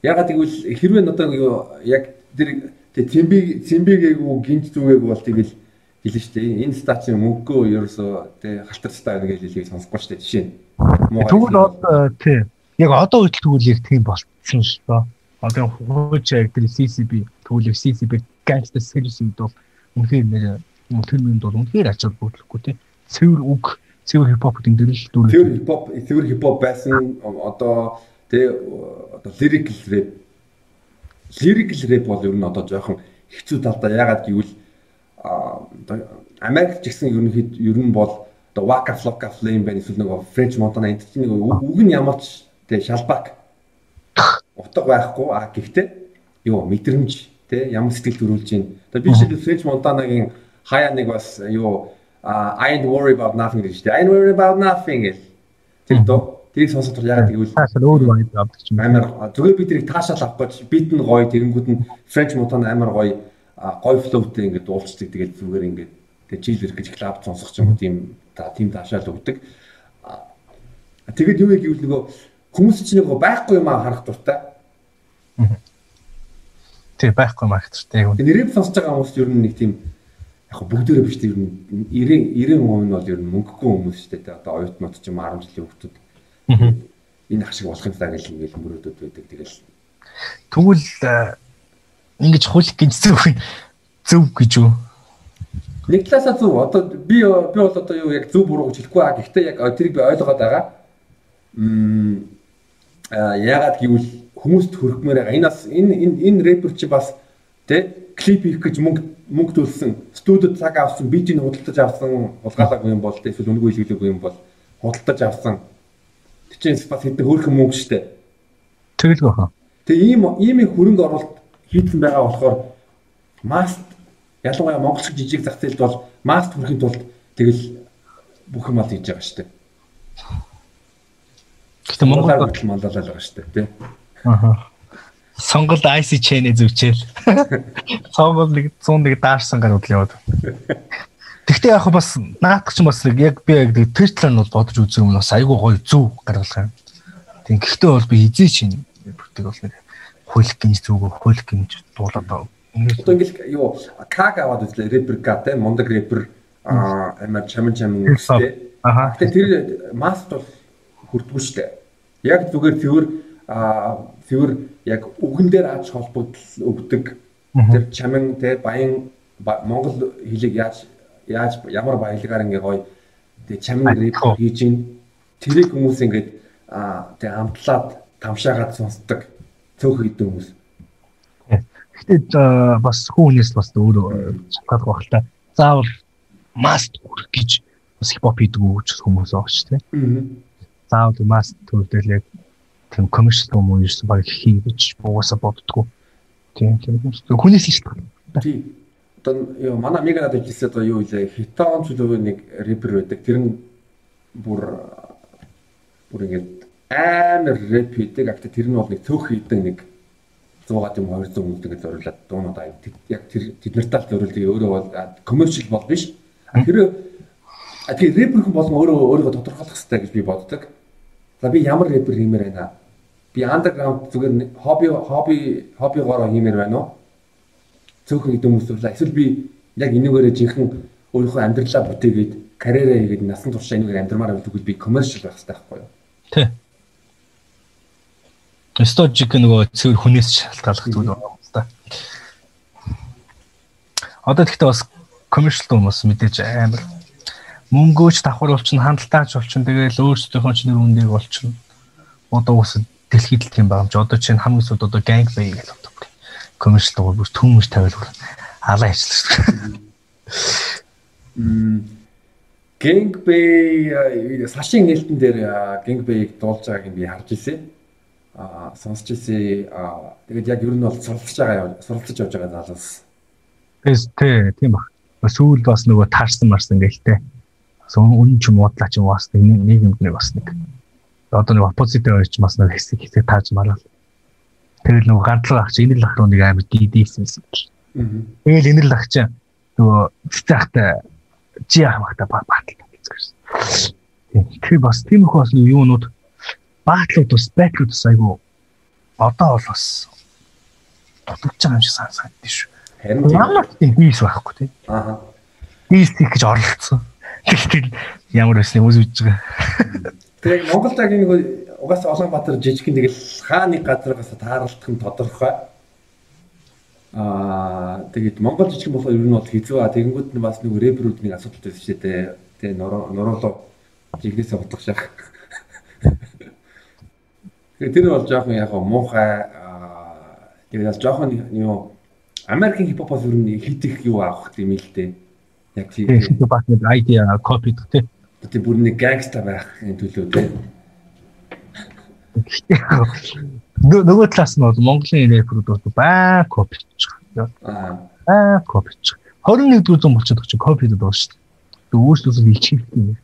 Ягаад гэвэл хэрвээ одоо яг тэр цэмби цэмбигээгүй гинт зүгээгүй бол тэгэл хэлнэ шүү дээ. Энэ стацийн мөнгөө ерөөсөө тий халтарстай байна гэж хэлийг сонсохгүй шүү дээ. Жишээ нь. Тэгвэл одоо тий. Яг одоо үйл тэгвэл яг тийм болцсон шүү дээ. Одоо хууч яг тэр CCB яг CCB gangster үед бол үнэхээр нэр тэр минь бол үнэхээр ач холбогдолгүй тий. Цэвэр үг, цэвэр хипхоп гэдэг дэрэл Цэвэр дүүрэн. хипхоп, цэвэр хипхоп байсан одоо тэ одоо lyrical rap. Lyrical rap бол ер нь одоо жоохон хэцүү талдаа ягаад гэвэл Америк гэсэн ерөнхийд ер нь бол одоо Waka Flocka Flame байна эсвэл нэг French Montana энэ чинь нэг үг нь ямар ч тэ шалбак утга байхгүй а гэхдээ юу мэдрэмж тэ ямар сэтгэл төрүүлж байна. Одоо би жишээлбэл French Montana-гийн хаяа нэг бас юу I ain't worry about nothing гэж дээ. I ain't worry about nothing гэл. Тэр доо тэрийг сонсох тул яагаад гэвэл Таашаал өөр байд авдаг юм. амар зүгээр би тэрийг таашаал авах гэж бит нь гоё тэгэнгүүт нь French Montana амар гоё а, гоё флоутэй ингээд уулздаг тэгээд зүгээр ингээд тэгээд чил ирэх гэж клаб сонсох ч юм уу тийм та тийм таашаал өгдөг. Тэгээд юу вэ гэвэл нөгөө хүмүүс чинь нөгөө байхгүй юм аа харах дуртай. Тий байхгүй маркеттэй яг үнэ. Тэгээд нэрээ сонсож байгаа хүмүүс ер нь нэг тийм яг бүгдээрээ биш тийм ер нь 90 90% нь бол ер нь мөнгөгүй хүмүүс шүү дээ. Одоо оюут мод ч юм 10 жилийн хүүхдүүд энэ ах шиг болох юм даа гэж ингээл мөрөөдөд байдаг. Тэгэл Тэгвэл ингэж хулих гэж зөв зөв гэж юу? нэг талаасаа зөв. Одоо би би бол одоо юу яг зөв буруу гэж хэлэхгүй аа. Гэхдээ яг тэрийг би ойлгоод байгаа. Мм а ягаад гэвэл хүмүүст хөрөхмөр байгаа. Энэ бас энэ энэ рэпер чи бас тэ клип хийх гэж мөнгө мөнгө төлсөн, студид цаг авсан, битийг худалдаж авсан, хулгайлаагүй юм бол эсвэл үнэгүй хэлгээгүй юм бол худалдаж авсан. Тэр чинь бас хэдэн хөөрхөн мөнгө штэ. Тэгэл гохоо. Тэгээ ийм ийм их хөрөнгө оруулалт хийсэн байгаа болохоор маст ялангуяа монголч жижиг зах зээлд бол маст хүрэхин тулд тэгэл бүх юм ал хийж байгаа шүү дээ. Гэтэ Монгол хүртэл маллалал байгаа шүү дээ тий. Аха. Сонгол IC chain зүвчээл. <laughs> Сонгол нэг 101 даашсан гарууд л яваад. Тэгтээ яг бас наадах ч бас нэг яг би яг нэг тэр талаар нь бол бодож үзэх юм бас айгүй гоё зүв гаргалгаа. Тийм гэхдээ бол би хизээ чинь бүртэг бол нэг хууль гинж зүгөө хууль гинж дуулаад байгаа. Одоо ингээл юу каг аваад үзлээ рэпер тий мундаг рэпер аа амар чамин чамин үстэй. Аха. Гэтэ тэр маст бол хүрдгүй дээ. Яг зүгээр цэвэр аа цэвэр яг үгэн дээр ач холбогдол өгдөг тэр чамин тий баян ба- монгол хэлийг яаж яаж ямар баялгаар ингээ гоё тэг чамин рэп хийж ийн тэрийг хүмүүс ингээд аа тэг амтлаад тамшаагаад сонсдог цөөх идэв хүмүүс. Гэхдээ бас хүүнээс бас өөрөө чаддаг байх л та. Заавал маст хүрэх гэж бас хипхоп хийдэг үуч хүмүүс байгаа шүү дээ. Аа. Заавал маст төрдөл яг тийм коммерчл юм уу ерөөс баг хийж буугасаа боддгоо. Тийм тийм хүнээс л шалтгаална. Тийм. Одоо юу манай мега надад хэлсэн одоо юу вэ? Хитон ч үлээ нэг рэпер байдаг. Тэр нь бүр бүр ингээд амар рэп хийдэг. Акт тэр нь бол нэг цөөх хийдэг нэг 100 юм 200 хүн тэгээд зориулаад дуунууд аа яг тэр тэд нартай л зориулдаг өөрөө бол коммерчл бол биш. Тэр тэр рэпер хүн болон өөрөө өөрийгөө тодорхойлох хэрэгтэй гэж би боддог. За би ямар рэпер хиймээр байна? Би андерграунд зүгээр хобби хобби хоббигоор хиймээр байна уу? Цөөхөн хэдэн хүмүүс урлаа. Эсвэл би яг энийгээрээ жинхэнэ өөрийнхөө амьдралаа бүтээгээд карьераа хийгээд насан туршаа энийгээр амьдрмаар байвал тэгвэл би коммерчл байх хэрэгтэй байхгүй юу? Тий. Стожик нөгөө цэвэр хүнээс шалтгааллах зүйл байна уу та. Одоо тэгтээ бас коммерчл хүмүүс мэдээж амар мөнгөөч давхар болчихно хандлтаач болчихно тэгээл өөрсдийнхөө ч нэр үндийг болчихно. Одоо ус дэлхийд л тийм чи одоо чинь хамгийн сууд одоо gang bay гэж одоо коммерчл дугаар бүр түүмж тавиал бүр алаа дээ. Мм Gang Bay сашин нээлтэн дээр Gang Bay-г дуулж байгааг би харж ирсэн а сонсч ирсэн а тэгээд яг ер нь бол суралцж байгаа суралцж явж байгаа залуус. Тэс тэ тийм баг. Сүүлд бас нөгөө таарсан марсан гэлтэй. Сон үнэн ч муудлаа ч бас нэг юмд нэг бас нэг. Одоо нэг оппозит ойч бас нэг хэсэг хэсэг тааж мараа. Тэгэл нөгөө ганцлаг ах чи энэ л ах руу нэг амар дийдийсэн юм. Тэгэл энэ л ах чи нөгөө цэцэхтэй жи ах махта батал гэсэн. Тэр бас тийм их бас юунууд баатлууд бас байтлууд бас айгу одоо бол бас дутагч байгаа юм шиг санагдаж шүү. Харин Ямар тийм хийс байхгүй тий. аа хийх гэж оролцсон. Тэгтэл ямар байсан үз үж байгаа. тэгээд Монголд яг нэг угаасаа Улаанбаатар жижигхэн тэгэл хаа нэг газраас тааралдах нь тодорхой. Аа тэгээд Монгол жижигхэн болохоор ер нь бол хэцүү аа тэгэнгүүт нь бас нэг рэперүүд нэг асуудал дээ. Тэгээ нуруулуу жигнэсээ хутлах шах. Тэгээд тэр бол жоохон яг муухай тэгээд бас жоохон юу Америкийн хипхопоос ер нь хитэх юу авах юм л дээ. Яг тийм Тэгээд бас нэг айдиа копи тий. тийм бүр нэг гангста байхын төлөө дээ. Нөгөө талаас нь бол Монголын рэперүүд бол баа копич. Аа Аа копич. 21-р зуун болчиход байгаа чинь копид байгаа шүү дээ. Өөрсдөөс илчилх юм.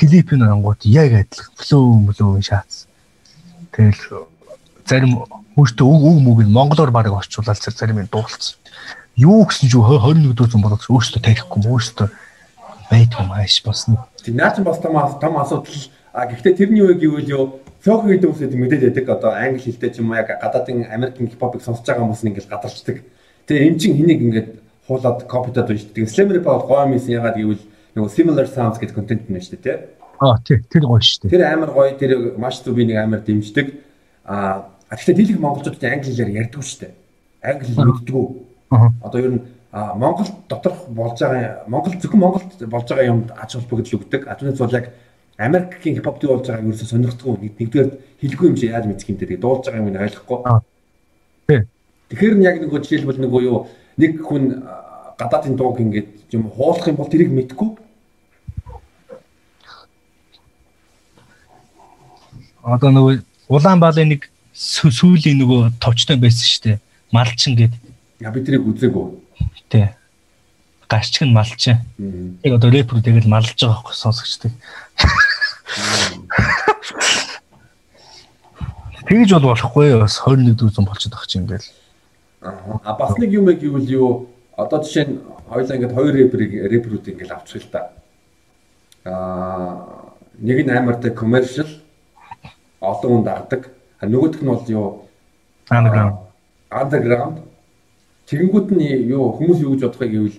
Клип нь ангууд яг адилхан флоу мөлөө шаац. Тэгэл зарим өөртөө үг үг мүг нь монголоор баг орчуулаад зарим нь дуулцсан. Юу гэсэн ч 21-р зуун болоод өөртөө тарихгүй өөртөө байдгүй мааш басна. тийм наач бас том том асуудал а гэхдээ тэрний үг юу вэ цөөхөн гэдэг үсэд мэдээд байдаг одоо англи хэлтэй ч юм уу яг гадаадын Америкийн хипхопыг сонсож байгаа хүмүүс нь ингээл гадарчдаг. Тэгээ эн чин хэнийг ингээд хуулаад копитад байна шүү дээ. Slam rap бол гоё юмсэн ягаад гэвэл нөгөө similar sounds гэдэг контент нь байна шүү дээ тий. Аа тий тэр гоё шүү дээ. Тэр амар гоё тэр маш зүг би нэг амар дэмждэг. А гэхдээ дийлэх монголчууд англиар ярьдгүй шүү дээ. Англи мэддэггүй. Аа. Одоо ер нь Монгол доторх болж байгаа Монгол зөвхөн Монголд болж байгаа юмд ач холбогдол өгдөг. А түүнээс бол яг Америкийн хипхоп дүү болж байгааг ерөөсө сонирхдаггүй. Нэгдүгээр хэлгүй юм чи яаж мэдэх юм те. Тэгээ дуулж байгаа юм ойлгохгүй. Аа. Тий. Тэгэхээр нь яг нөгөө жишээлбэл нөгөө юу нэг хүн гадаадын дууг ингээд юм хуулах юм бол тэрийг мэдгүй. Одоо нөгөө Улаанбаалын нэг сүү- сүүлийн нөгөө товчтой байсан шүү дээ. Малчин гээд Я би тэрийг үзээгүй. тий. Гарчиг нь малчин. Яг одоо рэпер тэгэл малж байгаа байхгүй сонсогчдыг. Тэгж бол болохгүй бас 21 дүүзэн болчиход байгаа чинь ингээл. Аа. Бас нэг юм гэвэл юу одоо жишээ нь хоёлаа ингээд хоёр рэперийг рэперүүд ингээд авчих л та. Аа нэг нь амартай commercial олон хүн дагдаг. А нөгөөх нь бол юу Underground. underground тэгэнгүүт нь юу хүмүүс юу гэж бодох вэ гэвэл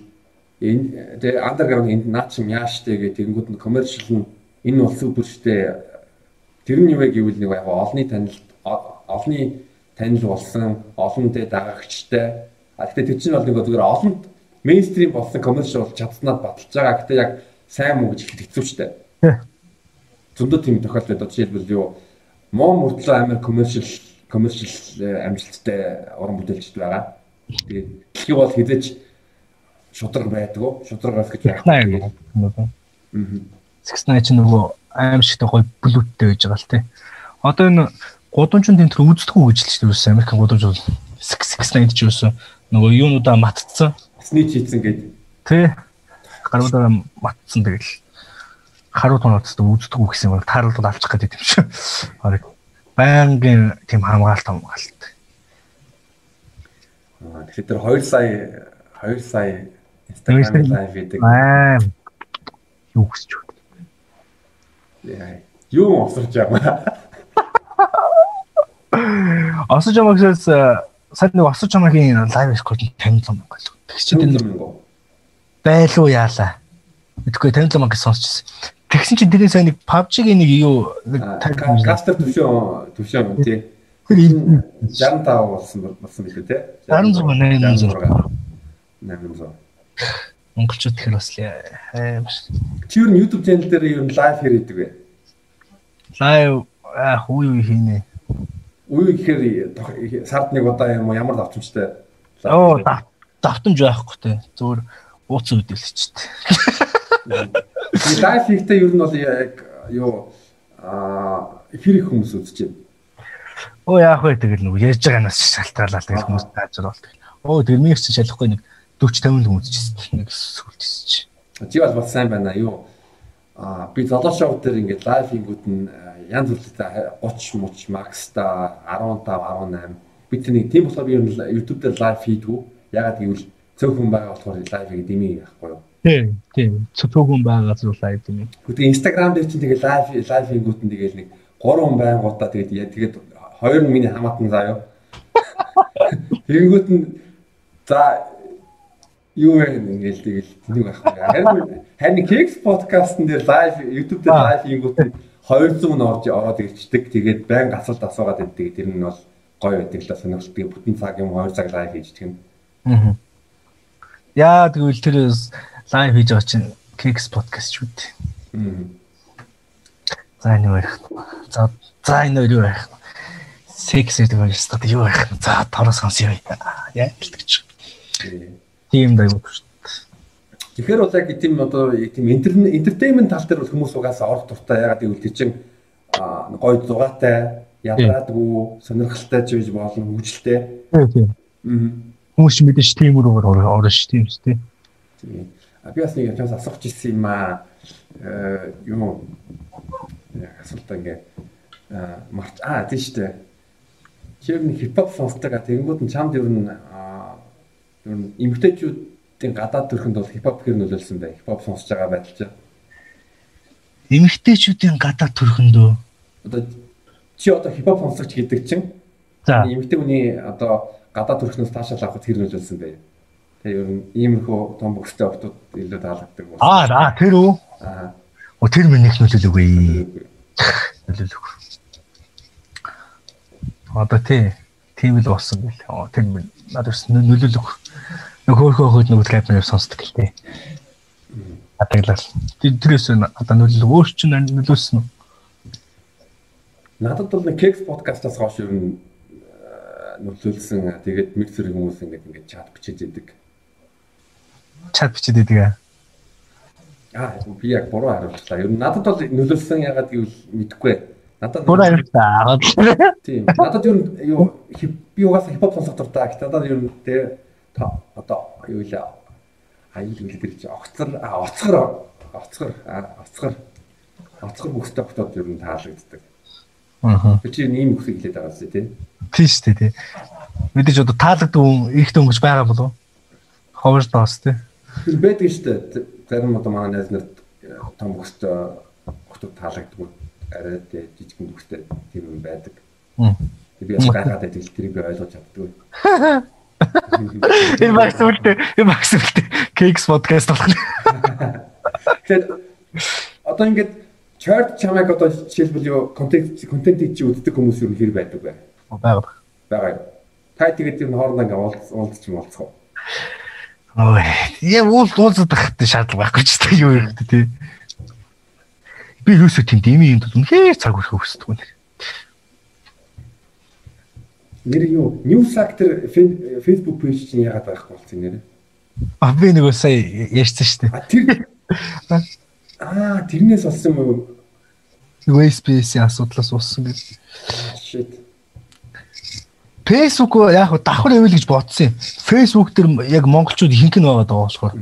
энэ тэгээ underground энд наач юм яаштай гэх тэгэнгүүт нь commercial нь энэ бол супер штэ тэр нь юу вэ гэвэл нэг яг олонний танилт о- олонний танил болсон олонтэй дагагчтай а гэхдээ тэр чинь бол нэг зүгээр олонд мейнстрим болсон коммершал бол чадсанаад баталж байгаа. Гэтэ яг сайн муу гэж ихэд хэцүү ч дээ. Тий. Зөндөө тийм тохиолдол одоо жишээлбэл юу муу мөртлөө амар коммершал коммершал амжилттай уран бүтээлчд байгаа. Тэгээд дэлхий бол хизэж шудраг байдгүй. Шудрагаас гэж. Наа юм. Аа. 69 ч нөгөө аимшигтай гоё блюттэй байж байгаа л тий. Одоо энэ гудамжинд энэ төр үздэггүй гэж л ч юусэн Америкийн гудамж бол 69 ч юусэн нөгөө юунуудаа матцсан. Снич хийсэн гэдэг. Тий. Гаруудаа матцсан тэгэл харуу тонооцтой үздэггүй гэсэн бол таарал бол авчих гэдэг юм шиг. Харин байнгын тийм хамгаалт хамгаалт. Аа тэгэхээр тэр 2 сая 2 сая Instagram live хийдэг. Аа. Юу гэж юу. Яа. Юу осорж байгаа. Осож амагсаас сая нэг осож амагийн лайв рекорд 57 мянга л. Тэгс чи тэр байлуу яалаа. Мэдгүй 57 мянга сонсчихсан. Тэгсэн чи тэрний сая нэг PUBG-гийн нэг юу нэг кастер төвшөө төвшөө тий. Тэр 65 болсон болсон билүү те. 66 800 800. Монголчууд тэгэхээр бас амар. Чи юу YouTube channel дээр юу лайв хийдэг вэ? Лайв аа хүү юу хийнэ. Үгүй гэхээр сард нэг удаа юм уу ямар давтамжтай. Оо давтамж байхгүй те. Зүгээр ууц үдэлчтэй. <laughs> Би лайв хийхдээ ер нь бол яг юу аа хэр их хүмүүс үзэж байна. Оо яах вэ тэгэл нөгөө ярьж байгаанаас шалтгаалаад тэгэл хүмүүс таажар болт. Оо тэрмийг ч шалахгүй нэг 40 50 хүн үзчихсэн. Нэг сүлдсэн чи. Чи бол бас сайн байна юу? Аа би шоу дээр ингээд лайв хийгүүд нь янз бүртэй 30 муч макста 15 18 би тэнийг тийм болохоор би YouTube дээр лайв хийдгүү. Ягаад гэвэл цөөхөн байгаа болохоор лайв хийгээд димий яахгүй юу? Тийм, тийм. Цөөхөн байгаа зүйл лайв димий. Гэхдээ Instagram дээр чинь тэгээд лайв лайв хийгүүд нь тэгээд нэг 3 хүн байнгуудаа тэгээд тэгээд хоёр нь миний хамаатан юу. <laughs> Тэгэнгүүт нь за юу вэ ингээл тэгэл тэнэг байхгүй. Харин харин Keks podcast-н дээр лайв YouTube дээр лайв хийгүүт нь 200 нь орж ороод ирчдэг. Тэгээд байн асуулт асуугаад байдаг. Тэр нь бол гоё байдаг л сонирхолтой. Бүтэн цаг юм 2 цаг лайв хийждэг юм. Аа. Яа тэгвэл тэр лайв хийж байгаа чинь Keks podcast шүү дээ. Аа. За энэ байх. За за энэ юу байх. Секс гэдэг нь юу байх. За тороос сонсё. Яа гэлтэж. Тийм юу шүү. Тэгэхээр бол яг тийм одоо тийм entertainment тал дээр бол хүмүүс угаасаа орох дуртай ягаад гэвэл тий чин гоё зугаатай ядраадгүй сонирхолтой ч гэж болно хөвгөлтэй. Тийм. Аа. Хүмүүс мэдээж тийм рүүгээр орно шүү тийм үү. Тийм. А би бас нэг юм асуух гэсэн юм аа. Э юу асуултаа ингээ марч аа тийм шүү дээ. Чи нэг хипхоп сонсдог а тэгэнгүүт нь чамд ер нь ер нь эмгтээчүүдийн гадаад төрхөнд бол хипхоп хэр нөлөөлсөн бэ? Хипхоп сонсож байгаа байдал чинь. Эмгтээчүүдийн гадаад төрхөндөө одоо чи одоо хипхоп сонсогч гэдэг чинь за эмгтээ хүний одоо гадаад төрхнөөс таашаал авахд хэр нөлөөлсөн бэ? Тэгээ ер нь иймэрхүү том бөхстэй октод илүү таалагддаг байна. Аа аа тэр үү? Аа. О тэр минь их нөлөөлөгүй. Нөлөөлөхгүй. Одоо тий тийм л болсон гэл. Оо тэр минь надад нөлөөлөхгүй. Нөхөөхөө хөөд нөгөө рэпээр сонсдог л тий. Атаглал. Тэрээс одоо нөлөөлөг өөр чинь нөлөөлсөн үү? Надад бол нэг Keks podcast-аас хойш ер нь нөлөөлсөн. Тэгээд миксер хүмүүс ингээд ингээд чат бичиж идэг. Чат бичиж идэг аа. Аа би яг буруу хариултлаа. Ер нь надад бол нөлөөлсөн ягаад гэвэл мэдэхгүй. Надад буруу хариултаа. Тийм. Надад ер нь юу би угаасаа хипхоп сонсох дуртай. Надад ер нь тэ одоо юу вэ? Аюул чи огцор оцгор оцгор оцгор оцгор бүхтэй хотод ер нь таалагддаг. Аа. Би чи ийм бүхийг хэлээд байгаа зү тий. Тийм шүү дээ тий. Мэдээж одоо таалагддаг хүн ихтэй өнгөж байгаа болов? Ховор доос тий. Байдаг шүү дээ. Зарим одоо манай найз нарт том бүхтэй хотод таалагддаг арай тий жижигэн бүхтэй тийм юм байдаг. Би бас гайхаад байдаг л тэрийг би ойлгож чаддгүй. <laughs> Энэ багс үлдээ, энэ багс үлдээ. Cakes podcast болох. Тэгэхээр одоо ингээд chart чамайг одоо жишээлбэл юу контент контентийг чи үздэг хүмүүс юу хэр байдаг вэ? Бага. Бага. Та тэгээд тэр хоорондоо ингээд уулзч уулзах уу? Ой, яа уул уулзах шаардлага байхгүй ч тийм юу юм тий. Би юусоо тийм дими юм бол үнэхээр цаг өрхөө хүсдэг үнэ. Нэр юу? News Factor Facebook page чинь яагаад байхгүй болсон нэр? А би нөгөө сая ярьсан шүү дээ. Тэр Аа, тэрнээс болсон юм уу? Нөгөө SPS-ийн асуудлаас болсон гэж. Shit. Facebook яг давхар ивэл гэж бодсон юм. Facebook дээр яг монголчууд ихэнх нь байгаа болохоор.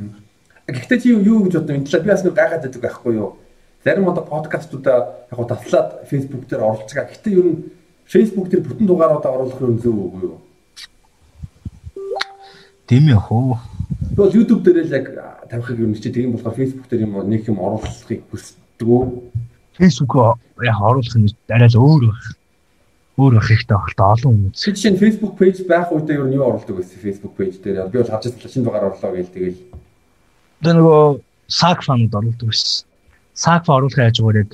Гэхдээ чи юу гэж бодсон юм? Би бас нэг гайхаад байдаг байхгүй юу? Зарим одоо подкастуудаа яг таслаад Facebook дээр оруулж байгаа. Гэхдээ ер нь Facebook дээр бүтэн дугааруудаа оруулах юм зөв үгүй юу? Яах вэ? Тэгвэл YouTube дээр л яг тавихыг юм чи тийм болохоор Facebook дээр юм нэг юм оруулахыг хүсдэг үү? Facebook яг оруулах нь арай л өөр байх. Өөр байх хэрэгтэй багтаа олон хүн. Чи жишээ нь Facebook page байх үедээ ер нь юу оруулдаг вэ Facebook page дээр? Би бол байгаа шинэ дугаар орлоо гээл тэгэл. Одоо нөгөө фанууд оруулдаг байсан. Фа оруулах хажуугаар яг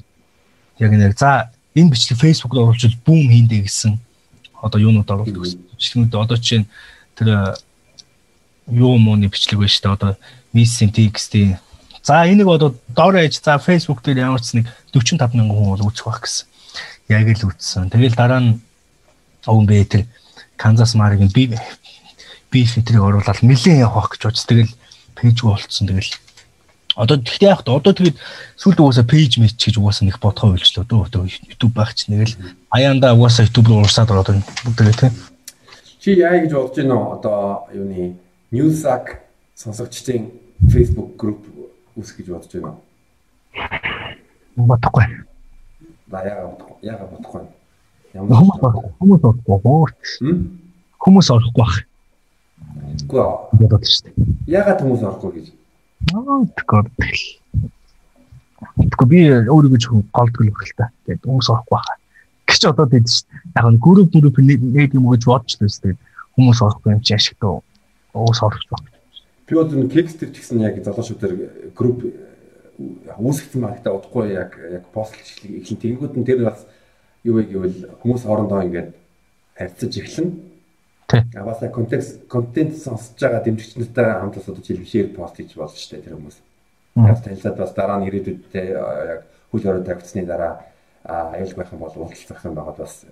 яг нэг за энэ бичлэг Facebook-д оруулчихвал бүүм хийндэ гэсэн одоо юунууд оруулдаг гэсэн. Бичлэгүүд одоо жишээ нь тэр юу мууны бичлэг байна шүү дээ. Одоо missing text-ийн За энийг одоо доор ээж за Facebook дээр ямар ч нэг 45 мянган хүн бол үзэх байх гэсэн. Яг л үзсэн. Тэгэл дараа нь овн бэ тэр Kansas Mark-ийн би би фильтрийг оруулаад нэлээд явах гэж бодсон. Тэгэл пэйж болцсон. Тэгэл одоо тэгтээ яг одоо тэгээд сүүлд угаасаа пэйж мэч гэж угаасаа нэг бодхоо үйлчлөө дөө одоо YouTube байх ч нэгэл аяанда угаасаа YouTube руу урсаад ороод бүгдээ тийм. Чи яа гэж бодож байна уу? Одоо юуны Newsack сонсогчдын Facebook group үүсгэж бодож байна уу? Бодохгүй. За яагаад бодохгүй? Яагаад бодохгүй? Ямар хүмүүс орохгүй. Хүмүүс орохгүй байх. Үгүй ээ. Бодож штэ. Яагаад хүмүүс орохгүй гэж? Аа тэгвэл. Тэгэхгүй би өөрийгөө жоохон голдгол та. Тэгээд хүмүүс орохгүй байх. Гэж одоо дээд штэ. Яг нь групп групп нэг юм гэж бодож л штэ. Хүмүүс орохгүй юм чи ашигтай. Уус орох байх. Би бол энэ Kickstarter ч гэсэн яг залуучуудаар групп үүсгэсэн байна гэдэг удахгүй яг яг постлж эхлэн тэгэнгүүт нь тэр бас юу вэ гэвэл хүмүүс хоорондоо ингээд харьцаж эхлэн. А бас контекст контент сонсож байгаа дэмжигчнэртэй хамт бас одоо жишээ пост хийж шүү дээ тэр хүмүүс. Яг танилцаад бас дараа нь ирээдүйдээ яг хөл хорой тавигдсны дараа аюул байх юм бол уулзах юм байгаад бас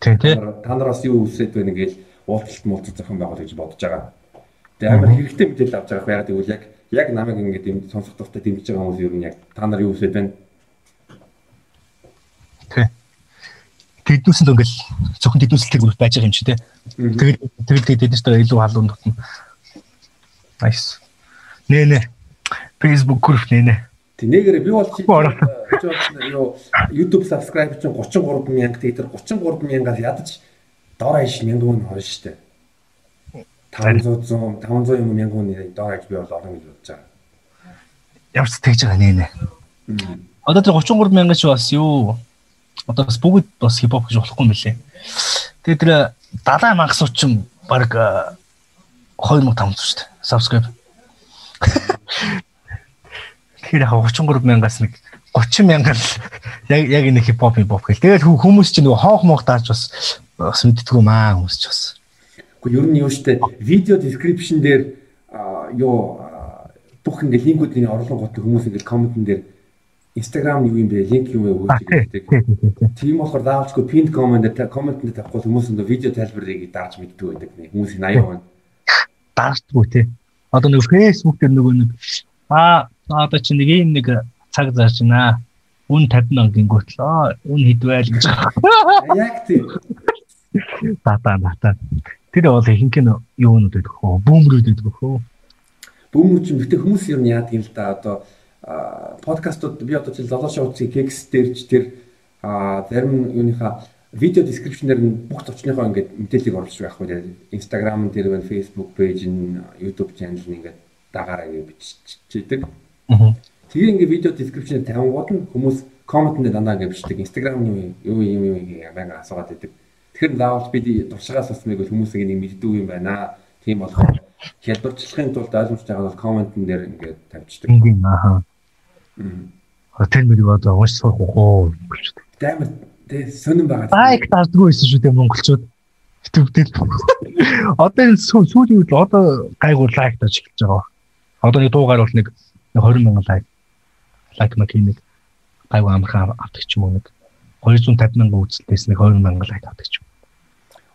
тий тий та нараас юу үсээд байна гэж уулзалт муулзах юм байгаад гэж бодож байгаа. Тэгээ амар хэрэгтэй мэдээлэл авч байгаа байгаад гэвэл яг яг намайг ингээд юм сонсох тустай дэмжиж байгаа хүмүүс ер нь яг та нар юу үсээд байна? Тэ. Тэднүүсэнд ингээл зөвхөн тэднүүсэлтэй групп байж байгаа юм чи тэ. Тэгэл тэгэл тэднэртэй илүү халуун дотно. Nice. Нэ нэ. Facebook групп нэ нэ. Тэг нэгээр би бол юу YouTube subscribe чинь 33 мянга тэр 33 мянгаас ядаж доор хаяш мянган хүн хойш штэ. 500 500 юм мянган хүн доор хаяж би бол орно гэж бодож байгаа. Ч тэгж байгаа нэ нэ. Одоо тэр 33 мянган чи бас юу одоо бас бүгд бас хипхоп гэж болохгүй юм билэ. Тэгээ тэр 70 мангас учраас баг 2500 шүү дээ. Subscribe. Тэгэхээр яг 33 мянгаас нэг 30 мянган яг яг энэ хипхоп хипхоп гэл. Тэгээд хүмүүс чинь нөгөө хоох моох дааж бас бас мэддэггүй маа хүмүүс ч бас. Гэхдээ ер нь юу штэ видео description дээр юу бүх ингээ линкүүдийн орлогоот хүмүүс ингээ комментэн дээр Instagram юу юм бэ? Линк юу вэ өгөөд гэдэг. Тийм болохоор заавалчгүй pinned comment дээр коммент дээр тавихгүй хүмүүс ингээ видео тайлбарыг дарж мэддэг байдаг. Хүмүүс 80%. Даардгүй тий. Одоо нэг Facebook дээр нөгөө нэг аа одоо чи нэг ийм нэг цаг зарж байна. Үн 50 мянган гингүүтлээ. Үн хэдвэл гэж. Яг тийм. Тата тата. Тэр бол ихэнх нь юунууд байдаг хөө? Бүүмрүүд байдаг хөө. Бүүмрүүд чинь гэтээ хүмүүс нь яадаг юм л да одоо подкастууд би одоо жил золоо шоуцгийн кекс дээрч тэр зарим юуныхаа видео description-ээр нь бүх зочныхоо ингээд мэдээллийг оруулж байх үү. Instagram дээр байна, Facebook page нь, YouTube channel нь ингээд дагаараа гэж биччихдэг. Тэгээ ингээд видео description-ээр тавингууд нь хүмүүс comment дээр дандаа ингээд бичдэг. Instagram-ны юу юм юм юм байнга асуугаад байдаг. Тэгэхээр заавал би туршлагаас асмыг бол хүмүүс нэг мэддэг юм байна. Тийм болохоор хялбарчлахын тулд ойлгомжтой байгаа бол комментэн дээр ингээд тавьчихдаг. Аа. Тэр мөрийг одоо унш сурах уу гэж. Амар тий сонирн байгаа. Лайк дардгүй байсан шүү дээ монголчууд. Дээр. Одоо энэ сүү- сүүлийн үед одоо гайгүй лайк тааж эхэлж байгаа. Одоо нэг дуугаар бол нэг 20 мянган лайк. Лайк мак нэг гайгүй амархан авдаг ч юм уу нэг 250 мянган үзэлтээс нэг 20 мянган лайк авдаг ч юм.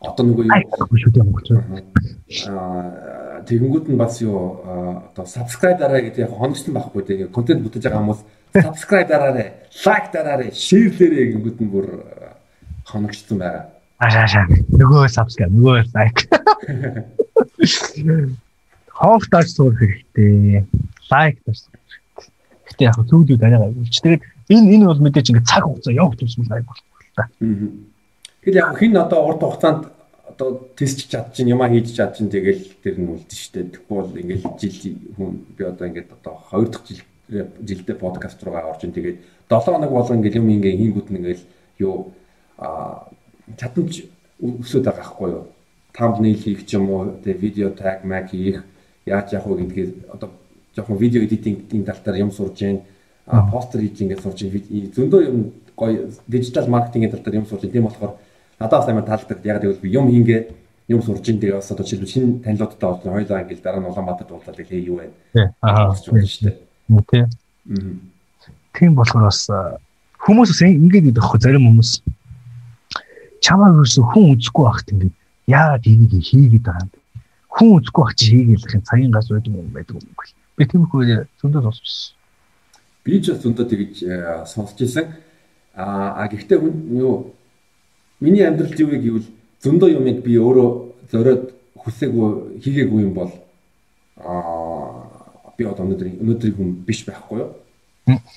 Одоо нөгөө юу шүү дээ Монгол. аа тэгэнгүүт нь бас юу одоо subscribe дараа гэдэг яг хоногчсон байхгүй тэгээ контент бүтээж байгаа хүмүүс subscribe дараарай, like дараарай, share дээрээ гингүүт нь бүр хоногчсон байгаа. Ашаа ашаа. Нөгөө subscribe, нөгөө лайк. Хооф тааш суур хэрэгтэй. Лайк тааш. Гэтэ яг зүйлүүд арай гайвуулч. Тэгээд энэ энэ бол мэдээж ингээд цаг хугацаа явах тусмал айгүй болох л та. Тэгэл яг хин одоо урт хугацаанд одоо тисч чадчих юм а хийж чадчих тэгэл тэр нь үлдэн штэ. Тэгвэл ингээл жил хүн би одоо ингээд одоо хоёр дахь жил жилдээ подкаст руугаа орж ин. Тэгээд 7 хоног болгон ингээл юм ингээ хийгүүд нэгэл юу а чадамж өсөд байгаа байхгүй юу? Thumbnail хийх ч юм уу тэг видео tag mag хийх яаж яах вэ гэдгийг одоо жоохон видео эдитингийн тал дээр юм сурж जैन а постэр хийж ингээд сурж зөндөө юм гоё дижитал маркетингийн тал дээр юм сурж тийм болохоор надад бас амар таалагддаг. Яг тэгвэл би юм хийнгээ юм сурж ин тэгээ бас одоо жишээ шинэ танилуудтай болсон хоёлаа ингээд дараа нь Улаанбаатарт уулзаад хээ юу. Аа. Байна дээ. Тий. Тийм болохоор бас хүмүүс бас ингэж гэдэг аахгүй зарим хүмүүс чамаа юусэн хүн үзэхгүй байхад ингэ яагаад энийг хийгээд байгаа юм бэ? Хүн үзэхгүй байх чи хийгээл их цагийн газ байдаг юм байдаг юм бол. Би тиймэрхүү зөндөө сонссон. Би ч бас зөндөө тэгж сонсч ирсэн. Аа гэхдээ хүн юу миний амьдралд юу вэ гэвэл зөндөө юмыг би өөрөө зориод хүсээгүй хийгээгүй юм бол аа би одоо өнөөдөр өнөөдрийн хүн биш байхгүй юу?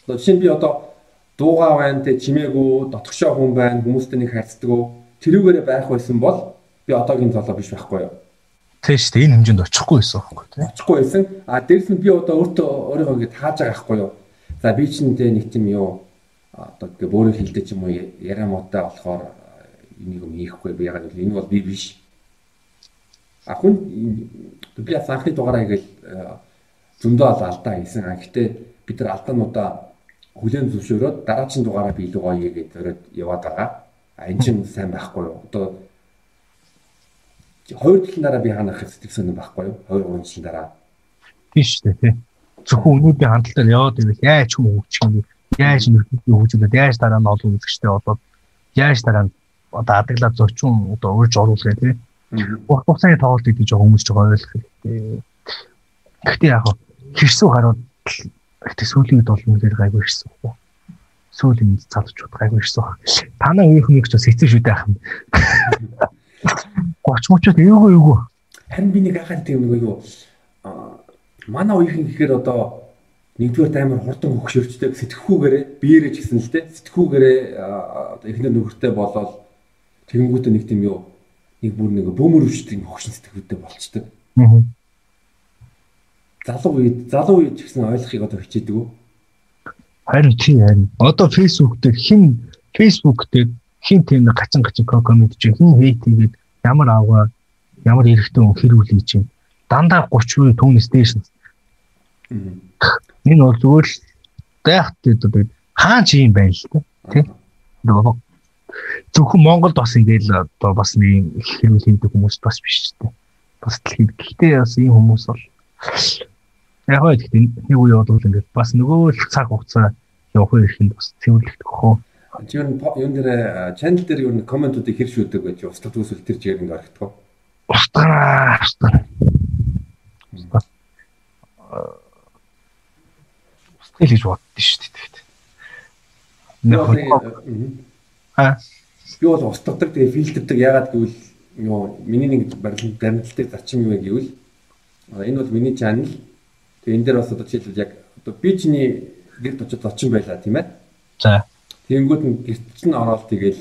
Одоо жишээ нь би одоо дуугаа байна те чимээгүй дотгошоо хүн байна хүмүүстэй нэг харьцдаг тэрүүгээрээ байх байсан бол би одоогийн золоо биш байхгүй юу? Тийм шүү дээ энэ хэмжээнд очихгүй байсан байхгүй тий. очихгүй байсан. А дээрс нь би одоо өөртөө өөрийгөө ингэ тааж байгаа байхгүй юу? За би ч нэ нэг тийм юу одоо ингээ бөөрийн хилдэ ч юм уу яриа муутай болохоор энийг юм хийхгүй би ягаад гэвэл энэ бол би биш. А хүн би анхны дугаараа ингээл зөндөө ал алдаа хийсэн. А гэтээ бид нар алдаануудаа хүлээн зөвшөөрөөд дараагийн дугаараа би илүү гоё хийгээд зориод яваад байгаа. А энэ чинь сайн байхгүй юу? Одоо хоёр жилийн дараа би хаанах сэтгэл сонирн байхгүй юу? 2 3 жилийн дараа. Тийм шүү дээ тий. Зөвхөн өнөөдрийн хандлтаар яваад ивэл яаж юм хөгжих юм бэ? Яаж нөхөдөө хөгжүүлээд яаж дараа нь олон үзэгчтэй болоод яаж дараа нь одоо адаглаад зочин одоо урьж оруулах тий. Урт хугацааны тоглолт гэдэг жоо хүмүүс ч ойлгох хэрэгтэй. Гэхдээ яг хэрсүү харууд гэхдээ сүүлийн үед бол үнээр гайгүй хэрсэн уу? Сүүлийн үед цалчууд гайгүй хэрсэн баг. Танаа үеийнх нь ч бас шүү дээ ахын. 30 мочод эйгөө эйгөө. Харин би нэг ахаад тийм нэг юу аа манай үеийнхэн гэхээр одоо нэгдүгээр амар хурдан хөгшөрчдөг сэтгхүүгээрээ биеэрээ ч гэсэн л те сэтгхүүгээрээ одоо эхнэр нөхөртэй болоод тэгэнгүүтээ нэг тийм юу нэг бүр нэг бөөмөр өвчтөг хөгшин сэтгхүүтэй болчдөг. Аа. Залуу үед залуу үед ч гэсэн ойлгохыг одоо хичээдэг үү? Харин тий харин. Одоо Facebook дээр хин Facebook дээр хин тийм гачин гачин коммент чи хин хейт хийгээд ямар авгаа ямар эрэхтэн хэрүүлээ чинь дандаа 30% түүний стейшн. Энэ бол зүгээр л дайхт гэдэг хаан чи юм байна л тий. Тэгээ зөвхөн Монголд бас ингээл одоо бас нэг хэрүүл хийдэг хүмүүс бас биш ч тий. Бас дэлхийд гэхдээ бас ийм хүмүүс бол яг хөө гэхдээ нэг үе бол ингээд бас нөгөө л цаг хугацаа явах ихэнд бас цэвэрлэгдэх хөө. Юу юм дээр чанал дээр юу комментуудыг хэр шүүдэг гэж устгах төсөл тэр чигээр ингээд орхитгоо. Устгаа. Устгах гэж боддоо шүү дээ. Нэг аа би бол устгадаг тэгээ фильтрдэг ягаад гэвэл юу миний нэг барилгын баримтлагдаг зарчим юу гэвэл энэ бол миний чанал тэгээ энэ дээр бас одоо жишээлбэл яг одоо би чиний гэрт очиж зочин байла тийм ээ. За. Тэнгүүд нь гэрт чинь ороод тэгэл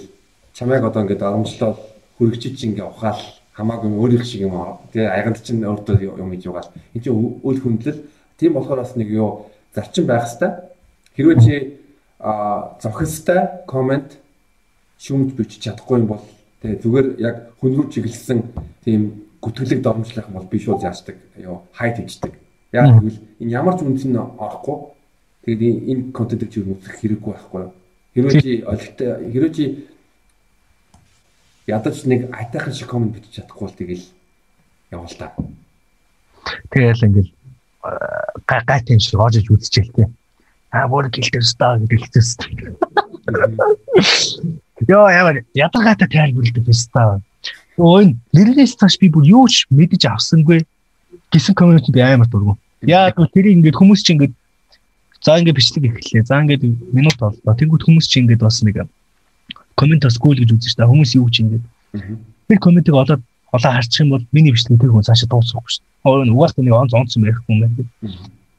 чамайг одоо ингээд оромжлол хөргөчөж ингээ ухаал хамаагүй өөрийнх шиг юм тэгээ айганд чинь өөртөө юм хийж угаал. Энд чинь үл хүндлэл тийм болохоор бас нэг юу зарчим байх хэвээр. Хэрвээ чи а зохистой комент шүүмж бичиж чадахгүй юм бол тэгээ зүгээр яг хүн рүү чиглэсэн тийм гүтгэлэг дормжлах юм бол би шууд яачдаг ёо хайт хийждэг. Яг тэгвэл энэ ямар ч үнц нь орохгүй. Тэгээд энэ контентыг чи үзэх хэрэггүй байхгүй? Хэрвээ чи олигтой хэрвээ чи ядаж нэг айтайхан шиг комент бичиж чадахгүй бол тэгэл явал та. Тэгэл ингээл гай гай тийм шиг оожиж үзчихэл тээ. Аа бүр гэлтэй стаа гэдэг хэлсэн. Йоо ямар ядаргаатай тайлбарлаад байна. Өө нэрнээс цааш би бүр юу ч мэдэж авсангүй гэсэн коммент би амар дургу. Яг тэр ингээд хүмүүс чинь ингээд за ингээд бичлэг эхэллээ. За ингээд минут боллоо. Тэнгүүд хүмүүс чинь ингээд бас нэг коммент гүйл гэж үзэж та хүмүүс юу ч ингээд. Тэр комментиг олоод олоо харчих юм бол миний бичлэг тэр хүн цаашаа дуусахгүй шүү. Өө угаас нэг онц онцсон байх юм байна.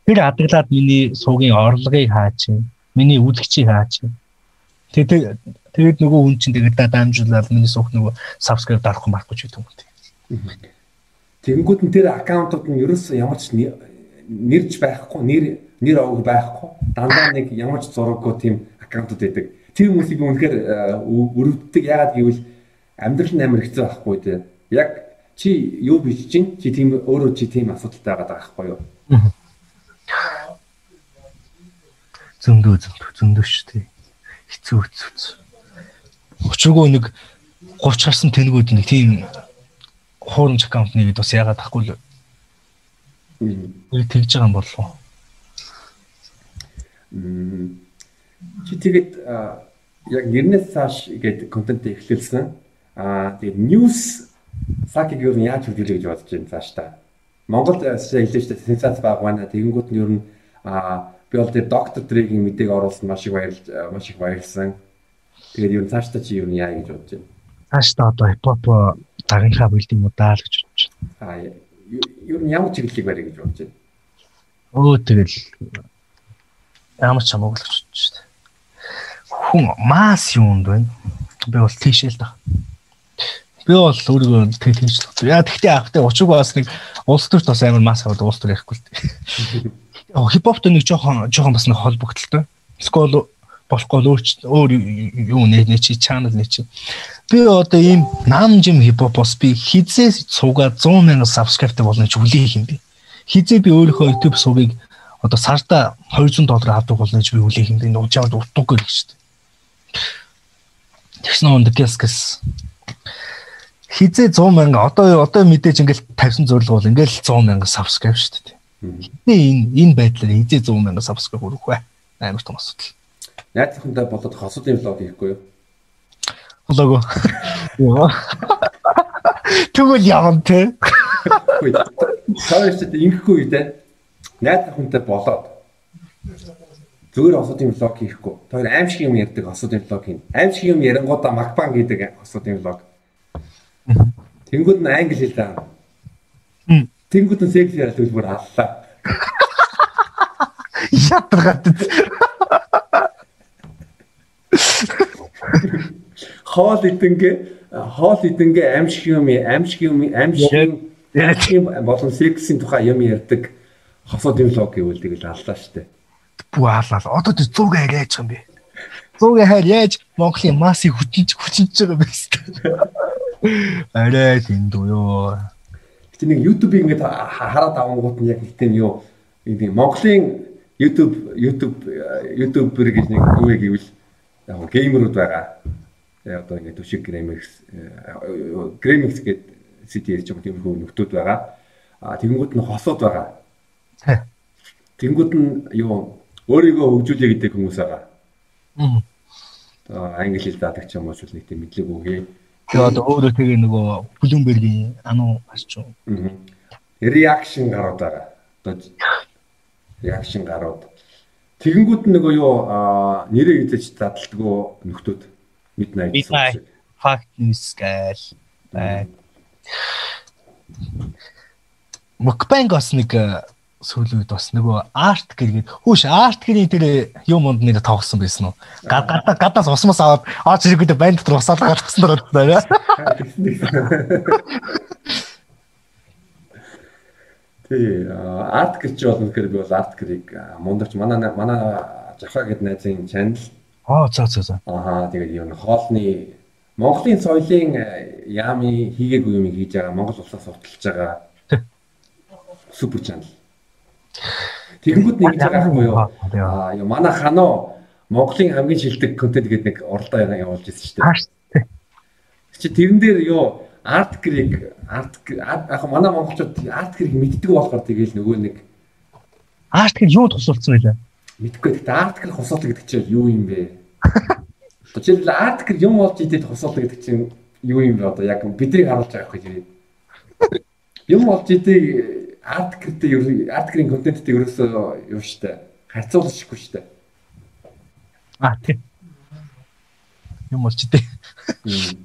Тэр хадгалаад миний суугийн орлогыг хаач юм. Миний үзэгчийг хаач юм. Тэгээд тэгээд нөгөө хүн чинь тэгээд даамжуулаад миний суух нөгөө subscribe дарах марахгүй ч гэдэг юм уу. Тэгэнгүүт нь тэр аккаунтууд нь ерөөсөө ямар ч нэрж байхгүй, нэр нэр овог байхгүй. Дандаа нэг ямар ч зураггүй тийм аккаунтууд байдаг. Тэр хүмүүсийг би үнэхээр өрөвддөг. Яагаад гэвэл амьдрал нь амар хэцүү байхгүй дээ. Яг чи юу бичиж чинь чи тийм өөрөө чи тийм асуудалтай байгаа байхгүй юу? Зөндөө зөндөө зөндөө шүү дээ. Хэцүү хэцүү. Учиргүй нэг 30 гарсан тэнэгүүд нэг тийм хуурамч аккаунт нэгэд бас яагаад тахгүй л тэгж байгаа юм болов уу? Чи тэгээд яг нэрнээс цааш гээд контент эхлүүлсэн. Аа тэгээд news сакиг юу яаж хөдөлгөж гэж бодож байна цааш та. Монголд шүү дээ сенсац баг байна. Тэгэнгүүт нь ер нь аа би бол тэр доктор Дрэгийн мэдээг оруулсан маш их баярлж маш их баярлсан. Тэгээд нь цааш та чи нь яа гэж бодож байна. Цааш та одоо хипхоп дарынхаа билд юм уу даа л гэж бодож байна. Аа нь ямар чиглэлийг барих гэж бодож байна. Өө тэгэл ямар ч хамаагүй л гэж бодож байна. Хүн мас юунд байна? Би бол тийшээ л даа. Би бол өөрийгөө тэг тэгж л. Яа тэгтээ авахтай учиг бас нэг улс төрт бас амар мас аваад улс төр ярихгүй л. <laughs> Хипхопт нэг жоохон жоохон бас нэг холбогдолтой. Скол болохгүй өөр өөр юу нэ нэ чи чанал нэ чи. Би одоо ийм нам жим хипхопос би хизээ суугаа 100 сая сабскрайбтай болно ч үлээх юм би. Хизээ би өөрийнхөө YouTube сувгийг одоо сарда 200 доллар авдаг болно гэж би үлээх юм би. Нууж яваад утгагүй л гэж. Тэгсэн нь гэс гэс хизээ 100 мянга одоо одоо мэдээж ингээл 50 зорилго бол ингээл 100 мянга subscribe шүү дээ. Хизээ энэ энэ байдлаар хизээ 100 мянга subscribe хүрэх вэ? Амар том асуудал. Найзынхандаа болоод хосуудын влог хийхгүй юу? Влог уу? Тэгвэл явна те. Ч ингэхгүй те. Найзынхандаа болоод зүгээр хосуудын влог хийхгүй. Тэр аимшиг юм ярьдаг хосуудын влог хийн. Аимшиг юм ярингуудаа макбан гэдэг хосуудын влог. Тэнгүүд нь англи хэл даа. Тэнгүүд нь секс яриад зүгээр аллаа. Ядаргаад. Хоол идэнгээ хоол идэнгээ аимшиг юм аимшиг юм аимшиг юм болон сексийн тухай юм ярьдаг хосуудын влог гэвэл тэгэл аллаа штэ. Бүү аллаа. Одоо тэр 100 гээ яаж юм бэ? 100 гээ хайр яаж Монголын массыг хүчинж хүчинж байгаа юм бэ? <laughs> Арай дэндүү ёо. Гэтэ нэг YouTube-ийг ингээд хараад авангууд нь яг нэг тийм юу нэг Монголын YouTube YouTube YouTuber гэж нэг юу гэвэл яг геймерүүд байгаа. Яг одоо ингээд төшиг Gramix Gramix гэдэг сити ярьж байгаа тиймэрхүү нөхдүүд байгаа. А тэгэнгүүт нь хосууд байгаа. Тэгэнгүүт нь юу өөрийгөө хөгжүүлээ гэдэг хүмүүс байгаа. Аа англи хэл дадаг ч юм уу нэг тийм мэдлэг үгүй. Тэгээ одоо өөрөө тэгээ нөгөө ануу гарч юу. Reaction гарууд байгаа. Одоо reaction гарууд. Тэгэнгүүт нөгөө юу нэрээ хийж задалдгоо нөхдүүд midnight midnight fact news гээл бай. Mukbang бас нэг сүүлийн үед бас нөгөө арт гэргээд хүүш арт гэрийн тэр юм монд нэр тоглосон байсан уу? Гадаа гадаас усмас аваад аач иргэдэ байн дотор усаалгаа тавсан дөрөв байна. <laughs> Тий, арт гэрч бол үнэхээр би бол арт гэрийг мундарч манай манай жахаа гэд найзын чанал. Аа за за за. Аа тэгээд юу хоолны Монголын соёлын яами хийгээгүй юм хийж байгаа Монгол улсаас уталж байгаа супер чанал. Тэгэнгүүт нэг байхгүй юу? Аа юу манай ханаа Монголын хамгийн шилдэг контент гэдэг нэг уралдаа явуулж ирсэн шүү дээ. Чи тэрэн дээр юу арт григ арт яг манай монголчууд арт григ мэддэг болохоор тэгээл нөгөө нэг Арт гэр юу тусалсан байлаа? мэдхгүй гэхдээ арт григ хосоолт гэдэг чинь юу юм бэ? Жишээлбэл арт григ юм болж идээд хосоолт гэдэг чинь юу юм бэ одоо яг бидний харуулж байгаа хэрэг. <laughs> Юм болж идэх арт григтэй ер арт грийн контенттэй ерөөсөө юу штэ харьцуулахгүй штэ. Аа тийм. Юм дээ.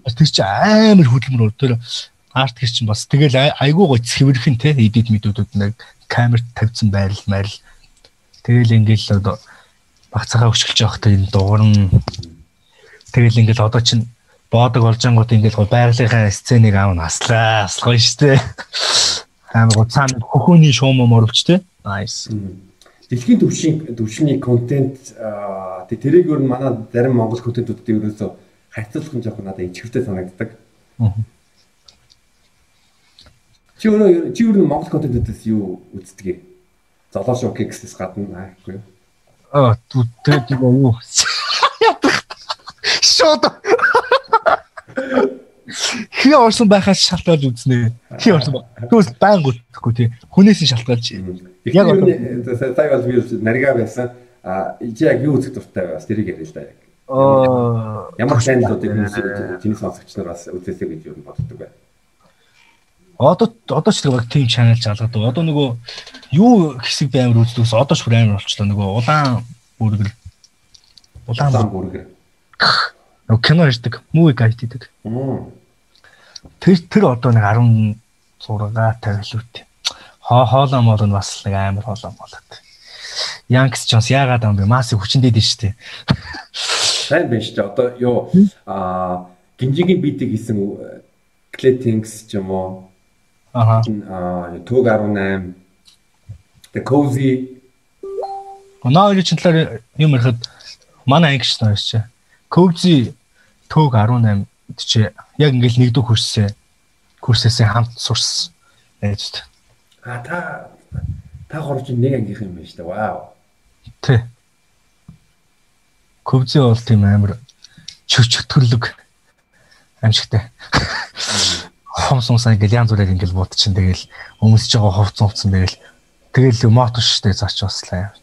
Тэр чи амар хөдөлмөр өөр тэр арт гэр чинь бас тэгэл айгүй гоц хэвэрхэн те эдит мэдүүдүүд нэг камер тавьсан байрал майрал тэгэл ингээл одоо багцаагаа өшгөлж явахдаа энэ дуурн тэгэл ингээл одоо чинь боодог болж ангууд ингээл гоо байгалийнхаа сценыг аав наслаа аслах штэ амар гоо цаана хөхөөний шуум морвч те nice. Дэлхийн төвшин төвшний контент аа тэрийг өөр манай зарим монгол контентуудад ерөөсөө харьцуулах нь жоохон надад ичгэртэй санагддаг. Чи өөрөө чи өөрөө монгол контентуудаас юу үздэг юм? Золоо шоу кексээс гадна аахгүй юу? Аа тэгээд нэг юу шууд <laughs> хи орсон байхаас шалтгаалж үзнэ. Хи орсон ба. Түүс баян гүтгэхгүй тий. Хүнээс нь шалтгаалж. Яг сая бол би нарига байсан. А чи яг юу үзэх дуртай? Бас тэрийг яриа л да яг. Аа Ямар чаналуудыг чиний сонсогч нар бас үзээсэй гэж юу боддог бай. одоо одоо ч тэр тим чанал залгадаг. Одоо нөгөө юу хэсэг баймар үздэгс одоо ч бүр амар болчлоо нөгөө улаан бүргэр улаан бүргэр. Нөгөө кино ирдэг, movie guide гэдэг. Тэр тэр одоо нэг 16 тавилууд. Хоо хоолоо мол нь бас нэг амар хоолоо молоод. Янкс Джонс яагаад юм бэ? Масыг хүчнээд дээ штэ. Сайн байна дээ. Одоо юу аа гинжигийн битийг хийсэн Cletings ч юм уу Аха. аа Төг 18 The Cozy Оноо ч талаар юм ярихад манай анги ч нэрч. Ковзи төг 18 чи яг ингээл нэгдүг курсээ курсээсээ хамт сурсан. Ээж. а та та хорж нэг ангийнх юм байна шүү дээ. Вау. Тэ. Ковзи бол тийм амар чөчтгөрлөг амжигтай. Хомсонсаа ингээл янз бүрээр ингээл бууд чинь тэгэл өмсөж байгаа ховц ховцсон тэгэл тэгэл мотор штэ заач баслаа.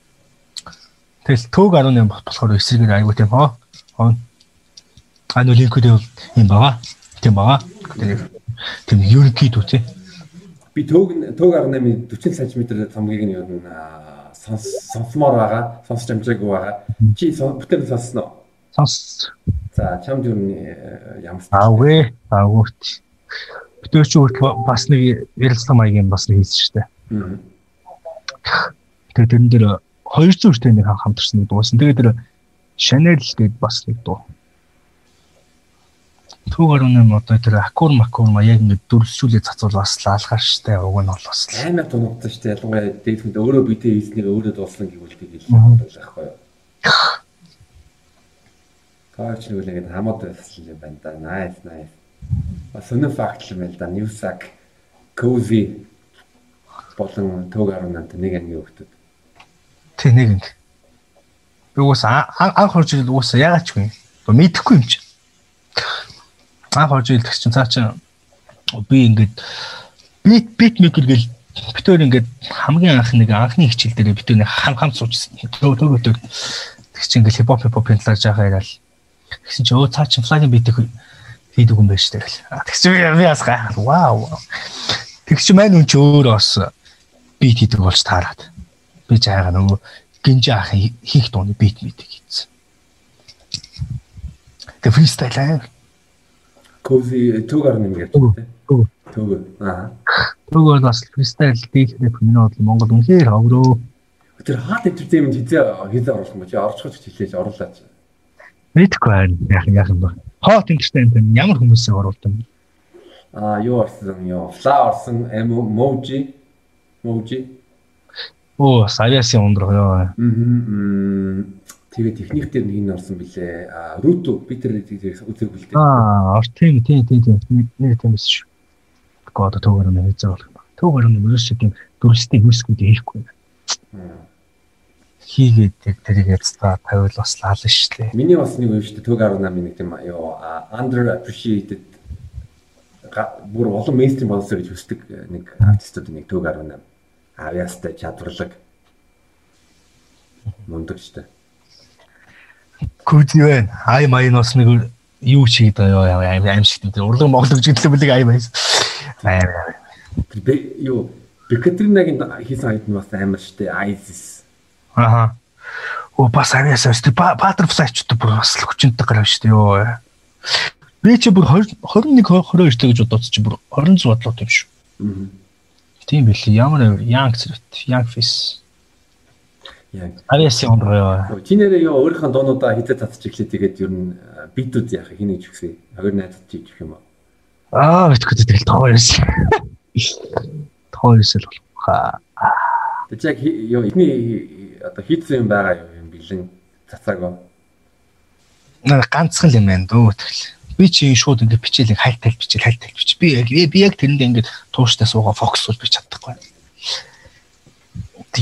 Тэгэл төг 18 болохоор эсрэгээр айгуу тийм хоо. Хоо. А нөө линкүүд юм бага. Тийм бага. Тэр тийм ерөнхий дүү тий. Би төг төг 18-ийн 40 см цамгийг нь юу н сонсомоор байгаа. Сонсч амжаагүй байгаа. Чи бүтээл сонссноо? Сонс. За чамд юу ямар Аавэ. Аавууч. Битүүч үрт бас нэг ярилцлага маягийн бас хийсэн штэ. Мм. Тэгээ тэрэн дээр 200 хүртэл нэг хамтарсан нэг дуусан. Тэгээ тэр Chanel гэдэг бас нэг дуу. Түүгээр үнэм одоо тэр акур макур ма яг ингэ дөрвсүүлээ цацвал бас лаалгаар штэ. Уг нь бол бас л. аймаг тунагдсан шүү дээ. Ялангуяа дээд хүнд өөрөө битээ хийснийг өөрөө дууслан гэвэл тэгэл байхгүй юу. Таач нэг л ингэ хамаад байсан юм байна да. Nice nice. Бас өнөө факт юм байна да. Newsack Cozy болон төг 18 нэг ангийн хөлтөд. Тэ нэг ингэ. Би уус анх орж ирэл уус яагаад ч юм. Мэдэхгүй юм чи. Анх орж тэгс чинь цаа чи би ингээд бит бит микер гэл битээр ингээд хамгийн анх нэг анхны хичээл дээр битээр нэг хам хам суужсэн. Төө төө төө. Тэг чи ингээд хипхоп хипхопын талаар жаахан яриад. Тэгсэн чи өө цаа чи флагийн битийг хийдэг юм байна шүү дээ. Тэгс чи би бас гайхал. Вау. Тэгс чи маань үн чи өөр бас бит хийдэг болж таарад. Би жаагаа нөгөө гинж ахын хийх дууны бит митиг хийсэн. Тэг фристайл аа. Cozy төг 18 гэж Төг. тийм. Төг. Аа. Нөгөө бас фристайл дийлхтэй миний бодлоо Монгол үнэхээр хаврөө. Тэр хат entertainment хизээ хизээ оруулах юм чи орж хоч хэлээж оруулаач. Мэдхгүй байна. Яг яг юм ба. Hot entertainment ямар хүмүүсээ оруулдаг юм. Аа юу орсон юу? Fla орсон, emoji. Emoji. Оо, саяасын ундрах ёо. Мм. Тэгээ техник дээр нэг нь орсон билээ. Аа Ruto би тэр үзэг билдээ. Аа, тийм тийм тийм тийм нэг тийм биш шүү. Гоод төөгөр нь байгаа болох. Төөгөр нь юу шиг юм дүрстэй хүсгүүд хийхгүй. Хийгээд яг тэрийг яцгаа тавил бас лаална шүү дээ. Миний бас нэг юм шүү дээ. Төг 18 нэг тийм юу under appreciated бүр олон мейнстрим болсоо гэж хүсдэг э, нэг артистуудын нэг төг 18. Авиастай чадварлаг. Мундаг ч та. Күүз юу вэ? Ай майнос нэг юу чийд байгаа юм аим шиг тийм урлаг моглог гэдлээ бүлэг ай майс. Тэр бэ- юу Бекатринагийн хийсэн хайд нь бас амар штэ. Айзис. Аха. Оо бас авиас өстө баттерфлайчд бүр бас л хүчнтэй гарав дээ ёо. Би чи бүр 20 21 22 гэж бодоод чи бүр 26 бодлоо юм шүү. Мгм. Тийм билий. Ямар young зэрэг young face. Яг. Юм байна. Нөгөө Чи нэрээ юу өөрийнхөө дуунуудаа хитэ татчих эхлэе тэгээд ер нь битүүд яах хин гэж өгсөн. Хоёр найзад чи гэх юм уу? Аа битгүү тэгэл тооёс. Тооёс л болох. Тэг чи яг юу эхний одоо хийцэн юм байгаа юм бэлэн цацаагаа. Наа ганцхан л юм байна дөө тэгэл. Би чи энэ шууд ингээд бичээл хайлт хайлт бичээл хайлт хайлт бич. Би яг би яг тэрэнд ингээд тууштай суугаа фокусуулж бич чадахгүй.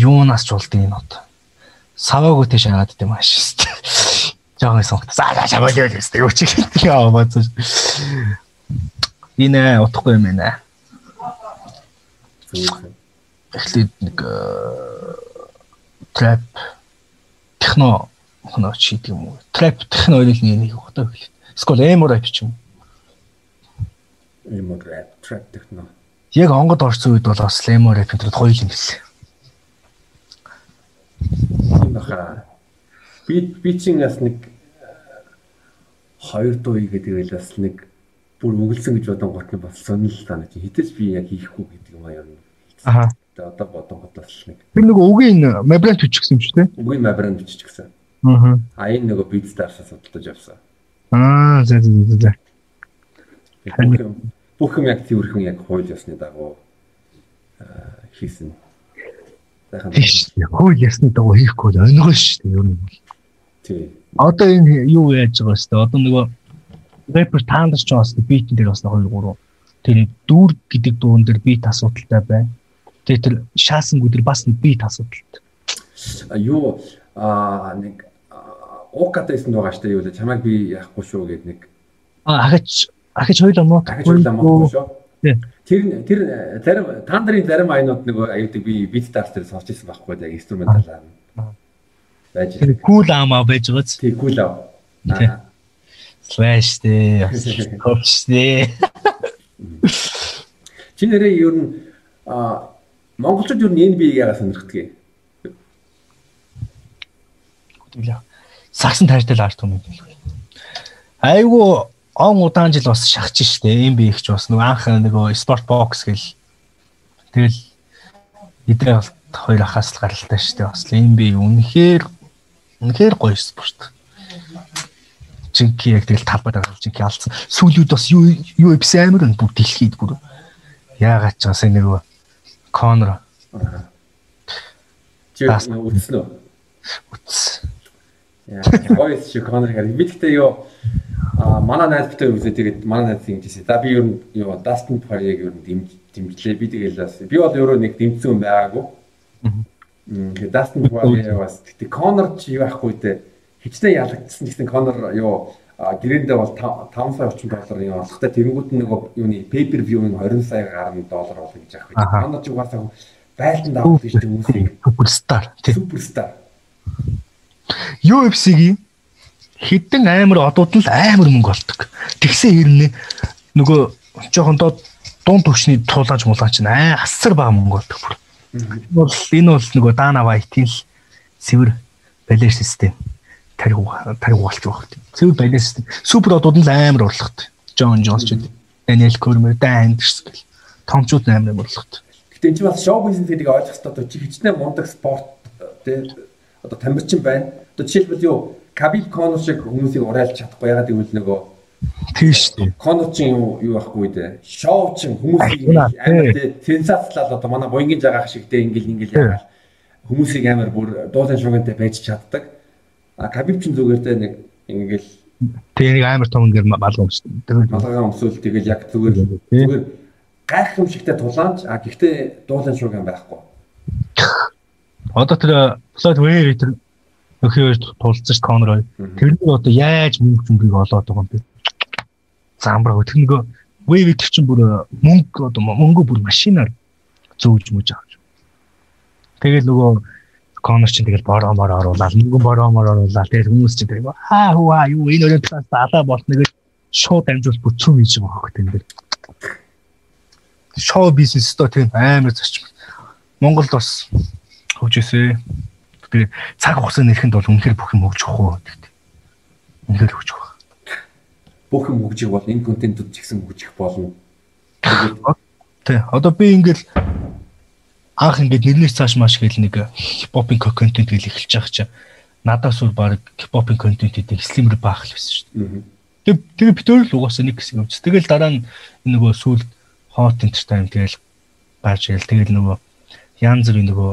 Юунаас ч болд энэ одоо. Саваагүй тийш хагаад дим маш шүү. Жаахан сонгот. За шаваа л өстэй юу чи гэдэг яа бацаа. Энэ утахгүй юм байна. Эхлээд нэг трап техно хоноо чийдэг юм уу? Трап техно хоёрын нэг ухтай эхлээд. Скол эмо рэп ч юм. Уу рэп трап техно. Яг онгод орсон үед бол бас эмо рэп энэ хоёр юм хэлсэн. Баха. Би би чинь бас нэг э, хоёр дуу хийгээд ивэл бас нэг бүр өгөлсөн гэж бодон гот нь бас сонирхол санаж хитэж би яг хийхгүй гэдэг юм аа юм. Аха. Тэгээ одоо бодон бас нэг Тэр нөгөө үгийн мабрант үчгсэн юм шүү дээ. үгийн мабранд бичиж гисэн. Аа. А энэ нөгөө Beatstar-аас судалдаж авсан. Аа за за за. Бүх юм бүх юм яг тэрхэн яг хууль ёсны дагуу аа, хийсэн. Сайхан. Хууль ясны дагуу хийхгүй л өнгөө шүү дээ ер нь. Тий. Одоо энэ юу яаж байгаа шүү дээ. Одоо нөгөө рэпер таандарч байгаа бас битэн дээр бас 2 3 тэр дүүр гэдэг дуун дээр бит асуудалтай байна. Тэгээ тэр шаасан гүдэр бас нэг бит асуудалтай. А юу аа нэг укатайсэн байгаа штэ юу л чамайг би яахгүй шүү гэд нэг А ахаж ахаж хоёул мөн шүү. Тий. Тэр тэр зарим та нарын зарим айнууд нэг аюудаг би бит старс дээр сонсч ирсэн байхгүй яг инструменталаа. Байж. тэр кул ама байж байгаа ч Тий кул аа. Тий. слэш дээ. Хопс дээ. Чи нэрээ ер нь а монголчууд ер нь NBA ягаа сонирхдаг юм. Сагсан таартай л арт юм. Айгу он удаан жил бас шахаж штэ MB их ч бас нөгөө анх нөгөө спорт бокс гэл тэгэл эдрээ бол хоёр ахаас л гаралтай штэ бас MB үнэхээр үнэхээр гоё спорт. Чинки яг тэгэл талбайд гарч чинки алдсан. Сүүлүүд бас юу юу эпс амир нь бүр дэлхийд бүр яагаад ч бас нөгөө Конор Чи үзсэн үү? үтс. Яа, гойс шиг Конор хэрэг. Би гэхдээ юу а манай найзтай үзээ тэгээд манай найз жишээ. За би ер нь юу Dustin Poirier-г ер нь дэмж дэмжлээ. Би тэгээд бас би бол өөрөө нэг дэмжсэн юм байгаагүй. Тэгээд Dustin Poirier бас тэгтээ Conor ч юу байхгүй дээ. Хичнээн ялагдсан гэсэн Conor юу а, гэрээндээ бол 5 сая орчим долларын тэнгууд нь нөгөө юуны pay per view-ийн 20 сая гаруй доллар болно гэж вэ? Аха. Conor ч угаасаа байлдан давах гэж хүмүүсийг Суперстар. Суперстар. UFC-гийн хідэн амар одууд нь л амар мөнгө олдог. Тэгсэн хэрнээ нөгөө жоохон доо дунд төвчний туулаач мулаач нь аа хасар бага мөнгө олдог. бүр. Бол энэ бол нөгөө Дана Вайтийн л цэвэр балер систем тариг тариг болж байгаа хэрэг. Цэвэр балер систем. Супер одууд нь л амар орлоготой. Джон Джонс ч Даниэл Кормер, Дан Андерс гэл томчууд амар орлоготой. Гэтэ энэ чинь бас шоу бизнес гэдгийг ойлгох хэрэгтэй. Чи хичнээн мундаг спорт тий одоо тамирчин байна. Одоо жишээлбэл юу Кабиб Конор шиг хүмүүсийг урайлж чадахгүй ягаад гэвэл нөгөө Тийш үү. Конор чин юу юу байхгүй дээ. Шоу чин хүмүүсийг амар сенсацлал одоо манай боингийн жагаах шиг дээ ингээл ингээл яагаад хүмүүсийг амар бүр дуулан шугантай байж чаддаг. А Кабиб чин зүгээр дээ нэг ингээл Тэгээ нэг амар том ингээд малгай өмсдөг. Тэр малгайгаа өмсөөл тэгэл яг зүгээр зүгээр гайх юм шигтэй тулаанч а гэхдээ дуулан шуган байхгүй. Одоо тэр Floyd Mayweather өхөө тулцсан ш Conor хоёр. Тэр нэг одоо яаж мөнгө зөнгөийг олоод байгаа юм бэ? Замбраа тэр нөгөө Wave гэдэг чинь бүр мөнгө одоо мөнгө бүр машинаар зөөж мөж авч. Тэгэл нөгөө Конор чинь тэгэл бороомоор оруулаад мөнгө бороомоор оруулаад тэгэл хүмүүс чинь тэгэл аа хуу аа юу энэ өрөө талаас алаа болтно гэж шууд амжуул бүцүү хийж байгаа хөх тэн дээр. Шоу бизнес доо тийм амар зарчим. Монголд бас хөгжөөсэй. Тэгээ цаг хугацааны нэрхэнд бол үнэхээр бүх юм хөгжих уу гэдэг. Үнэхээр хөгжих ба. Бүх юм хөгжих бол энэ контентууд ч гэсэн хөгжих болно. Тэ одоо би ингээл анх ингээд нэрнээс цааш маш хэл нэг хипхопын контент гэл эхэлж байгаа чинь надаас бүр баг хипхопын контент гэдэг слимэр баах л байсан шүү дээ. Тэг тэгээ бид өөр л угаасаа нэг хэсэг юмч. Тэгэл дараа нь нөгөө сүүл hot entertainment тэгэл гарч ирэл тэгэл нөгөө янз бүрийн нөгөө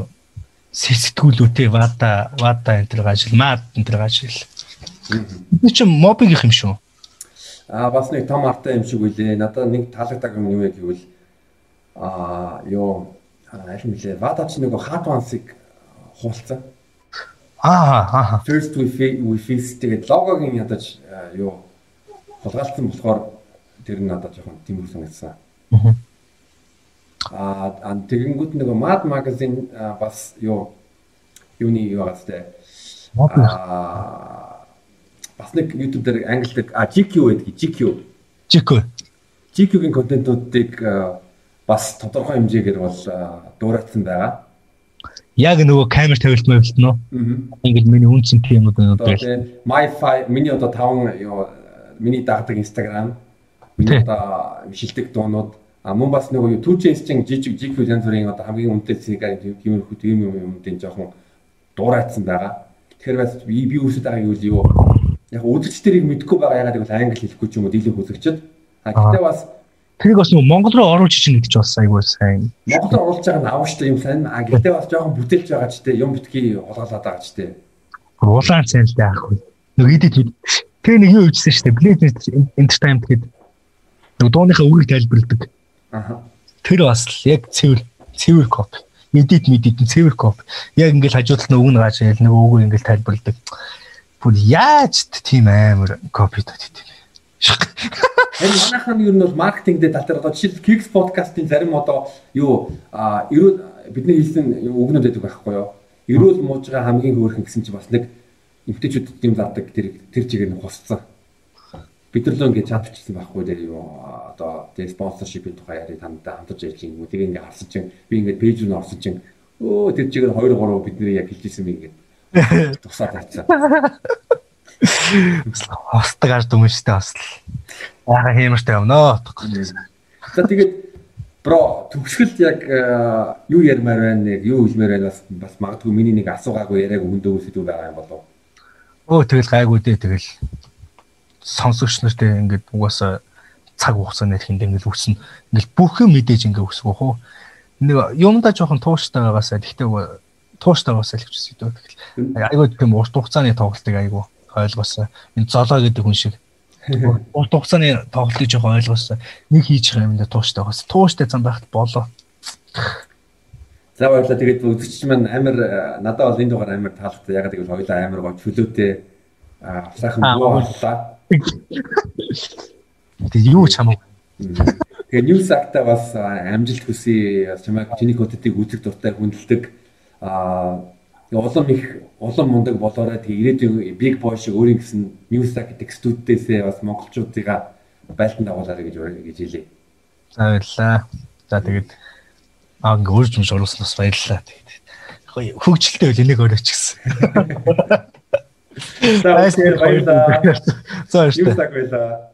сэтгүүлүүтэй вата вата энэ төр гажил мад энэ төр гажил. Энд чинь мобинг юм шүү. Аа бас нэг том артай юм шиг үлээ. Надад нэг таалагддаг юм юу гэвэл аа ёо аль мэлээ вата ч нэг хат вансыг хуулцсан. Аа аа. First we we face тэгээд логогийн ядаж юу хулгайлцсан болохоор тэр нь надад жоохон тиймэр санагдсан. Аа аа тэгэнгүүт нэг Mad Magazine бас юу юуны юу гацтай. Аа бас нэг YouTube дээр англидаг а GQ гэдэг GQ. GQ. GQ-гийн контентуудыг бас тодорхой хэмжээгээр бол дууратсан байгаа. Яг нөгөө камер тавилт мөвлт нөө. Ингээл миний үнцэнтэй юмуд байна. Тэгээ My5 миний одоо 5 юу миний дагдаг Instagram миний одоо шилдэг дуунууд а мөн бас нөгөө two chains чин жижиг GQ янз бүрийн одоо хамгийн үнэтэй цэгээ тиймэрхүү тийм юм юмдын жоохон дуурайцсан байгаа. Тэгэхээр бас би би үсэд байгаа юу юу яг үзэгчдэрийг мэдгүй байгаа ягаад гэвэл англи хэлэхгүй ч юм уу дийлэх үзэгчд. А гэтээ бас тэрийг бас нөгөө Монгол руу оруулж чинь ч бас айгүй сайн. Монгол руу оруулж байгаа нь штэ юм сайн. А гэтээ бас жоохон бүтээлж байгаа ч тийм юм битгий холоолаад байгаа ч тийм. Улаан сайн л яах вэ? Нөгөө идэт Тэгээ нэг юу хийжсэн шүү дээ. Blade Entertainment гэдэг нэг дууныхаа үрийг тайлбарладаг. Аа. Тэр бас л яг цэвэр цэвэр коп. Мэдит мэдит цэвэр коп. Яг ингээл хажуудалд нь үг нь gaаж ял нэг үгүй ингээл тайлбарладаг. Бүр яаж тийм амар копи тийм. Энэ манайхан юу нь бол маркетинг дээр татар одоо жишээл Kicks podcast-ийн зарим одоо юу эрүүл бидний хэлсэн үгнүүд байдаг байхгүй юу? Эрүүл мууж байгаа хамгийн хөөрхөн гэсэн чинь бас нэг эмгтээчүүд юм зардаг тэр тэр чигээр нь хусцсан. Бид нар л ингээд чадчихсан байхгүй дээр юу одоо тэгээ спонсоршипийн тухай яриа тандаа хамтарч ярьж юм. Тэгээ ингээд харсан чинь би ингээд пэйж рүү орсон чинь өө тэр чигээр 2 3 бидний яг хэлжсэн би ингээд <laughs> тусаад тавьсан. Хостаг ард хүмүүстээ бас л яага хэмэртэй явнаа. За тэгээд бро төгсгөл яг юу ярмаар байна нэг юу хэлмээр байна бас бас магадгүй миний нэг асуугаагүй яриаг өндөө үсэдүү байгаа юм болов Өө тэгэл гайгүй дээ тэгэл сонсогч нартай ингээд угаасаа цаг хугацааны хинд ингээд үснэ. Ингээд бүх юм мэдээж ингээд өсгөх үү. Нэг юмдаа жоохон тууштай байгаасаа гэхдээ тууштай байгаасаа л хэвчээс идэв. Тэгэл айгүй тийм урт хугацааны тоглолтыг айгүй ойлгоосаа. Энэ золоо гэдэг хүн шиг урт хугацааны тоглолтыг жоохон ойлгоосаа. Нэг хийж байгаа юм даа тууштай байгаасаа. Тууштай зам байхад болоо. За баярлалаа. Тэгээд үзэгч маань амар надад бол энэ дугаар амар таалагдсан. Ягаад гэвэл хоёулаа амар гоо чөлөөтэй аа сайхан буу боллоо. Тэгээд юу ч хамаагүй. Тэгээд news acta бас амжилт хүсье. Бас чамайг чиний контентыг үзэх дуртай хүндэлдэг аа улам их улам мундаг болоорой тэг ирээдүйн big boy шиг өөрийн гэсэн news гэдэг студидээсээ бас монголчуудыгаа байлдан дагуулаарай гэж гэж хэлье. За баярлалаа. За тэгээд Аа ингээ өөрч юмш оруулснаас баярлалаа. Хөгжилтэй үл энийг өрөөч гэсэн. <laughs> За баярлалаа. За баярлалаа. баярлалаа.